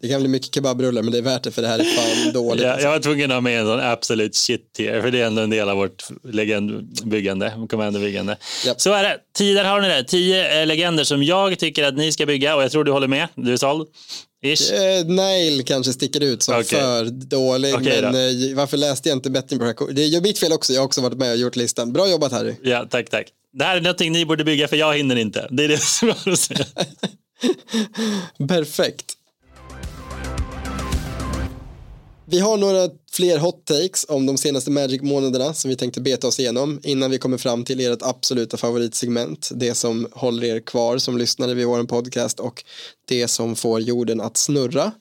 Speaker 2: det kan bli mycket kebabrullar men det är värt det för det här är fan dåligt.
Speaker 1: Jag, jag var tvungen att ha med en sån absolut shit tier, för det är ändå en del av vårt legendbyggande, commanderbyggande.
Speaker 2: Japp.
Speaker 1: Så är det. Tio, där har ni det. Tio eh, legender som jag tycker att ni ska bygga och jag tror du håller med. Du är såld? Ish.
Speaker 2: Eh, Nile kanske sticker ut som
Speaker 1: Okej.
Speaker 2: för dålig,
Speaker 1: då.
Speaker 2: men eh, varför läste jag inte bättre på det här? Det är ju mitt fel också, jag har också varit med och gjort listan. Bra jobbat Harry.
Speaker 1: Ja, tack, tack. Det här är någonting ni borde bygga för jag hinner inte. Det är det som jag har att säga.
Speaker 2: Perfekt. Vi har några fler hot takes om de senaste Magic-månaderna som vi tänkte beta oss igenom innan vi kommer fram till ert absoluta favoritsegment. Det som håller er kvar som lyssnare vid vår podcast och det som får jorden att snurra.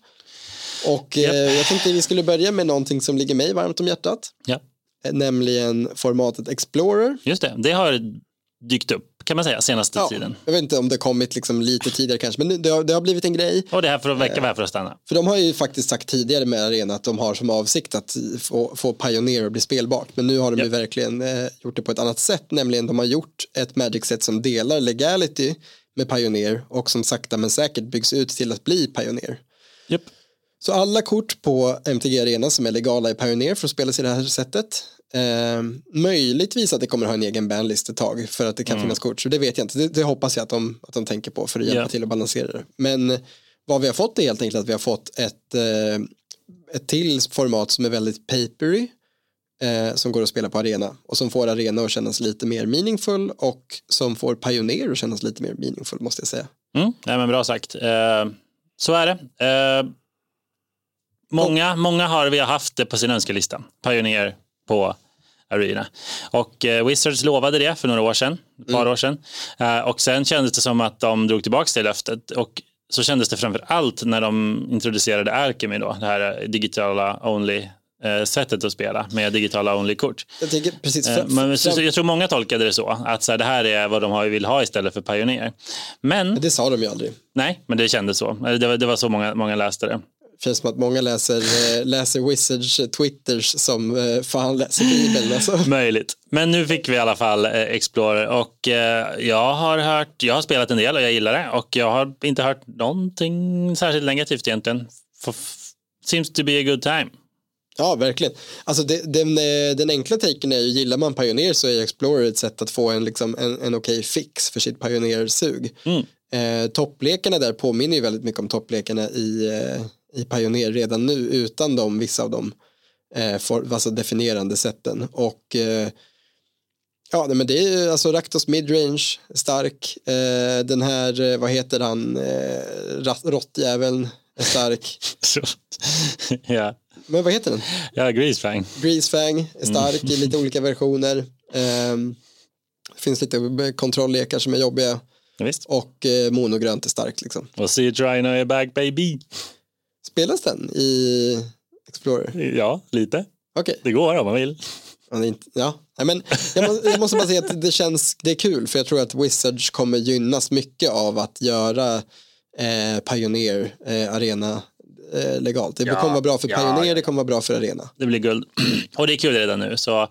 Speaker 2: Och eh, jag tänkte vi skulle börja med någonting som ligger mig varmt om hjärtat,
Speaker 1: Ja,
Speaker 2: eh, nämligen formatet Explorer.
Speaker 1: just det. Det har dykt upp kan man säga senaste
Speaker 2: Ja,
Speaker 1: tiden.
Speaker 2: jag vet inte om det kommit liksom lite tidigare kanske, men det har, det har blivit en grej.
Speaker 1: Och det här för att väcka här för att stanna.
Speaker 2: För de har ju faktiskt sagt tidigare med Arena att de har som avsikt att få, få Pioneer att bli spelbart. Men nu har de ju
Speaker 1: Japp.
Speaker 2: verkligen eh, gjort det på ett annat sätt. Nämligen de har gjort ett Magic-set som delar Legality med Pioneer och som sakta men säkert byggs ut till att bli Pioneer.
Speaker 1: Japp.
Speaker 2: Så alla kort på MTG Arena som är legala i Pioneer får spelas i det här sättet. Eh, möjligtvis att det kommer ha en egen bandlist ett tag för att det kan finnas kort. Så det vet jag inte. Det, det hoppas jag att de, att de tänker på för att hjälpa
Speaker 1: Ja.
Speaker 2: till att balansera det. Men vad vi har fått är helt enkelt att vi har fått ett, eh, ett till format som är väldigt papery. Eh, som går att spela på arena och som får arena att kännas lite mer meaningful och som får Pioneer att kännas lite mer meaningful måste jag säga.
Speaker 1: Mm, nej, men bra sagt. Eh, så är det. Eh, många, många har vi haft det på sin önskelista. Pioneer på Arena. Och eh, Wizards lovade det för några år sedan, ett par år sedan. Eh, och sen kändes det som att de drog tillbaka det löftet. Och så kändes det framför allt när de introducerade Alchemy då, det här digitala only eh, sättet att spela med digitala only-kort.
Speaker 2: Jag tänker precis.
Speaker 1: Eh, Men så, jag tror många tolkade det så, att så här, det här är vad de har- vill ha istället för Pioneer. Men,
Speaker 2: det sa de ju aldrig.
Speaker 1: nej, men det kändes så. Det var, det var så många, många läste det.
Speaker 2: Känns som att många läser, eh, läser Wizards eh, Twitters som eh, fan läser Bibeln. Alltså.
Speaker 1: Möjligt. Men nu fick vi i alla fall Explorer och jag har hört, jag har spelat en del och jag gillar det och jag har inte hört någonting särskilt negativt egentligen. Seems to be a good time.
Speaker 2: Ja, verkligen. Alltså det, den, den enkla taken är ju, gillar man Pioneer så är Explorer ett sätt att få en, liksom, en, en okej fix för sitt Pioneer-sug.
Speaker 1: Mm.
Speaker 2: Eh, topplekarna där påminner ju väldigt mycket om topplekarna i, eh, i Pioneer redan nu utan de, vissa av de eh, for, alltså definierande sätten. Och eh, ja, nej, men det är alltså Raktos midrange, stark. Eh, den här, eh, vad heter han, eh, råttjäveln är stark.
Speaker 1: Ja,
Speaker 2: Men vad heter den?
Speaker 1: ja Greasefang.
Speaker 2: Greasefang är stark i lite olika versioner. Det finns lite kontrolllekar som är jobbiga
Speaker 1: Ja, visst.
Speaker 2: och eh, monogrönt är starkt liksom.
Speaker 1: Och See Rhino är back baby.
Speaker 2: Spelas den i Explorer?
Speaker 1: Ja, lite.
Speaker 2: Okej,
Speaker 1: Det går om man vill.
Speaker 2: ja, men jag, må, jag måste bara säga att det känns, det är kul för jag tror att Wizards kommer gynnas mycket av att göra eh, Pioneer eh, Arena eh, legalt. Det
Speaker 1: Ja,
Speaker 2: kommer vara bra för
Speaker 1: ja,
Speaker 2: Pioneer,
Speaker 1: ja.
Speaker 2: det kommer vara bra för Arena.
Speaker 1: Det blir guld. Och det är kul redan nu. Så,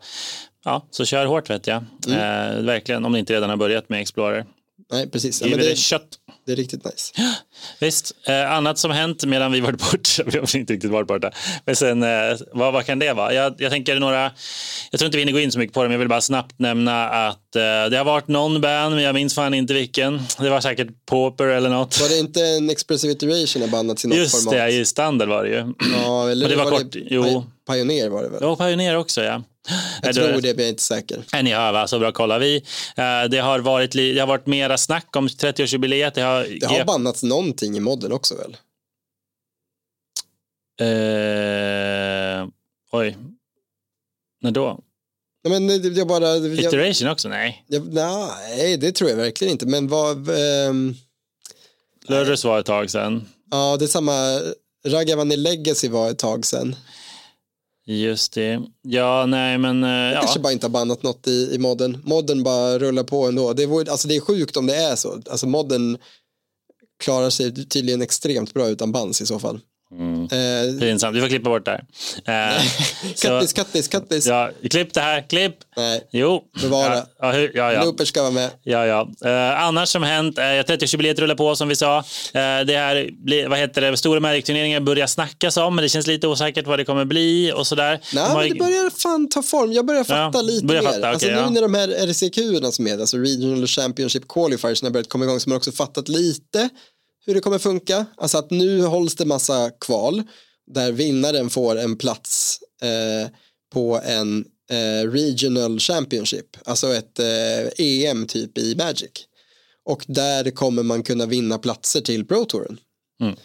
Speaker 1: ja, så kör hårt vet jag.
Speaker 2: Mm.
Speaker 1: Eh, verkligen, om ni inte redan har börjat med Explorer.
Speaker 2: Nej, precis. Ja, men
Speaker 1: det
Speaker 2: det,
Speaker 1: kött.
Speaker 2: det är riktigt nice.
Speaker 1: Visst, eh, annat som hänt medan vi varit borta, vi har inte riktigt varit borta, men sen, eh, vad, vad kan det vara? Jag, jag tänker några, jag tror inte vi hinner gå in så mycket på det, men jag vill bara snabbt nämna att eh, det har varit någon ban, men jag minns fan inte vilken. Det var säkert Pauper eller något.
Speaker 2: Var det inte en Expressive Iteration har bannats i något
Speaker 1: Just
Speaker 2: format?
Speaker 1: det, i standard var det ju.
Speaker 2: Ja, eller
Speaker 1: Men det var
Speaker 2: var
Speaker 1: kort,
Speaker 2: det
Speaker 1: jo.
Speaker 2: Pi- Pioneer var det väl?
Speaker 1: Var Pioneer också ja.
Speaker 2: Jag
Speaker 1: Är
Speaker 2: tror
Speaker 1: du-
Speaker 2: det, men jag är inte säker.
Speaker 1: Nej, ni hör va? Så bra kollar vi. Eh, Det har varit, det har varit mera snack om 30-årsjubileet. Det har,
Speaker 2: Det har bannats någonting i modden också väl?
Speaker 1: Eh, oj. När då?
Speaker 2: Nej, men jag bara... Jag,
Speaker 1: Iteration också? Nej.
Speaker 2: jag, nej, det tror jag verkligen inte. Men vad... ehm,
Speaker 1: Lurrus var ett tag sedan.
Speaker 2: ja, det är samma... Ragavan i Legacy var ett tag sedan.
Speaker 1: Just det. Ja, nej, men... eh,
Speaker 2: Jag
Speaker 1: Ja.
Speaker 2: kanske bara inte har bannat något i, i modden. Modden bara rullar på ändå. Det, vore, alltså det är sjukt om det är så. Alltså modden klarar sig tydligen extremt bra utan bans i så fall.
Speaker 1: Mm.
Speaker 2: Eh,
Speaker 1: Pinsamt. Vi får klippa bort det här. Eh, så,
Speaker 2: kattis, kattis, kattis.
Speaker 1: ja, klipp det här. Klipp.
Speaker 2: Nej,
Speaker 1: Jo.
Speaker 2: Bevara.
Speaker 1: Ja, ja, ja, ja.
Speaker 2: Loopers ska vara med.
Speaker 1: Ja, ja. Eh, annars som hänt, eh, 30-årsjubileet rullar på som vi sa. Eh, det här, vad heter det, stora Magic-turneringar börjar snackas om, men det känns lite osäkert vad det kommer bli och sådär.
Speaker 2: Nej,
Speaker 1: De har
Speaker 2: men det börjar fan ta form. Jag börjar fatta
Speaker 1: Ja,
Speaker 2: lite
Speaker 1: börjar
Speaker 2: mer.
Speaker 1: fatta,
Speaker 2: alltså
Speaker 1: okej,
Speaker 2: nu
Speaker 1: ja.
Speaker 2: när de här RCQ-erna som är, alltså Regional Championship Qualifiers, har börjat komma igång så har man också fattat lite hur det kommer funka. Alltså att nu hålls det massa kval där vinnaren får en plats eh, på en eh, Regional Championship, alltså ett eh, EM typ i Magic. Och där kommer man kunna vinna platser till Pro Touren.
Speaker 1: Mm.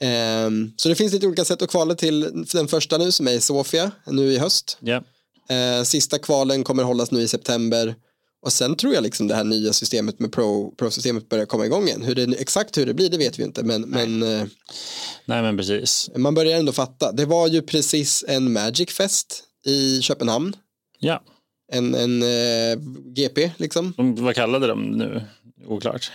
Speaker 2: Ehm, så det finns lite olika sätt att kvala till den första nu som är i Sofia nu i höst.
Speaker 1: Ja.
Speaker 2: Eh, sista kvalen kommer hållas nu i september. Och sen tror jag liksom det här nya systemet med Pro- Pro-systemet börjar komma igång igen. Hur det, exakt hur det blir det vet vi inte. Men, men eh,
Speaker 1: Nej, men precis.
Speaker 2: man börjar ändå fatta. Det var ju precis en Magic-fest i Köpenhamn.
Speaker 1: Ja.
Speaker 2: En, en eh, GP liksom.
Speaker 1: Vad kallade de nu? Oklart.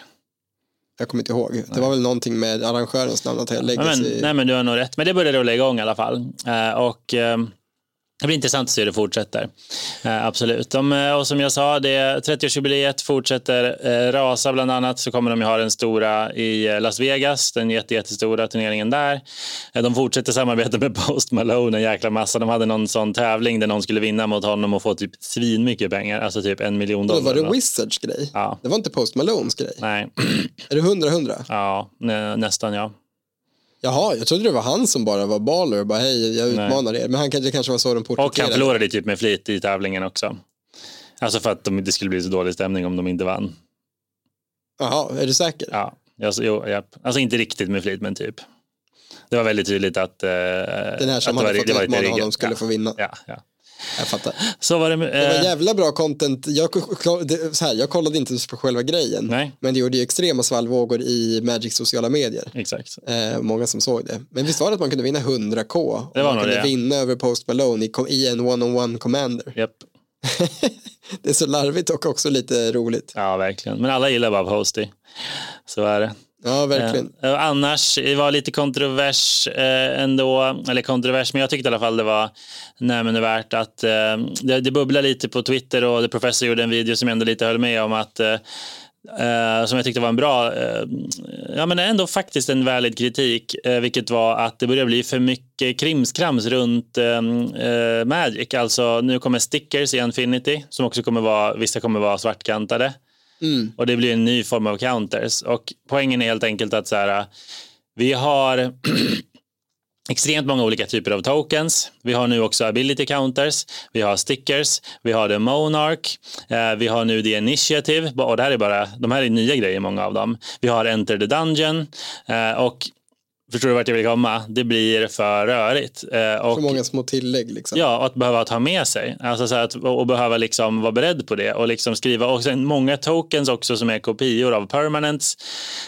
Speaker 2: Jag kommer inte ihåg. Det var väl någonting med arrangörens namn att
Speaker 1: Ja,
Speaker 2: lägga
Speaker 1: men,
Speaker 2: sig.
Speaker 1: nej, men du har nog rätt. Men det börjar rulla igång i alla fall. Eh, och eh, det blir intressant att se hur det fortsätter. Eh, absolut. De, eh, och som jag sa, det 30-årsjubileet fortsätter eh, rasa. Bland annat så kommer de ju ha den stora i eh, Las Vegas, den jätte, jättestora turneringen där. Eh, de fortsätter samarbeta med Post Malone en jäkla massa. De hade någon sån tävling där någon skulle vinna mot honom och få typ svinmycket pengar, alltså typ en miljon
Speaker 2: Då
Speaker 1: dollar.
Speaker 2: var det. Wizards grej.
Speaker 1: Ja.
Speaker 2: Det var inte Post Malones grej.
Speaker 1: Nej,
Speaker 2: Är det 100-100?
Speaker 1: ja, nä, nästan ja.
Speaker 2: Jaha, jag trodde det var han som bara var baller och bara hej, jag utmanar er. Men han kanske, kanske var så de
Speaker 1: Och han
Speaker 2: porträtterade.
Speaker 1: förlorade typ med flit i tävlingen också. Alltså för att de, det skulle bli så dålig stämning om de inte vann.
Speaker 2: Jaha, är du säker?
Speaker 1: Ja, alltså, jo, japp. alltså inte riktigt med flit men typ. Det var väldigt tydligt att, eh,
Speaker 2: Den här som
Speaker 1: att det
Speaker 2: hade
Speaker 1: var,
Speaker 2: fått
Speaker 1: det var
Speaker 2: utmana
Speaker 1: lite
Speaker 2: honom skulle
Speaker 1: ja.
Speaker 2: få vinna.
Speaker 1: Ja, ja.
Speaker 2: Jag fattar.
Speaker 1: Så var det. med-
Speaker 2: Det var
Speaker 1: eh,
Speaker 2: jävla bra content. Jag, så här, jag kollade inte på själva grejen.
Speaker 1: Nej.
Speaker 2: Men det gjorde ju extrema svallvågor i Magic sociala medier.
Speaker 1: Exakt.
Speaker 2: Eh, många som såg det. Men visst var det att man kunde vinna 100k?
Speaker 1: Det var
Speaker 2: man kunde
Speaker 1: det.
Speaker 2: vinna över Post Malone i, i en one-on-one commander.
Speaker 1: Japp.
Speaker 2: det är så larvigt och också lite roligt.
Speaker 1: Ja, verkligen. Men alla gillar bara Posty. Så är det.
Speaker 2: Ja, verkligen.
Speaker 1: Eh, annars, det var lite kontrovers eh, ändå, eller kontrovers, men jag tyckte i alla fall det var värt att eh, det, det bubblar lite på Twitter och The Professor gjorde en video som jag ändå lite höll med om att eh, eh som jag tyckte var en bra, uh, ja men ändå faktiskt en valid kritik, uh, vilket var att det börjar bli för mycket krimskrams runt Magic. Alltså nu kommer stickers i Infinity som också kommer vara, vissa kommer vara svartkantade.
Speaker 2: Mm.
Speaker 1: Och det blir en ny form av counters. Och poängen är helt enkelt att så här, äh, vi har extremt många olika typer av tokens. Vi har nu också ability counters, vi har stickers, vi har the monarch, eh, vi har nu the initiative, och det här är bara, de här är nya grejer många av dem. Vi har enter the dungeon eh, och förstår du vart jag vill komma? Det blir för rörigt. Eh, och,
Speaker 2: Så många små tillägg liksom.
Speaker 1: Ja, och att behöva ta med sig. Alltså så att, och behöva liksom vara beredd på det och liksom skriva. Och sen många tokens också som är kopior av permanents.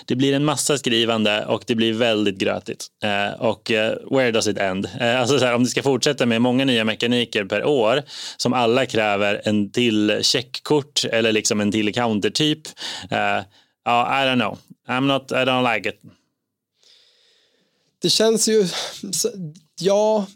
Speaker 1: Det blir en massa skrivande och det blir väldigt grötigt. Eh, och eh, where does it end? Eh, alltså så här, om det ska fortsätta med många nya mekaniker per år som alla kräver en till checkkort eller liksom en till countertyp. Ja, I don't know. I'm not, I don't like it.
Speaker 2: Det känns ju, ja,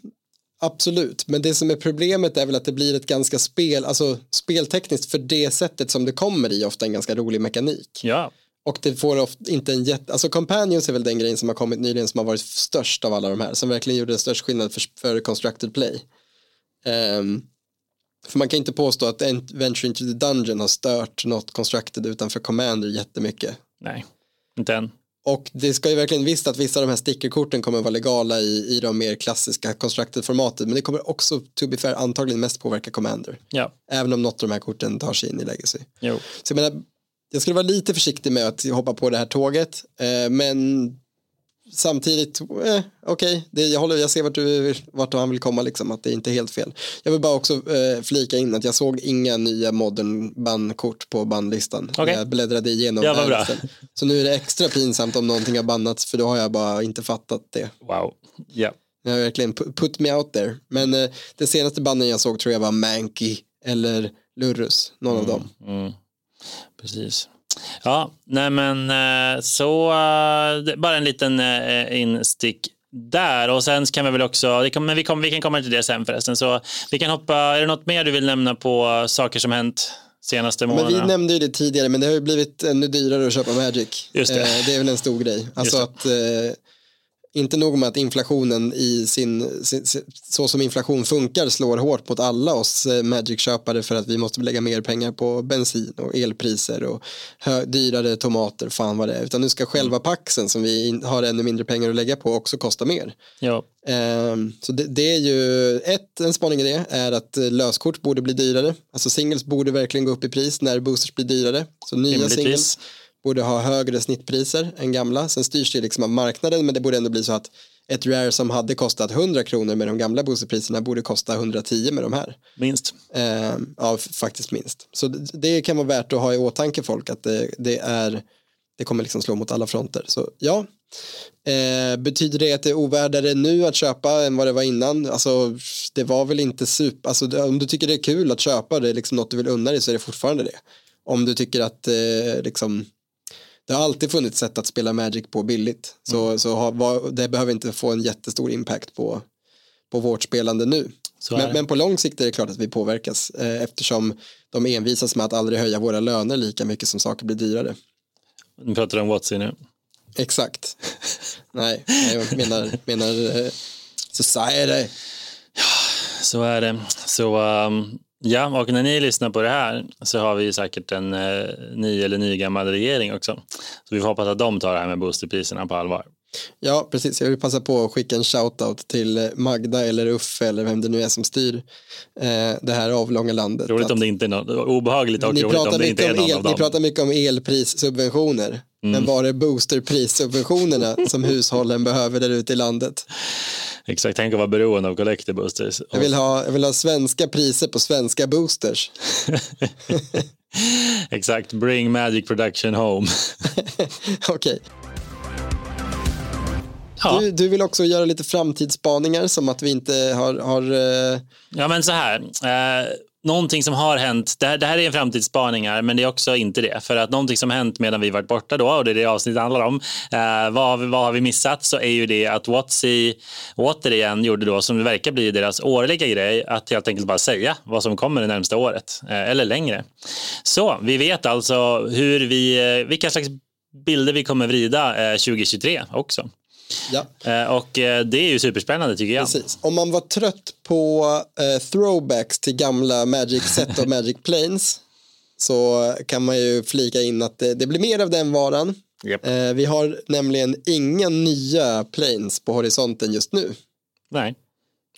Speaker 2: absolut. Men det som är problemet är väl att det blir ett ganska spel, alltså speltekniskt för det sättet som det kommer i ofta en ganska rolig mekanik.
Speaker 1: Ja,
Speaker 2: Och det får ofta inte en jätte, alltså Companions är väl den grejen som har kommit nyligen som har varit störst av alla de här, som verkligen gjorde störst skillnad för, för Constructed Play. Ehm, för man kan inte påstå att en Venture into the Dungeon har stört något Constructed utanför Commander jättemycket.
Speaker 1: nej, inte än.
Speaker 2: Och det ska ju verkligen visst att vissa av de här stickerkorten kommer vara legala i, i de mer klassiska constructed formatet men det kommer också to be fair antagligen mest påverka Commander.
Speaker 1: Ja.
Speaker 2: Även om något av de här korten tar sig in i Legacy.
Speaker 1: Jo.
Speaker 2: Så jag menar, jag skulle vara lite försiktig med att hoppa på det här tåget eh, men samtidigt, eh, okej, okay, jag, håller, jag ser vart, du, vart han vill komma, liksom, att det inte är helt fel. Jag vill bara också eh, flika in att jag såg inga nya modern bandkort på bandlistan.
Speaker 1: Okay.
Speaker 2: Jag bläddrade igenom
Speaker 1: ja, bra.
Speaker 2: Så nu är det extra pinsamt om någonting har bannats för då har jag bara inte fattat det.
Speaker 1: Wow, ja. Yeah.
Speaker 2: Jag har verkligen put me out there. Men eh, det senaste banden jag såg tror jag var Mankey eller Lurrus, någon
Speaker 1: mm,
Speaker 2: av dem.
Speaker 1: Mm. Precis. Ja, nej men eh, så uh, bara en liten uh, instick där och sen kan vi väl också, men vi, kom, vi kan komma till det sen förresten, så vi kan hoppa, är det något mer du vill nämna på saker som hänt senaste månaderna?
Speaker 2: Men vi nämnde ju det tidigare, men det har ju blivit ännu dyrare att köpa Magic.
Speaker 1: Just det.
Speaker 2: Eh, det är väl en stor grej. Alltså att eh, inte nog med att inflationen i sin, sin, så som inflation funkar slår hårt mot alla oss eh, Magic-köpare för att vi måste lägga mer pengar på bensin och elpriser och hö, dyrare tomater, fan vad det är. Utan nu ska själva paxen som vi har ännu mindre pengar att lägga på också kosta mer.
Speaker 1: Ja.
Speaker 2: Um, så det, det, är ju, ett, en spaning i det är att eh, löskort borde bli dyrare. Alltså singles borde verkligen gå upp i pris när boosters blir dyrare. Så nya singles borde ha högre snittpriser än gamla. Sen styrs det liksom av marknaden men det borde ändå bli så att ett rare som hade kostat 100 kronor med de gamla boosterpriserna borde kosta 110 med de här.
Speaker 1: Minst.
Speaker 2: Eh, ja, faktiskt minst. Så det, det, kan vara värt att ha i åtanke folk att det, det är det kommer liksom slå mot alla fronter. Så ja, eh, betyder det att det är ovärdare nu att köpa än vad det var innan? Alltså det var väl inte super, alltså om du tycker det är kul att köpa det är liksom något du vill unna dig så är det fortfarande det. Om du tycker att eh, liksom det har alltid funnits sätt att spela Magic på billigt. Så, mm. så har, det behöver inte få en jättestor impact på, på vårt spelande nu. Men, men, på lång sikt är det klart att vi påverkas eh, eftersom de envisas med att aldrig höja våra löner lika mycket som saker blir dyrare.
Speaker 1: Nu pratar du om Watsy nu.
Speaker 2: Exakt. Nej, jag menar, menar eh, society.
Speaker 1: Ja, så är det. Så um, Ja, och när ni lyssnar på det här så har vi säkert en eh, ny eller nygammal regering också. Så vi får hoppas att de tar det här med boosterpriserna på allvar.
Speaker 2: Ja, precis. Jag vill passa på att skicka en shoutout till Magda eller Uffe eller vem det nu är som styr eh, det här avlånga landet.
Speaker 1: Roligt om det inte är något, obehagligt och roligt om det inte är någon
Speaker 2: el,
Speaker 1: av dem.
Speaker 2: Ni pratar mycket om elprissubventioner. Mm. Men var är boosterprissubventionerna som hushållen behöver där ute i landet?
Speaker 1: Exakt, tänk att vara beroende av collector boosters.
Speaker 2: Jag vill ha, jag vill ha svenska priser på svenska boosters.
Speaker 1: Exakt, bring magic production home.
Speaker 2: Okej. Okay. Ja. Du, du, vill också göra lite framtidsspaningar som att vi inte har... har uh...
Speaker 1: Ja men så här. Uh någonting som har hänt, det här, det här är en framtidsspaning här, men det är också inte det. För att någonting som hänt medan vi varit borta då och det är det avsnittet handlar om. Eh, vad, vad har vi missat så är ju det att Watsy återigen gjorde då som det verkar bli deras årliga grej att helt enkelt bara säga vad som kommer det närmsta året eh, eller längre. Så vi vet alltså hur vi, eh, vilka slags bilder vi kommer vrida eh, 2023 också.
Speaker 2: Ja.
Speaker 1: Eh, och eh, det är ju superspännande tycker jag.
Speaker 2: Precis. Om man var trött på uh, throwbacks till gamla Magic Set och Magic Planes så kan man ju flika in att det, det blir mer av den varan.
Speaker 1: Yep.
Speaker 2: Vi har nämligen inga nya planes på horisonten just nu.
Speaker 1: Nej.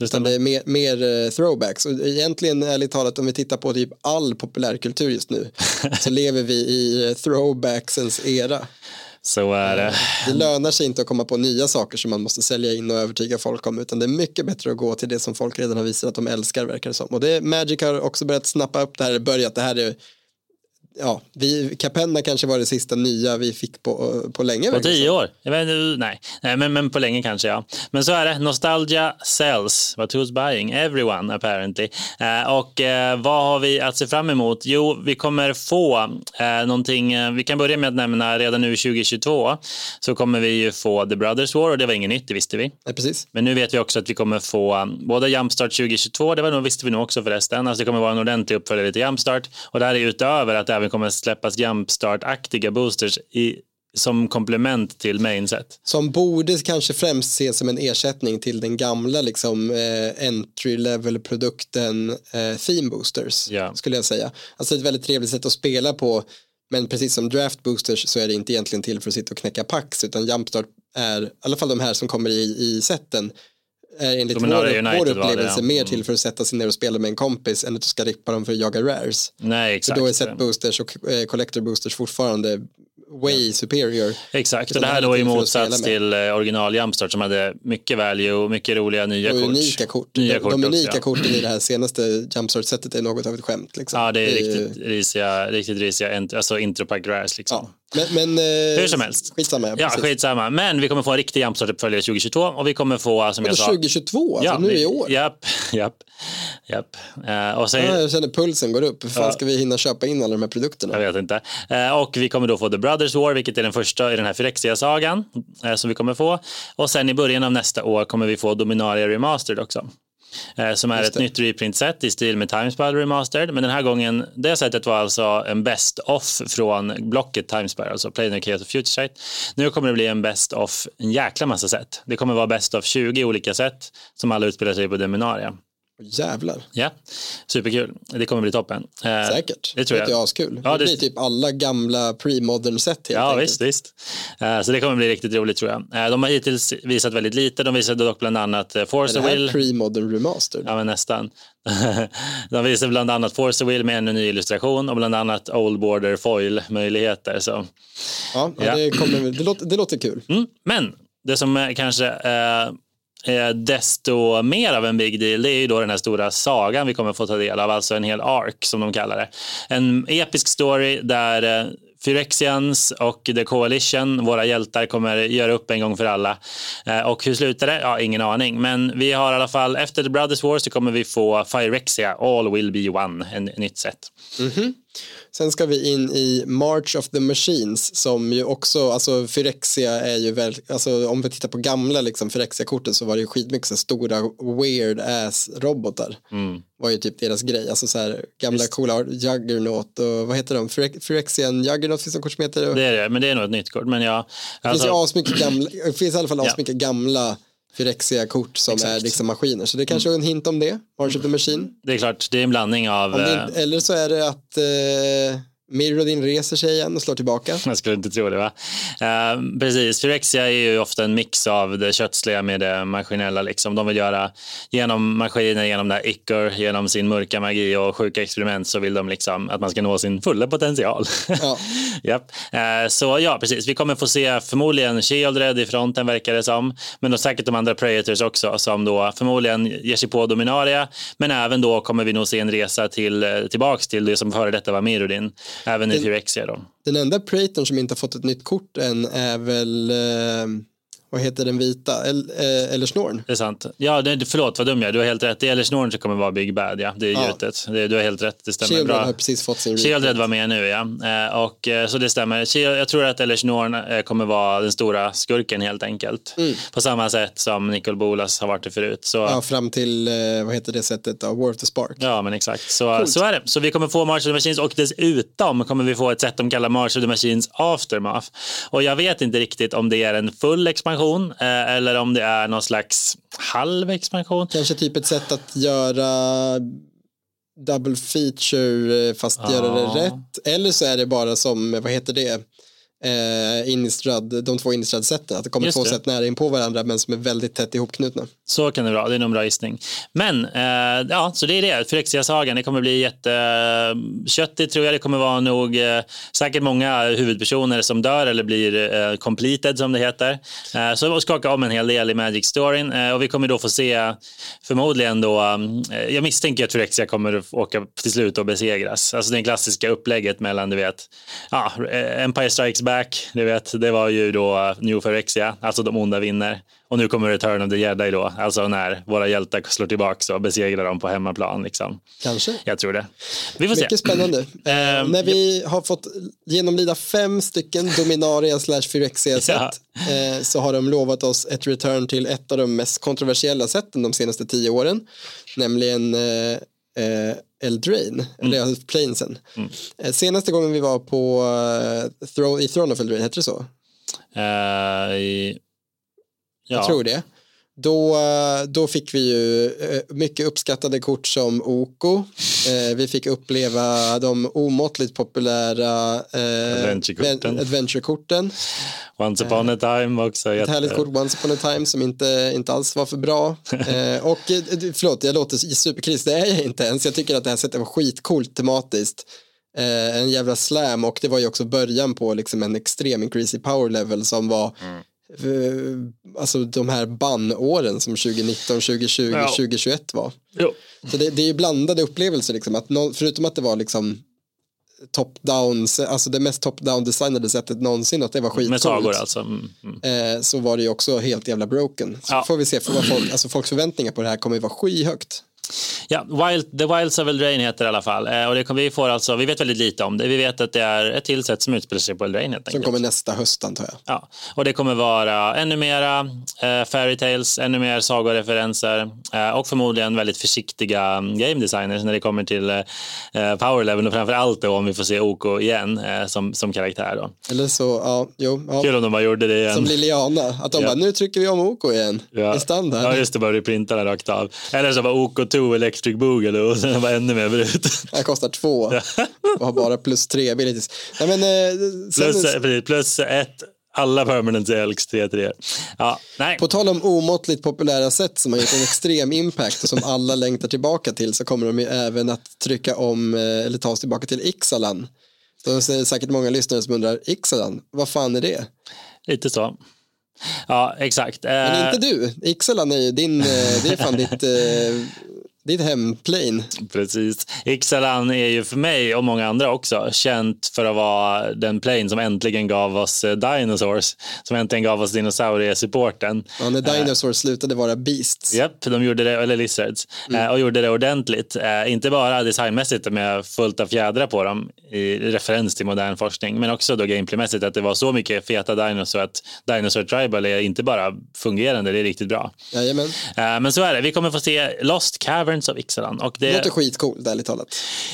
Speaker 2: Utan det är mer, mer throwbacks. Och egentligen ärligt talat om vi tittar på typ all populärkultur just nu så lever vi i throwbacksens era.
Speaker 1: Så är det.
Speaker 2: Eh, det lönar sig inte att komma på nya saker som man måste sälja in och övertyga folk om utan det är mycket bättre att gå till det som folk redan har visat att de älskar verkar det som. Och det, Magic har också börjat snappa upp det här, börjat, det här är ja, vi, Capenna kanske var det sista nya vi fick på, på länge.
Speaker 1: På tio år? Vet, nej, nej men, men på länge kanske ja. Men så är det, nostalgia sells, but who's buying? Everyone apparently. Eh, och eh, vad har vi att se fram emot? Jo, vi kommer få eh, någonting, eh, vi kan börja med att nämna redan nu 2022 så kommer vi ju få The Brothers War och det var inget nytt, det visste vi.
Speaker 2: Ja, precis.
Speaker 1: Men nu vet vi också att vi kommer få um, både Jumpstart 2022, det var nog, visste vi nog också förresten, alltså det kommer vara en ordentlig uppföljare till Jumpstart och det här är utöver att det även kommer släppas Jumpstart-aktiga boosters i, som komplement till mainset.
Speaker 2: Som borde kanske främst ses som en ersättning till den gamla liksom, eh, entry level produkten eh, theme boosters
Speaker 1: ja.
Speaker 2: skulle jag säga. Alltså ett väldigt trevligt sätt att spela på Men precis som draft boosters så är det inte egentligen till för att sitta och knäcka pax utan jumpstart är, i alla fall de här som kommer i, i setten, är enligt vår,
Speaker 1: United
Speaker 2: vår
Speaker 1: det,
Speaker 2: upplevelse
Speaker 1: ja.
Speaker 2: mer
Speaker 1: Mm.
Speaker 2: till för att sätta sig ner och spela med en kompis än att du ska rippa dem för att jaga rares.
Speaker 1: Nej,
Speaker 2: För
Speaker 1: exakt.
Speaker 2: då är set boosters och eh, collector boosters fortfarande way superior.
Speaker 1: Exakt, och det här
Speaker 2: det
Speaker 1: då
Speaker 2: är
Speaker 1: i
Speaker 2: för
Speaker 1: motsats till eh, original Jumpstart som hade mycket value, mycket roliga nya
Speaker 2: Och
Speaker 1: kort.
Speaker 2: unika kort.
Speaker 1: Nya
Speaker 2: de
Speaker 1: kort
Speaker 2: de
Speaker 1: också,
Speaker 2: unika
Speaker 1: ja.
Speaker 2: korten i det här senaste Jumpstart-sättet är något av ett skämt. Liksom.
Speaker 1: Ja, det är
Speaker 2: ju-
Speaker 1: riktigt risiga, riktigt risiga alltså intropack rares liksom.
Speaker 2: Ja. Men, men eh,
Speaker 1: Hur som helst.
Speaker 2: Skitsamma, ja,
Speaker 1: Ja,
Speaker 2: precis.
Speaker 1: skitsamma. Men vi kommer få en riktig Jumpstart-uppföljare 2022 och vi kommer få, som jag sa...
Speaker 2: 2022, alltså nu
Speaker 1: vi-
Speaker 2: i år?
Speaker 1: Japp, japp, japp. Eh, och sen,
Speaker 2: Ja, jag känner pulsen går upp. Hur fan
Speaker 1: Ja.
Speaker 2: ska vi hinna köpa in alla de här produkterna?
Speaker 1: Jag vet inte. Eh, och vi kommer då få The Brothers War, vilket är den första i den här Phyrexia-sagan som vi kommer få. Och sen i början av nästa år kommer vi få Dominaria Remastered också. Eh, som är ett nytt reprint-set i stil med Timespire Remastered. Men den här gången, det sättet var alltså en best off från blocket Timespire, alltså Planar Chaos och Future Sight. Nu kommer det bli en best off en jäkla massa sätt. Det kommer vara best of 20 olika sätt som alla utspelar sig på Dominaria.
Speaker 2: Jävlar,
Speaker 1: Ja, superkul. Det kommer bli toppen. Eh,
Speaker 2: säkert.
Speaker 1: Det tror
Speaker 2: Det
Speaker 1: jag.
Speaker 2: är askul.
Speaker 1: Ja,
Speaker 2: det
Speaker 1: det-
Speaker 2: blir typ alla gamla pre-modern set helt
Speaker 1: Ja,
Speaker 2: enkelt.
Speaker 1: visst, visst. Eh, Så det kommer bli riktigt roligt tror jag. Eh, De har hittills visat väldigt lite. De visade dock bland annat eh,
Speaker 2: Är
Speaker 1: Force
Speaker 2: det
Speaker 1: the
Speaker 2: här
Speaker 1: Will.
Speaker 2: pre-modern remastered?
Speaker 1: Ja, men nästan. De visade bland annat Force the Will med en ny illustration och bland annat Old Border Foil-möjligheter. Så.
Speaker 2: Ja, ja. Det, kommer, det, låter, det låter kul.
Speaker 1: Mm. Men det som är kanske eh, är Eh, desto mer av en big deal det är ju då den här stora sagan vi kommer få ta del av, alltså en hel ark som de kallar det. En episk story där eh, Phyrexians och The Coalition, våra hjältar, kommer göra upp en gång för alla. Eh, och hur slutar det? Ja, ingen aning. Men vi har i alla fall, efter The Brothers War så kommer vi få Phyrexia, All Will Be One, en nytt sätt. Mhm.
Speaker 2: Sen ska vi in i March of the Machines som ju också, alltså Phyrexia är ju väl, alltså om vi tittar på gamla liksom Phyrexia-korten så var det ju skitmycket så stora weird ass robotar.
Speaker 1: Mm.
Speaker 2: Var ju typ deras grej, alltså så här gamla coola Juggernaut och vad heter de, Phyre- Phyrexian Juggernaut finns det kort som heter.
Speaker 1: Det är det, men det är nog ett nytt kort. Men ja,
Speaker 2: Det finns ju
Speaker 1: alltså,
Speaker 2: asmycket gamla, det finns i alla fall
Speaker 1: Ja.
Speaker 2: asmycket gamla Phyrexia-kort som
Speaker 1: Exakt.
Speaker 2: är liksom maskiner. Så det kanske är en hint om det, March of the Machine.
Speaker 1: det är klart, det är en blandning av...
Speaker 2: Det,
Speaker 1: eh,
Speaker 2: eller så är det att eh, Mirrodin reser sig igen och slår tillbaka.
Speaker 1: Jag skulle inte tro det va? Eh, precis, Phyrexia är ju ofta en mix av det kötsliga med det maskinella. Liksom. De vill göra genom maskiner, genom det här Icker, genom sin mörka magi och sjuka experiment så vill de liksom att man ska nå sin fulla potential.
Speaker 2: Ja.
Speaker 1: Japp. Eh, så ja, precis. Vi kommer få se förmodligen Shieldred i fronten verkar det som. Men då säkert de andra Predators också som då förmodligen ger sig på Dominaria. Men även då kommer vi nog se en resa till, eh, tillbaks till det som före detta var Mirrodin. Även i Phyrexia då.
Speaker 2: Den enda Praetorn som inte har fått ett nytt kort än är väl, eh, vad heter den vita, El, eh, eller Snorn.
Speaker 1: Det är sant. Ja, det, förlåt vad dum jag är. Du har helt rätt. Det gäller Snorren som kommer vara Big Bad. Ja. Det är
Speaker 2: Ja.
Speaker 1: gjutet. Det, du har helt rätt. Det stämmer
Speaker 2: Shieldred
Speaker 1: bra.
Speaker 2: har precis fått sin
Speaker 1: Shieldred var med nu, ja. Eh, och, eh, så det stämmer. Shield- Jag tror att Eller Snorn eh, kommer vara den stora skurken helt enkelt. På samma sätt som Nicol Bolas har varit det förut. Så,
Speaker 2: Ja, fram till, vad heter det sättet då, War of the Spark.
Speaker 1: Ja, men exakt. Så, så är det. Så vi kommer få March of the Machines och dessutom kommer vi få ett sätt de kallar March of the Machines Aftermath. Och jag vet inte riktigt om det är en full expansion eh, eller om det är någon slags halv expansion.
Speaker 2: Kanske typ ett sätt att göra double feature eh, fast
Speaker 1: Ja.
Speaker 2: göra det rätt. Eller så är det bara som, vad heter det, eh, Innistrad, de två Innistrad-sätten. Att det kommer
Speaker 1: Just
Speaker 2: två
Speaker 1: det.
Speaker 2: sätt nära in på varandra men som är väldigt tätt ihopknutna.
Speaker 1: Så kan det vara, det är nog en bra gissning. Men eh, ja, så det är det. Phyrexia-sagan, det kommer bli jätteköttigt tror jag. Det kommer vara nog eh, säkert många huvudpersoner som dör eller blir eh, completed som det heter. Eh, så skaka om en hel del i Magic-storyn eh, och vi kommer då få se förmodligen då, eh, jag misstänker att Phyrexia kommer åka till slut och besegras. Alltså det klassiska upplägget mellan, du vet, ja, eh, Empire Strikes Back, du vet, det var ju då New Phyrexia, alltså de onda vinner. Och nu kommer Return of the Jedi då, alltså när våra hjältar slår tillbaka och besegrar dem på hemmaplan. Liksom.
Speaker 2: Kanske.
Speaker 1: Jag tror det. Vi får se.
Speaker 2: Mycket spännande.
Speaker 1: Ehm,
Speaker 2: När vi har fått genomlida fem stycken Dominaria slash Phyrexia set
Speaker 1: Ja.
Speaker 2: eh, så har de lovat oss ett return till ett av de mest kontroversiella sätten de senaste tio åren. Nämligen eh, Eldraine, eller
Speaker 1: Mm.
Speaker 2: ja, Planesen. Eh, senaste gången vi var på eh, Thro- i Throne of Eldraine, heter det så?
Speaker 1: Eh, i- ja.
Speaker 2: Jag tror det. Då, eh, då fick vi ju eh, mycket uppskattade kort som Oko. Eh, vi fick uppleva de omåttligt populära eh,
Speaker 1: Adventure-korten.
Speaker 2: adventure-korten.
Speaker 1: Once upon a time också.
Speaker 2: Ett
Speaker 1: jätte-
Speaker 2: härligt kort, Once upon a time, som inte, inte alls var för bra. Eh, och förlåt, jag låter superkris, det är jag inte ens. Jag tycker att det här sättet var skitcoolt tematiskt. Eh, en jävla slam och det var ju också början på liksom en extrem increase i power level som var eh, alltså de här bannåren som 2019, 2020,
Speaker 1: Ja.
Speaker 2: 2021 var.
Speaker 1: Jo.
Speaker 2: Så det, det är ju blandade upplevelser liksom, att nå- förutom att det var liksom top-down, alltså det mest top-down designade sättet någonsin att det var skitcoolt.
Speaker 1: Med alltså. Mm, mm.
Speaker 2: Eh, så var det ju också helt jävla broken. Så
Speaker 1: Ja.
Speaker 2: får vi se för vad folk, alltså folks förväntningar på det här kommer ju vara skyhögt.
Speaker 1: Ja, Wild, The Wilds of Eldraine heter det i alla fall. Eh, och det kommer vi, får alltså, vi vet väldigt lite om det. Vi vet att det är ett till sätt som utspelar sig på Eldraine helt
Speaker 2: Som kommer nästa höst antar jag.
Speaker 1: Ja, och det kommer vara ännu mera eh, fairy tales, ännu mer sagoreferenser eh, och förmodligen väldigt försiktiga mm, game designers när det kommer till eh, power level och framför allt då om vi får se OK igen eh, som, som karaktär. Då.
Speaker 2: Eller så, ja, jo, ja.
Speaker 1: Kul om de bara gjorde det igen.
Speaker 2: Som Liliana, att de
Speaker 1: Ja.
Speaker 2: bara, nu trycker vi om OK igen.
Speaker 1: Ja.
Speaker 2: I standard.
Speaker 1: Ja, just det, bara reprinta den rakt av. Eller så var OK2 Electric Boogaloo och sen var ännu mer brut.
Speaker 2: Det kostar två och har bara plus tre abilities. Nej, men, eh, sen,
Speaker 1: Plus, eh, plus ett, alla permanents är Elks 3-3. Ja, nej.
Speaker 2: På tal om omåttligt populära sätt som har gjort en extrem impact och som alla längtar tillbaka till så kommer de ju även att trycka om eh, eller ta oss tillbaka till Ixalan. Då är det säkert många lyssnare som undrar, Ixalan, vad fan är det?
Speaker 1: Lite så. Ja, exakt.
Speaker 2: Men inte du, Ixalan är ju din, det är fan ditt, ditt hemplane.
Speaker 1: Precis. Ixalan är ju för mig och många andra också känt för att vara den plane som äntligen gav oss eh, Dinosaurs. Som äntligen gav oss dinosauriesupporten.
Speaker 2: Ja, när Dinosaurs slutade vara Beasts.
Speaker 1: Japp, de gjorde det, eller Lizards, eh, och gjorde det ordentligt. Eh, inte bara designmässigt med fullt av fjädrar på dem i referens till modern forskning, men också då gameplaymässigt att det var så mycket feta dinos så att Dinosaur Tribal är inte bara fungerande, det är riktigt bra.
Speaker 2: Jajamän,
Speaker 1: Eh, men så är det, vi kommer få se Lost Caverns of Ixalan. Och det,
Speaker 2: låter skitcoolt ärligt talat.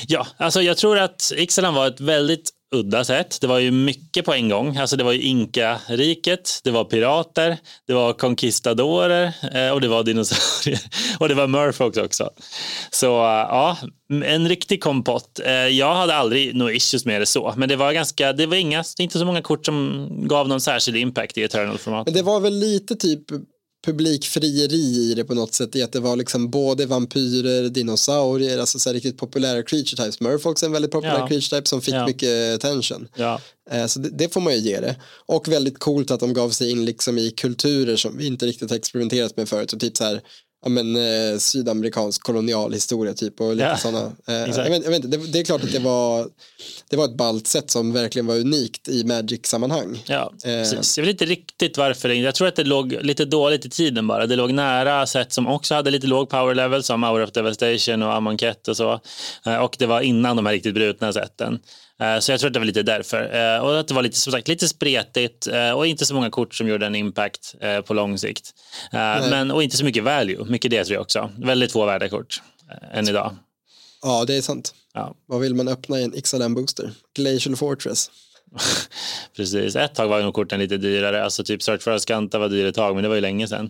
Speaker 1: Ja, alltså jag tror att Ixalan var ett väldigt udda sätt. Det var ju mycket på en gång. Alltså det var ju Inka-riket, det var pirater, det var conquistadorer eh, och det var dinosaurier. Och det var Murfolks också. Så eh, ja, en riktig kompott. Eh, Jag hade aldrig några issues med det så, men det var ganska, det var inga, inte så många kort som gav någon särskild impact i Eternal-format.
Speaker 2: Men det var väl lite typ publikfrieri i det på något sätt i att det var liksom både vampyrer, dinosaurier, alltså så här riktigt populära creature types. Murfolks är en väldigt populär
Speaker 1: Ja.
Speaker 2: creature type som fick
Speaker 1: Ja.
Speaker 2: mycket attention.
Speaker 1: Ja,
Speaker 2: Eh, Så det, det får man ju ge det. Och väldigt coolt att de gav sig in liksom i kulturer som vi inte riktigt experimenterat med förut. Så typ så här, ja men eh, sydamerikansk kolonialhistoria typ och lite
Speaker 1: Ja,
Speaker 2: sådana. Eh, jag
Speaker 1: exakt.
Speaker 2: vet, jag vet inte, det, det är klart att det var, det var ett ballt sätt som verkligen var unikt i Magic-sammanhang.
Speaker 1: Ja,
Speaker 2: Eh.
Speaker 1: precis. Jag vet inte riktigt varför. det- Jag tror att det låg lite dåligt i tiden bara. Det låg nära sätt som också hade lite låg power level som Hour of Devastation och Amonkhet och så. Eh, Och det var innan de här riktigt brutna sätten. Eh, Så jag tror att det var lite därför. Eh, Och att det var lite, som sagt, lite spretigt eh, och inte så många kort som gjorde en impact på lång sikt. Men, och inte så mycket value. Mycket det tror jag också. Väldigt få värda kort än idag.
Speaker 2: Ja, det är sant.
Speaker 1: Ja.
Speaker 2: Vad vill man öppna i en Ixalan booster? Glacial Fortress.
Speaker 1: Precis, ett tag var nog korten lite dyrare. Alltså typ Search for Ascanta var dyr ett tag, men det var ju länge sedan. Uh,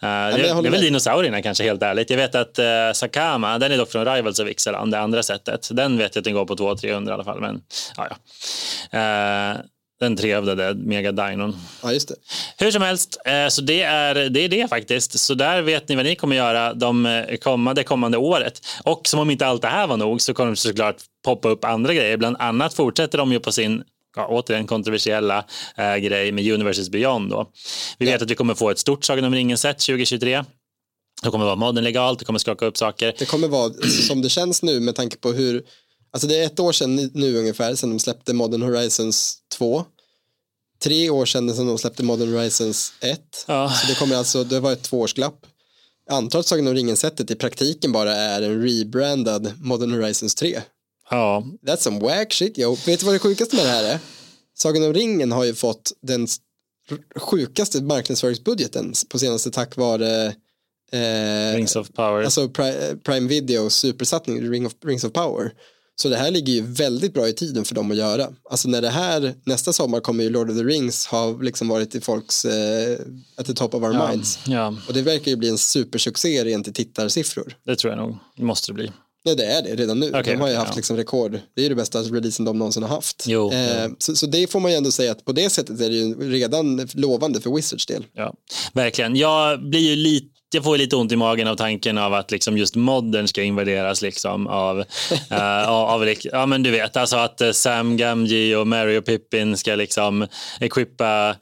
Speaker 1: det,
Speaker 2: jag
Speaker 1: det är väl
Speaker 2: med.
Speaker 1: dinosaurierna kanske helt ärligt. Jag vet att uh, Sakama, den är dock från Rivals of Ixalan, det andra sättet. Den vet jag att den går på 200-300 i alla fall, men ja, ja. Eh, den trevdade megadinon.
Speaker 2: Ja, just det.
Speaker 1: Hur som helst, så det är, det är det faktiskt. Så där vet ni vad ni kommer göra de kommande, kommande året. Och som om inte allt det här var nog så kommer det såklart poppa upp andra grejer. Bland annat fortsätter de ju på sin ja, återigen kontroversiella eh, grej med Universes Beyond. Då. Vi vet att vi kommer få ett stort Sagan om ringen-set 2023. Det kommer vara modern legalt, det kommer skaka upp saker.
Speaker 2: Det kommer vara som det känns nu med tanke på hur, alltså det är ett år sedan nu ungefär sedan de släppte Modern Horizons 2. Tre år sedan sedan de släppte Modern Horizons 1.
Speaker 1: Ja.
Speaker 2: Så det kommer alltså, det var ett tvåårsglapp. Jag antar att Sagan om ringen-sättet i praktiken bara är en rebrandad Modern Horizons 3.
Speaker 1: Ja,
Speaker 2: That's some wack shit yo. Vet du vad det sjukaste med det här är? Sagan om ringen har ju fått den sjukaste marknadsföringsbudgeten på senaste tack vare eh,
Speaker 1: Rings of Power.
Speaker 2: alltså Pri- Prime Video supersatsning Ring of, Rings of Power. Så det här ligger ju väldigt bra i tiden för dem att göra. Alltså när det här, nästa sommar kommer ju Lord of the Rings ha liksom varit i folks, eh, at the top of our
Speaker 1: Ja,
Speaker 2: minds.
Speaker 1: ja,
Speaker 2: Och det verkar ju bli en supersuccé rent i tittarsiffror.
Speaker 1: det tror jag nog. Det måste det bli.
Speaker 2: Ja det är det redan nu.
Speaker 1: Okej,
Speaker 2: de har ju haft
Speaker 1: ja.
Speaker 2: liksom rekord. Det är ju det bästa releasen de någonsin har haft.
Speaker 1: Jo,
Speaker 2: eh, Så, så det får man ju ändå säga att på det sättet är det ju redan lovande för Wizards del.
Speaker 1: Ja, verkligen. Jag blir ju lite jag får lite ont i magen av tanken av att liksom just modern ska invaderas liksom av, eh, av, ja men du vet, alltså att eh, Sam Gamgee och Mary och Pippin ska liksom equippa,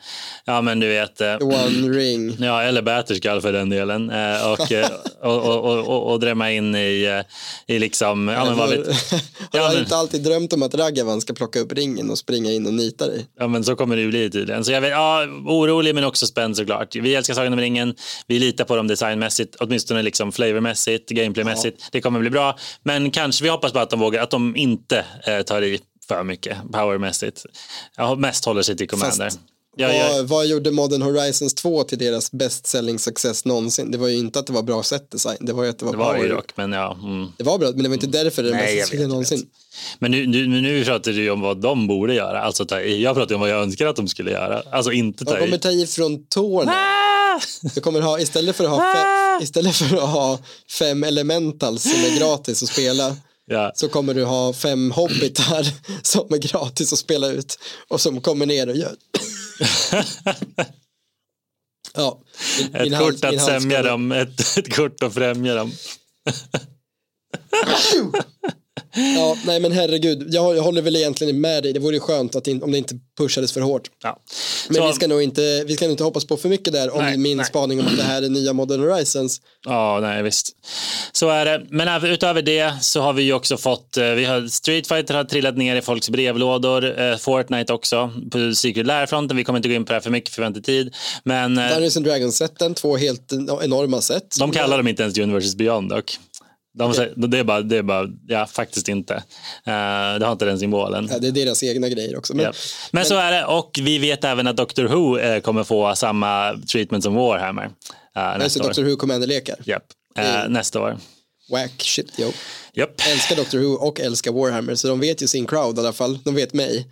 Speaker 1: ja men du vet, eh,
Speaker 2: One ring.
Speaker 1: ja eller Batterskall för den delen eh, och, och, och, och, och, och drämma in i, i liksom, ja men vad vet,
Speaker 2: har
Speaker 1: Ja,
Speaker 2: jag
Speaker 1: men-
Speaker 2: inte alltid drömt om att Ragavan ska plocka upp ringen och springa in och nita dig?
Speaker 1: Ja, men så kommer det ju bli tydligen. Så jag vet, ja, orolig men också spänd såklart. Vi älskar Sagan om ringen. Vi litar på dem designmässigt, åtminstone liksom flavormässigt, gameplaymässigt. Det kommer bli bra. Men kanske vi hoppas bara att de vågar, att de inte eh, tar i för mycket powermässigt. Jag mest håller sig till Commander.
Speaker 2: Fast-
Speaker 1: Ja, ja,
Speaker 2: Vad, vad gjorde Modern Horizons 2 till deras best selling success någonsin? Det var ju inte att det var bra set design, det var ju att det var,
Speaker 1: det var det ju
Speaker 2: power.
Speaker 1: dock, men ja. Mm.
Speaker 2: Det var bra, men det var inte därför det
Speaker 1: jag vet,
Speaker 2: succé
Speaker 1: jag
Speaker 2: någonsin.
Speaker 1: Men nu, nu, nu pratar du ju om vad de borde göra. Alltså ta i. Jag pratar om vad jag önskar att de skulle göra. Alltså inte ta
Speaker 2: De kommer
Speaker 1: i.
Speaker 2: ta i från tårna.
Speaker 1: Ah!
Speaker 2: Du kommer ha, istället för att ha, fe, istället för att ha fem elementals som är gratis att spela
Speaker 1: Ja.
Speaker 2: så kommer du ha fem hobbitar som är gratis att spela ut och som kommer ner och gör. Ja,
Speaker 1: Ett
Speaker 2: hals-
Speaker 1: kort att sämja dem, ett, ett kort att främja dem.
Speaker 2: Ja, nej men herregud, jag, jag håller väl egentligen med dig. Det vore skönt att in, om det inte pushades för hårt.
Speaker 1: Ja.
Speaker 2: Men
Speaker 1: Så-
Speaker 2: vi ska nog inte, vi ska nog inte hoppas på för mycket där om
Speaker 1: Nej,
Speaker 2: min
Speaker 1: nej.
Speaker 2: spaning om att det här är nya Modern Horizons.
Speaker 1: Ja, nej visst. Så är det. Men utöver det så har vi ju också fått, eh, vi har Street Fighter har trillat ner i folks brevlådor, eh, Fortnite också på Secret Lair-fronten. Vi kommer inte gå in på det här för mycket för vi har inte tid. Men eh,
Speaker 2: Dungeons and Dragons-sätten, två helt enorma set.
Speaker 1: de kallar dem inte ens Universes Beyond dock. De säger, det, är bara, det är bara, ja faktiskt inte. Eh, det har inte den symbolen.
Speaker 2: Ja, det är deras egna grejer också. Men,
Speaker 1: Ja. Men, så är det och vi vet även att Doctor Who eh, kommer få samma treatment som Warhammer uh, nästa.
Speaker 2: Doctor Who Commander-lekar.
Speaker 1: Japp. Eh, nästa år.
Speaker 2: Whack shit, yo.
Speaker 1: Japp.
Speaker 2: Älskar Doctor Who och älskar Warhammer, så de vet ju sin crowd i alla fall. De vet mig.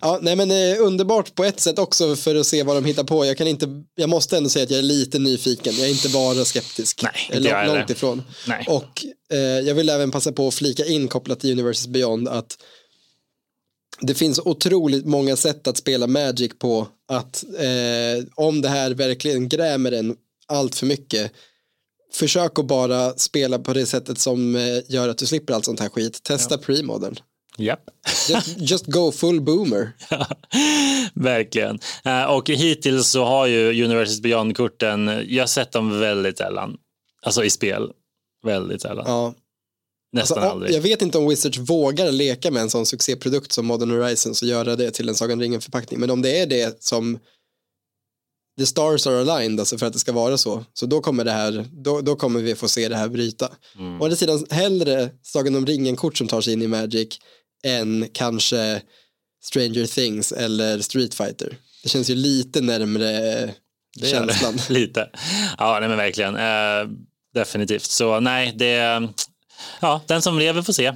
Speaker 2: Ja, nej men eh, underbart på ett sätt också för att se vad de hittar på. Jag, kan inte, jag måste ändå säga att jag är lite nyfiken. Jag är inte bara skeptisk.
Speaker 1: Nej, inte jag
Speaker 2: långt, ifrån.
Speaker 1: Nej.
Speaker 2: Och eh, jag vill även passa på att flika in kopplat till Universes Beyond att det finns otroligt många sätt att spela Magic på att eh, om det här verkligen grämer en allt för mycket försök att bara spela på det sättet som eh, gör att du slipper allt sånt här skit. Testa pre-modern.
Speaker 1: Japp.
Speaker 2: Just, just go full boomer.
Speaker 1: Verkligen. Eh, och hittills så har ju Universes Beyond-korten, jag har sett dem väldigt sällan. Alltså i spel. Väldigt sällan.
Speaker 2: Ja.
Speaker 1: Nästan
Speaker 2: Alltså,
Speaker 1: aldrig.
Speaker 2: jag vet inte om Wizards vågar leka med en sån succéprodukt som Modern Horizons och göra det till en Sagan ringen förpackning. Men om det är det som the stars are aligned, alltså för att det ska vara så, så då kommer det här, då, då kommer vi få se det här bryta.
Speaker 1: Mm.
Speaker 2: Å andra sidan hellre Sagan om ringen-kort som tar sig in i Magic än kanske Stranger Things eller Street Fighter. Det känns ju lite närmre känslan.
Speaker 1: Lite. Ja, nej men verkligen. Eh, definitivt. Så nej, det... Ja, den som lever får se.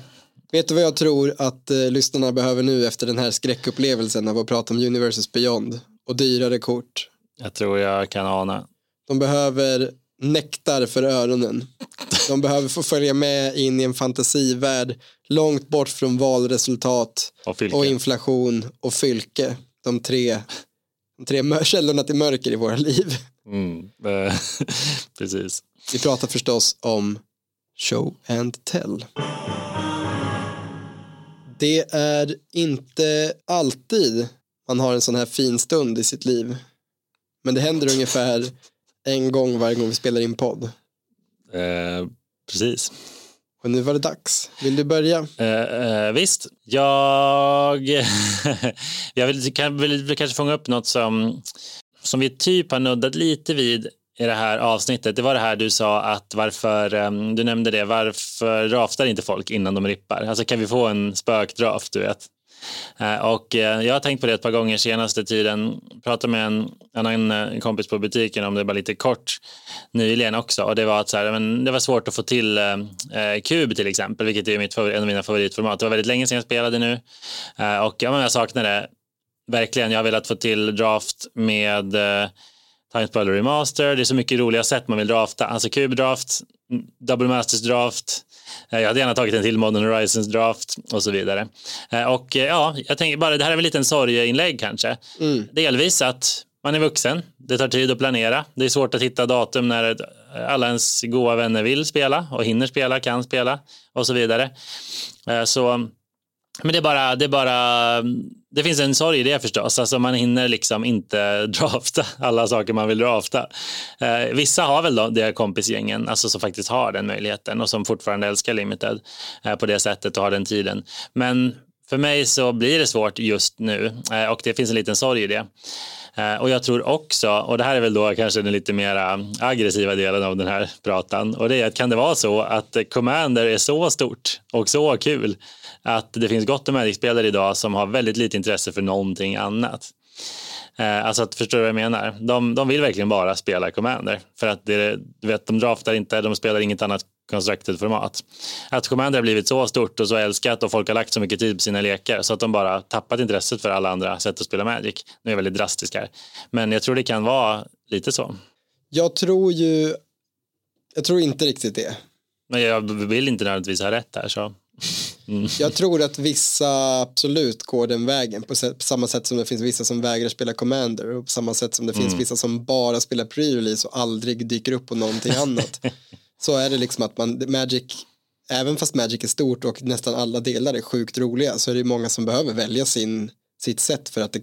Speaker 2: Vet du vad jag tror att eh, lyssnarna behöver nu efter den här skräckupplevelsen av att prata om Universes Beyond och dyrare kort?
Speaker 1: Jag tror jag kan ana.
Speaker 2: De behöver nektar för öronen. De behöver få följa med in i en fantasivärld långt bort från valresultat
Speaker 1: Och
Speaker 2: och inflation och fylke. De tre, de tre källorna till mörker i våra liv.
Speaker 1: Mm. eh, Precis.
Speaker 2: Vi pratar förstås om show and tell. Det är inte alltid man har en sån här fin stund i sitt liv. Men det händer ungefär en gång varje gång vi spelar in podd.
Speaker 1: Eh, precis.
Speaker 2: Och nu var det dags. Vill du börja?
Speaker 1: Eh, eh, visst, jag, jag vill, kan, vill kanske fånga upp något som, som vi typ har nuddat lite vid i det här avsnittet. Det var det här du sa att varför, em, du nämnde det, varför raftar inte folk innan de rippar? Alltså kan vi få en spökdraft, du vet? Eh, och eh, jag har tänkt på det ett par gånger senaste tiden. Pratade med en annan eh, kompis på butiken om det bara lite kort nyligen också. Och det var att så här, men det var svårt att få till eh, kub till exempel, vilket är mitt en av mina favoritformat. Det var väldigt länge sedan jag spelade nu. Eh, och ja, men jag saknar det verkligen. Jag har velat få till draft med eh, Times Brother Remaster. Det är så mycket roliga sätt man vill drafta. Alltså kubdraft, double masters draft. Eh, jag hade gärna tagit en till Modern Horizons draft och så vidare. Eh, och eh, ja, jag tänker bara, det här är väl lite en sorgeinlägg kanske. Mm. Delvis att man är vuxen, det tar tid att planera. Det är svårt att hitta datum när alla ens goda vänner vill spela och hinner spela, kan spela och så vidare. Så men det är bara, det är bara, det finns en sorg i det förstås. Alltså man hinner liksom inte drafta alla saker man vill drafta. Eh, vissa har väl då det kompisgängen, alltså som faktiskt har den möjligheten och som fortfarande älskar limited eh, på det sättet och har den tiden. Men för mig så blir det svårt just nu eh, och det finns en liten sorg i det. Eh, och jag tror också, och det här är väl då kanske den lite mer aggressiva delen av den här pratan, och det är att kan det vara så att Commander är så stort och så kul att det finns gott om Magic-spelare idag som har väldigt lite intresse för någonting annat. Eh, alltså att förstår du vad jag menar? De, de vill verkligen bara spela Commander för att det, du vet, de draftar inte, de spelar inget annat constructed format. Att Commander har blivit så stort och så älskat och folk har lagt så mycket tid på sina lekar så att de bara tappat intresset för alla andra sätt att spela Magic. Nu är jag väldigt drastisk här, men jag tror det kan vara lite så.
Speaker 2: Jag tror ju, jag tror inte riktigt det.
Speaker 1: Men jag vill inte nödvändigtvis ha rätt här så.
Speaker 2: Mm. Jag tror att vissa absolut går den vägen på, samma sätt som det finns vissa som vägrar spela Commander och på samma sätt som det mm. finns vissa som bara spelar pre-release och aldrig dyker upp på någonting annat. Så är det liksom att man, Magic, även fast Magic är stort och nästan alla delar är sjukt roliga så är det många som behöver välja sin, sitt sätt för att det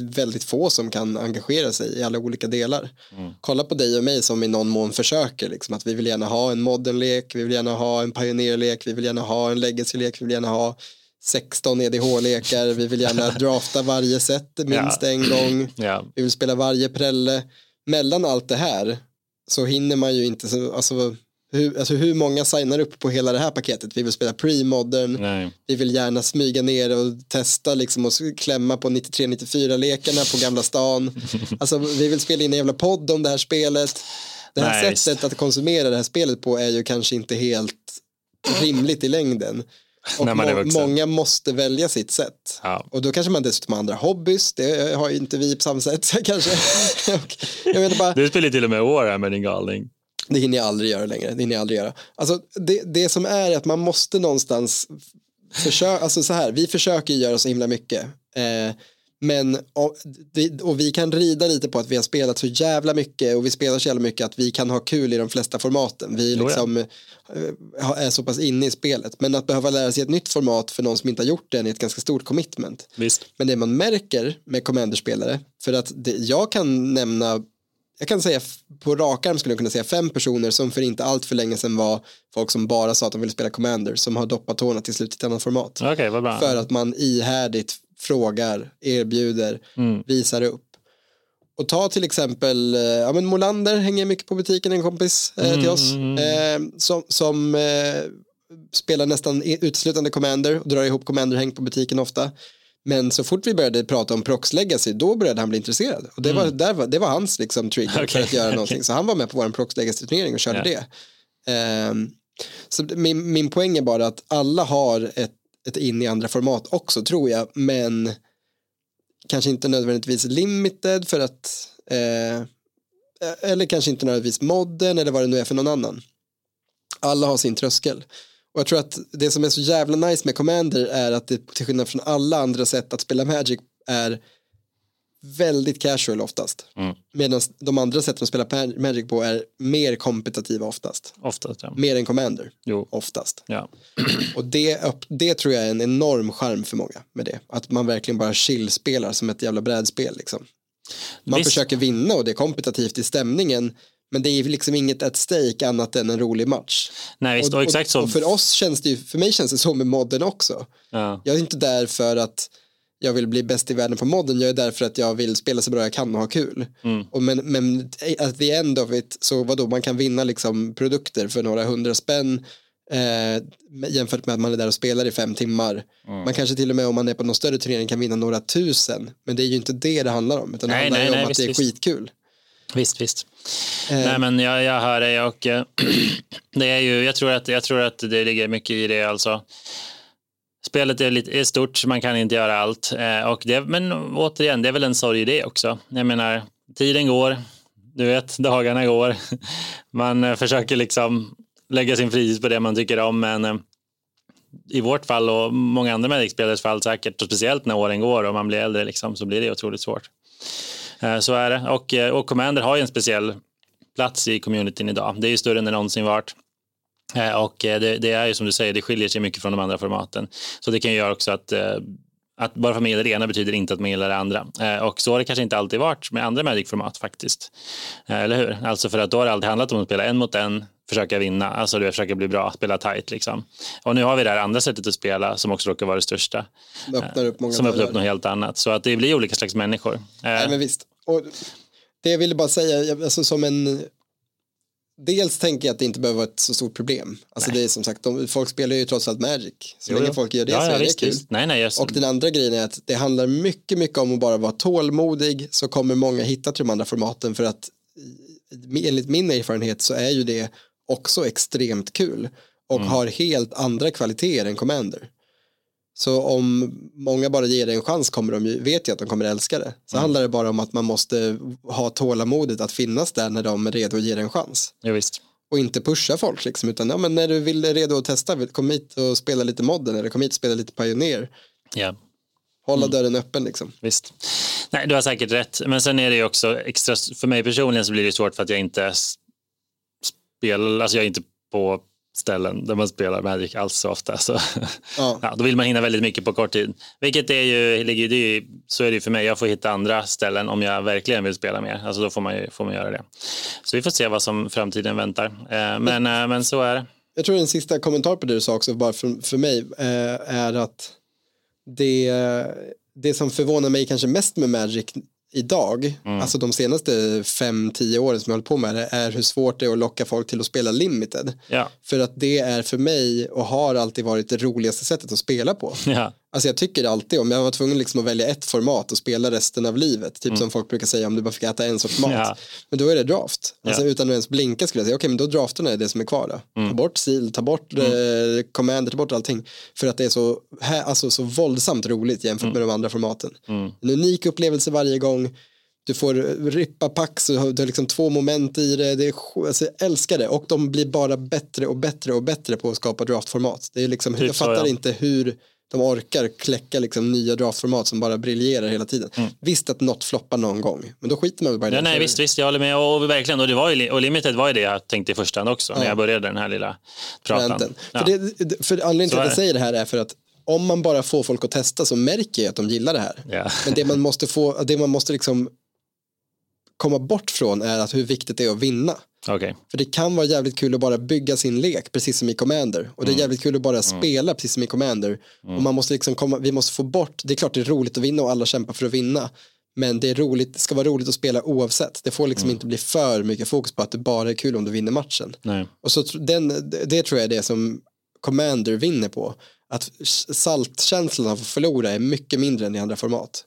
Speaker 2: väldigt få som kan engagera sig i alla olika delar. Mm. Kolla på dig och mig som i någon mån försöker, liksom, att vi vill gärna ha en modernlek, vi vill gärna ha en pioneerlek, vi vill gärna ha en legacylek, vi vill gärna ha 16 EDH-lekar, vi vill gärna drafta varje set minst ja. en gång, ja. vi vill spela varje prälle. Mellan allt det här så hinner man ju inte, så, alltså hur, alltså hur många signar upp på hela det här paketet? Vi vill spela pre-modern, vi vill gärna smyga ner och testa liksom och klämma på 93-94-lekarna på Gamla stan. Alltså vi vill spela in en jävla podd om det här spelet. Det här nice. sättet att konsumera det här spelet på är ju kanske inte helt rimligt i längden. Och må många måste välja sitt sätt. Ja. Och då kanske man dessutom har andra hobbys. Det har ju inte vi på samma sätt kanske.
Speaker 1: jag menar bara... Du spelar till och med år här med din galning.
Speaker 2: Det hinner jag aldrig göra längre. Det hinner jag aldrig göra. Alltså, det, det som är att man måste någonstans försöka, alltså så här, vi försöker göra så himla mycket. Eh, men och, och, vi kan rida lite på att vi har spelat så jävla mycket och vi spelar så jävla mycket att vi kan ha kul i de flesta formaten. Vi liksom ja. är så pass inne i spelet. Men att behöva lära sig ett nytt format för någon som inte har gjort det är ett ganska stort commitment.
Speaker 1: Visst.
Speaker 2: Men det man märker med commanderspelare, för att det, jag kan nämna jag kan säga på rak arm skulle jag kunna säga fem personer som för inte allt för länge sedan var folk som bara sa att de ville spela Commander som har doppat tårna till slut i ett annat format.
Speaker 1: Okay, vad bra.
Speaker 2: För att man ihärdigt frågar, erbjuder, mm. visar upp. Och ta till exempel, eh, ja men Molander hänger mycket på butiken, en kompis eh, till oss, mm. eh, som, som eh, spelar nästan uteslutande Commander och drar ihop Commander-häng på butiken ofta. Men så fort vi började prata om Prox Legacy, då började han bli intresserad. Och det, mm. var, var, det var hans liksom, trigger okay. för att göra någonting. Så han var med på vår Prox Legacy-turnering och körde yeah. det. Um, så min, min poäng är bara att alla har ett, ett in i andra format också, tror jag. Men kanske inte nödvändigtvis limited för att eh, eller kanske inte nödvändigtvis modden eller vad det nu är för någon annan. Alla har sin tröskel. Och jag tror att det som är så jävla nice med Commander är att det till skillnad från alla andra sätt att spela Magic är väldigt casual oftast. Mm. Medan de andra sätten att spela Magic på är mer kompetitiva oftast.
Speaker 1: Oftast, ja.
Speaker 2: Mer än Commander.
Speaker 1: Jo.
Speaker 2: Oftast.
Speaker 1: Ja.
Speaker 2: Och det, det tror jag är en enorm charm för många med det. Att man verkligen bara chill-spelar som ett jävla brädspel liksom. Man Visst. försöker vinna och det är kompetitivt i stämningen men det är liksom inget at stake annat än en rolig match.
Speaker 1: Nej, visst,
Speaker 2: och,
Speaker 1: exakt så.
Speaker 2: Och för oss känns det ju, för mig känns det så med modden också. Ja. Jag är inte där för att jag vill bli bäst i världen på modden, jag är där för att jag vill spela så bra jag kan och ha kul. Mm. Och men, men at the end of it, så vadå, man kan vinna liksom produkter för några hundra spänn Eh, jämfört med att man är där och spelar i fem timmar.
Speaker 1: Mm.
Speaker 2: Man kanske till och med om man är på någon större turnering kan vinna några tusen. Men det är ju inte det det handlar om. Utan det
Speaker 1: Nej,
Speaker 2: handlar
Speaker 1: nej,
Speaker 2: ju om
Speaker 1: nej,
Speaker 2: att
Speaker 1: visst,
Speaker 2: det är
Speaker 1: visst.
Speaker 2: skitkul.
Speaker 1: Visst, visst.
Speaker 2: Eh,
Speaker 1: Nej, men jag, jag hör dig och eh, det är ju, jag tror, att, jag tror att det ligger mycket i det alltså. Spelet är, lite, är stort, man kan inte göra allt. Eh, och det, men återigen, det är väl en sorg i det också. Jag menar, tiden går, du vet, dagarna går. Man eh, försöker liksom lägga sin fritid på det man tycker om, men eh, i vårt fall och många andra Magic-spelares fall säkert, och speciellt när åren går och man blir äldre, liksom, så blir det otroligt svårt. Eh, Så är det. Och, eh, och Commander har ju en speciell plats i communityn idag. Det är ju större än det någonsin varit. Eh, Och det, det är ju som du säger, det skiljer sig mycket från de andra formaten. Så det kan ju göra också att, att bara för att man gillar det ena betyder inte att man gillar det andra. Och så har det kanske inte alltid varit med andra Magic-format faktiskt. Eller hur? Alltså för att då har det alltid handlat om att spela en mot en, försöka vinna, alltså du försöka bli bra, spela tight liksom. Och nu har vi det här andra sättet att spela som också råkar vara det största.
Speaker 2: det öppnar upp många
Speaker 1: Som öppnar upp något helt annat. Så att det blir olika slags människor.
Speaker 2: Nej, men visst. Och det jag ville bara säga, alltså som en... Dels tänker jag att det inte behöver vara ett så stort problem. Alltså det är som sagt, de, folk spelar ju trots allt Magic. Så
Speaker 1: Jo,
Speaker 2: länge folk gör det
Speaker 1: ja,
Speaker 2: så
Speaker 1: ja,
Speaker 2: är det
Speaker 1: visst,
Speaker 2: kul.
Speaker 1: visst. Nej, nej, jag,
Speaker 2: Och den andra grejen är att det handlar mycket, mycket om att bara vara tålmodig så kommer många hitta till de andra formaten för att enligt min erfarenhet så är ju det också extremt kul och
Speaker 1: Mm.
Speaker 2: har helt andra kvaliteter än Commander. Så om många bara ger det en chans kommer de ju, vet ju att de kommer älska det. Så
Speaker 1: Mm.
Speaker 2: handlar det bara om att man måste ha tålamodet att finnas där när de är redo att ge det en chans.
Speaker 1: ja, visst.
Speaker 2: Och inte pusha folk liksom, utan ja, men när du vill är redo att testa, kom hit och spela lite modden eller kom hit och spela lite Pioneer.
Speaker 1: Ja.
Speaker 2: Hålla
Speaker 1: Mm.
Speaker 2: dörren öppen liksom.
Speaker 1: Visst. Nej, du har säkert rätt. Men sen är det ju också extra, för mig personligen så blir det svårt för att jag inte spelar, alltså jag är inte på ställen där man spelar Magic alls så ofta. Så
Speaker 2: Ja.
Speaker 1: ja, då vill man hinna väldigt mycket på kort tid. Vilket är ju, ligger ju, så är det ju för mig. Jag får hitta andra ställen om jag verkligen vill spela mer. Alltså då får man ju får man göra det. Så vi får se vad som framtiden väntar. Eh, Men, eh, men så är det.
Speaker 2: Jag tror en sista kommentar på det du sa också, bara för, för mig, eh, är att det, det som förvånar mig kanske mest med Magic idag,
Speaker 1: Mm.
Speaker 2: alltså de senaste fem, tio åren som jag hållit på med det, är hur svårt det är att locka folk till att spela limited.
Speaker 1: Ja.
Speaker 2: För att det är för mig och har alltid varit det roligaste sättet att spela på.
Speaker 1: Ja.
Speaker 2: Alltså jag tycker alltid om jag var tvungen liksom att välja ett format och spela resten av livet, typ som folk brukar säga om du bara fick äta en sorts mat.
Speaker 1: Mm. Ja.
Speaker 2: Men då är det draft. Alltså
Speaker 1: Ja.
Speaker 2: utan att ens blinka skulle jag säga, okej men då drafterna är det som är kvar då.
Speaker 1: Mm.
Speaker 2: Ta bort sil, ta bort eh, commander, ta bort allting. För att det är så, här, alltså, så våldsamt roligt jämfört
Speaker 1: Mm.
Speaker 2: med de andra formaten. En unik upplevelse varje gång. Du får rippa packs, och du har liksom två moment i det. det är, alltså, jag älskar det och de blir bara bättre och bättre och bättre på att skapa draftformat. Det är liksom,
Speaker 1: Typ
Speaker 2: jag
Speaker 1: så,
Speaker 2: fattar
Speaker 1: ja.
Speaker 2: inte hur de orkar kläcka liksom nya draftformat som bara briljerar hela tiden. Visst att något floppar någon gång, men då skiter man väl bara i
Speaker 1: Mm. Ja,
Speaker 2: det.
Speaker 1: nej, visst, visst, jag håller med. Och verkligen, och, det var ju, och Limited var ju det jag tänkte i första hand också, när jag började den här lilla pratan. Ja.
Speaker 2: För, det, det- för anledningen till att jag
Speaker 1: det.
Speaker 2: säger det här är för att om man bara får folk att testa så märker jag att de gillar det här.
Speaker 1: Ja.
Speaker 2: Men det man måste få, det man måste liksom komma bort från är att hur viktigt det är att vinna.
Speaker 1: Okej.
Speaker 2: För det kan vara jävligt kul att bara bygga sin lek, precis som i Commander. Och det är jävligt kul att bara spela, precis som i Commander. Och man måste liksom komma, vi måste få bort, det är klart det är roligt att vinna och alla kämpar för att vinna. Men det, är roligt, det ska vara roligt att spela oavsett. Det får liksom inte bli för mycket fokus på att det bara är kul om du vinner matchen.
Speaker 1: Nej.
Speaker 2: Och så den, det- tror jag är det som Commander vinner på. Att saltkänslan av att förlora är mycket mindre än i andra format.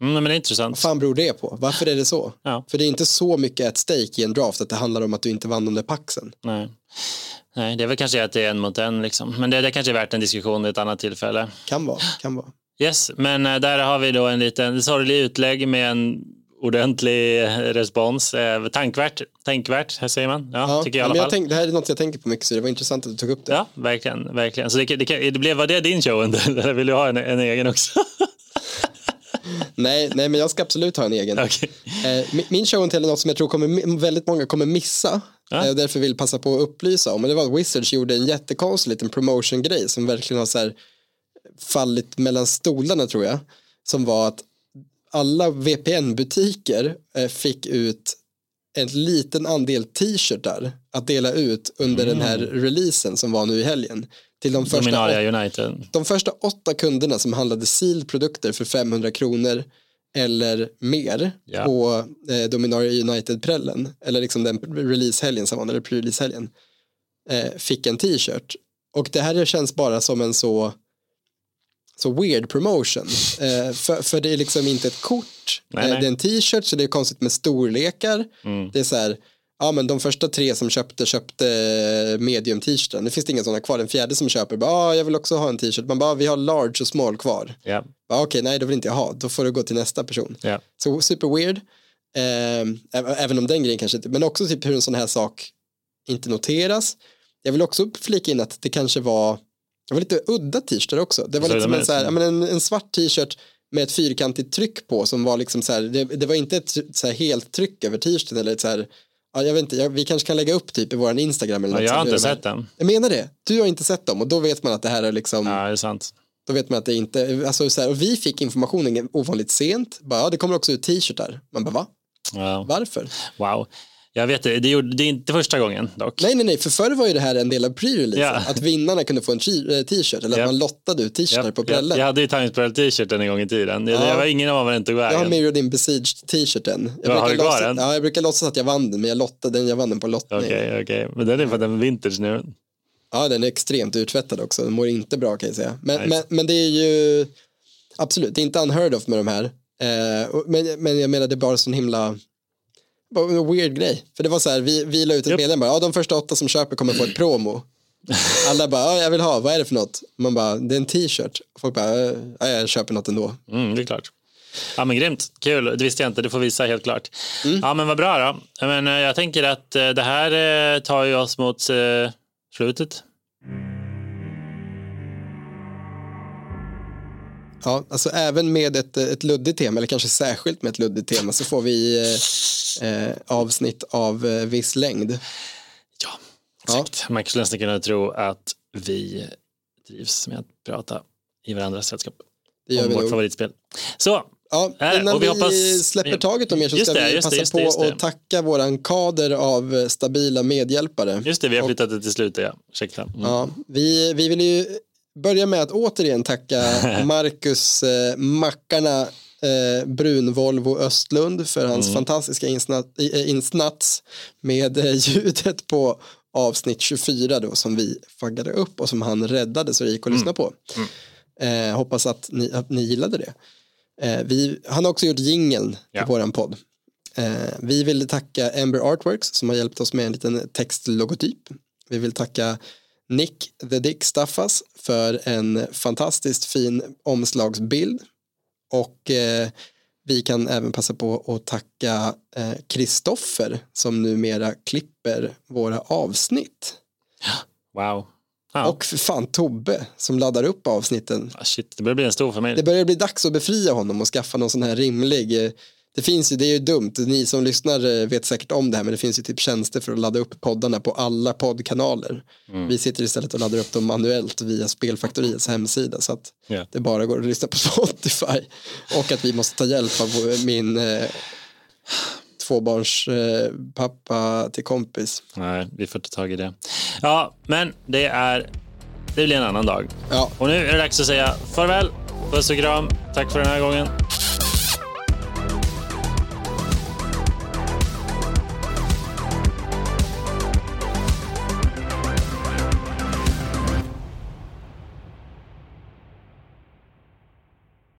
Speaker 1: Mm, men det är intressant.
Speaker 2: Vad fan beror det på? Varför är det så?
Speaker 1: Ja.
Speaker 2: För det är inte så mycket ett stake i en draft att det handlar om att du inte vann de där paxen.
Speaker 1: Nej. Nej, det är väl kanske att det är en mot en, liksom. men det, det kanske är värt en diskussion vid ett annat tillfälle.
Speaker 2: Kan vara, kan vara.
Speaker 1: Yes, men eh, där har vi då en liten sorglig utlägg med en ordentlig eh, respons. Eh, tankvärt, tänkvärt, här säger man. Ja,
Speaker 2: Ja,
Speaker 1: tycker jag i alla fall.
Speaker 2: tänk, det här är något jag tänker på mycket så det var intressant att du tog upp det.
Speaker 1: Ja, verkligen. verkligen. Så det, det, det blev, var det din show eller vill du ha en, en egen också?
Speaker 2: Nej, nej, men jag ska absolut ha en egen.
Speaker 1: Okej.
Speaker 2: Eh, min- show är något som jag tror kommer, väldigt många kommer missa.
Speaker 1: Ja.
Speaker 2: Eh, och därför vill passa på att upplysa om. Men det var att Wizards gjorde en jättekonstig liten promotion-grej som verkligen har så här fallit mellan stolarna tror jag. Som var att alla VPN-butiker eh, fick ut en liten andel t-shirtar att dela ut under den här releasen som var nu i helgen. Till de första,
Speaker 1: Dominaria United.
Speaker 2: de första åtta kunderna som handlade sealed-produkter för 500 kronor eller mer
Speaker 1: Ja.
Speaker 2: på eh, Dominaria United-prällen eller liksom den release-helgen som var, eller pre-release-helgen eh, fick en t-shirt Och det här känns bara som en så så weird promotion. Eh, för, för det är liksom inte ett kort,
Speaker 1: Nej,
Speaker 2: eh,
Speaker 1: nej.
Speaker 2: det är en t-shirt så det är konstigt med storlekar.
Speaker 1: Mm.
Speaker 2: Det är så här, ja men de första tre som köpte köpte medium t-shirten. Det finns det inga sådana kvar. Den fjärde som köper, bara, ah, jag vill också ha en t-shirt. Man bara, vi har large och small kvar. Bara, Okej, nej, då vill inte jag ha. Då får du gå till nästa person.
Speaker 1: ja.
Speaker 2: Så super weird. Eh, även- om den grejen kanske inte, men också typ hur en sån här sak inte noteras. Jag vill också flika in att det kanske var, det var lite udda t-shirtar också. Det var
Speaker 1: Så
Speaker 2: liksom en, så här, ja, men en, en svart t-shirt med ett fyrkantigt tryck på som var liksom så här, det, det var inte ett så här helt tryck över t-shirten eller ett så här, ja, jag vet inte, jag, vi kanske kan lägga upp typ i våran Instagram eller
Speaker 1: Ja,
Speaker 2: något
Speaker 1: jag har inte sett den.
Speaker 2: Jag menar det, du har inte sett dem och då vet man att det här är liksom,
Speaker 1: Ja, det är sant.
Speaker 2: då vet man att det inte, alltså så här, och vi fick informationen ovanligt sent, bara, ja, det kommer också ut t-shirtar, man bara va?
Speaker 1: Ja.
Speaker 2: Varför?
Speaker 1: Wow. Jag vet det, det, gjorde, det är inte första gången dock.
Speaker 2: Nej, nej, nej, för förr var ju det här en del av pre-releasen.
Speaker 1: Ja.
Speaker 2: Att vinnarna kunde få en eh, t-shirt eller att man lottade ut t-shirtar
Speaker 1: jag,
Speaker 2: på
Speaker 1: jag,
Speaker 2: prällen.
Speaker 1: jag
Speaker 2: Jag,
Speaker 1: hade ju Times Pearl t-shirten en gång i tiden. Det,
Speaker 2: Ja.
Speaker 1: Jag var ingen av dem tog
Speaker 2: har
Speaker 1: vägen.
Speaker 2: Mirror din Besieged t-shirten. Jag,
Speaker 1: Ja, har du
Speaker 2: brukar
Speaker 1: kvar
Speaker 2: låtsas-
Speaker 1: den?
Speaker 2: ja, jag brukar låtsas att jag vann den, men jag lottade den, jag vann den på lottning.
Speaker 1: Okej, okej. Men den är för den är vintage nu.
Speaker 2: Ja, den är extremt urtvättad också. Den mår inte bra kan jag säga. Men, men, men det är ju absolut, det är inte unheard of med de här. Eh, men, men jag menar, det är bara sån himla en weird grej. För det var så här, vi, vi la ut ett meddelande bara, ja, de första åtta som köper kommer få ett promo. Alla bara, ja, jag vill ha, vad är det för något? Man bara, det är en t-shirt. Folk bara, ja, jag köper något ändå.
Speaker 1: Mm, det är klart. Ja men grymt, kul, det visste jag inte, det får visa helt klart.
Speaker 2: Mm.
Speaker 1: Ja men vad bra då. Men, eh, jag tänker att eh, det här eh, tar ju oss mot slutet.
Speaker 2: Ja, alltså även med ett, ett luddigt tema, eller kanske särskilt med ett luddigt tema, så får vi eh, avsnitt av eh, viss längd.
Speaker 1: Ja,
Speaker 2: Ja.
Speaker 1: exakt. Man skulle nästan kunna tro att vi drivs med att prata i varandras sällskap
Speaker 2: Det gör
Speaker 1: om
Speaker 2: vi
Speaker 1: vårt
Speaker 2: nog.
Speaker 1: favoritspel. Så,
Speaker 2: Ja,
Speaker 1: Här,
Speaker 2: innan
Speaker 1: och vi
Speaker 2: vi,
Speaker 1: hoppas-
Speaker 2: släpper taget om er så ska
Speaker 1: det,
Speaker 2: vi passa
Speaker 1: det,
Speaker 2: på
Speaker 1: det.
Speaker 2: att tacka våran kader av eh, stabila medhjälpare.
Speaker 1: just det, vi har
Speaker 2: Och-
Speaker 1: flyttat det till slutet, ja. Ursäkta. Mm.
Speaker 2: Ja, vi, vi vill ju börja med att återigen tacka Marcus eh, Mackarna eh, Brun-Volvo Östlund för hans
Speaker 1: Mm.
Speaker 2: fantastiska insnat, eh, insnats med eh, ljudet på avsnitt 24 då som vi faggade upp och som han räddade så det gick att
Speaker 1: Mm.
Speaker 2: lyssna på. Eh, hoppas att ni, att ni gillade det. Eh, vi, han har också gjort jingeln
Speaker 1: Ja.
Speaker 2: till våran podd. Eh, vi vill tacka Ember Artworks som har hjälpt oss med en liten textlogotyp. Vi vill tacka Nick the Dick Staffas för en fantastiskt fin omslagsbild. Och eh, vi kan även passa på att tacka eh, Kristoffer som numera klipper våra avsnitt.
Speaker 1: Wow. Ja.
Speaker 2: Och för fan Tobbe som laddar upp avsnitten.
Speaker 1: Ah, shit, det börjar bli en stor familj.
Speaker 2: Det börjar bli dags att befria honom och skaffa någon sån här rimlig eh, det finns ju, det är ju dumt, ni som lyssnar eh, vet säkert om det här men det finns ju typ tjänster för att ladda upp poddarna på alla poddkanaler. Vi sitter istället och laddar upp dem manuellt via Spelfaktoriets hemsida så att
Speaker 1: Ja.
Speaker 2: det bara går att lyssna på Spotify och att vi måste ta hjälp av min eh, tvåbarns eh, pappa till kompis.
Speaker 1: Nej, vi får ta tag i det. Ja, men det är... Det blir en annan dag.
Speaker 2: Ja,
Speaker 1: Och nu är det dags att säga farväl, puss och kram. Tack för den här gången.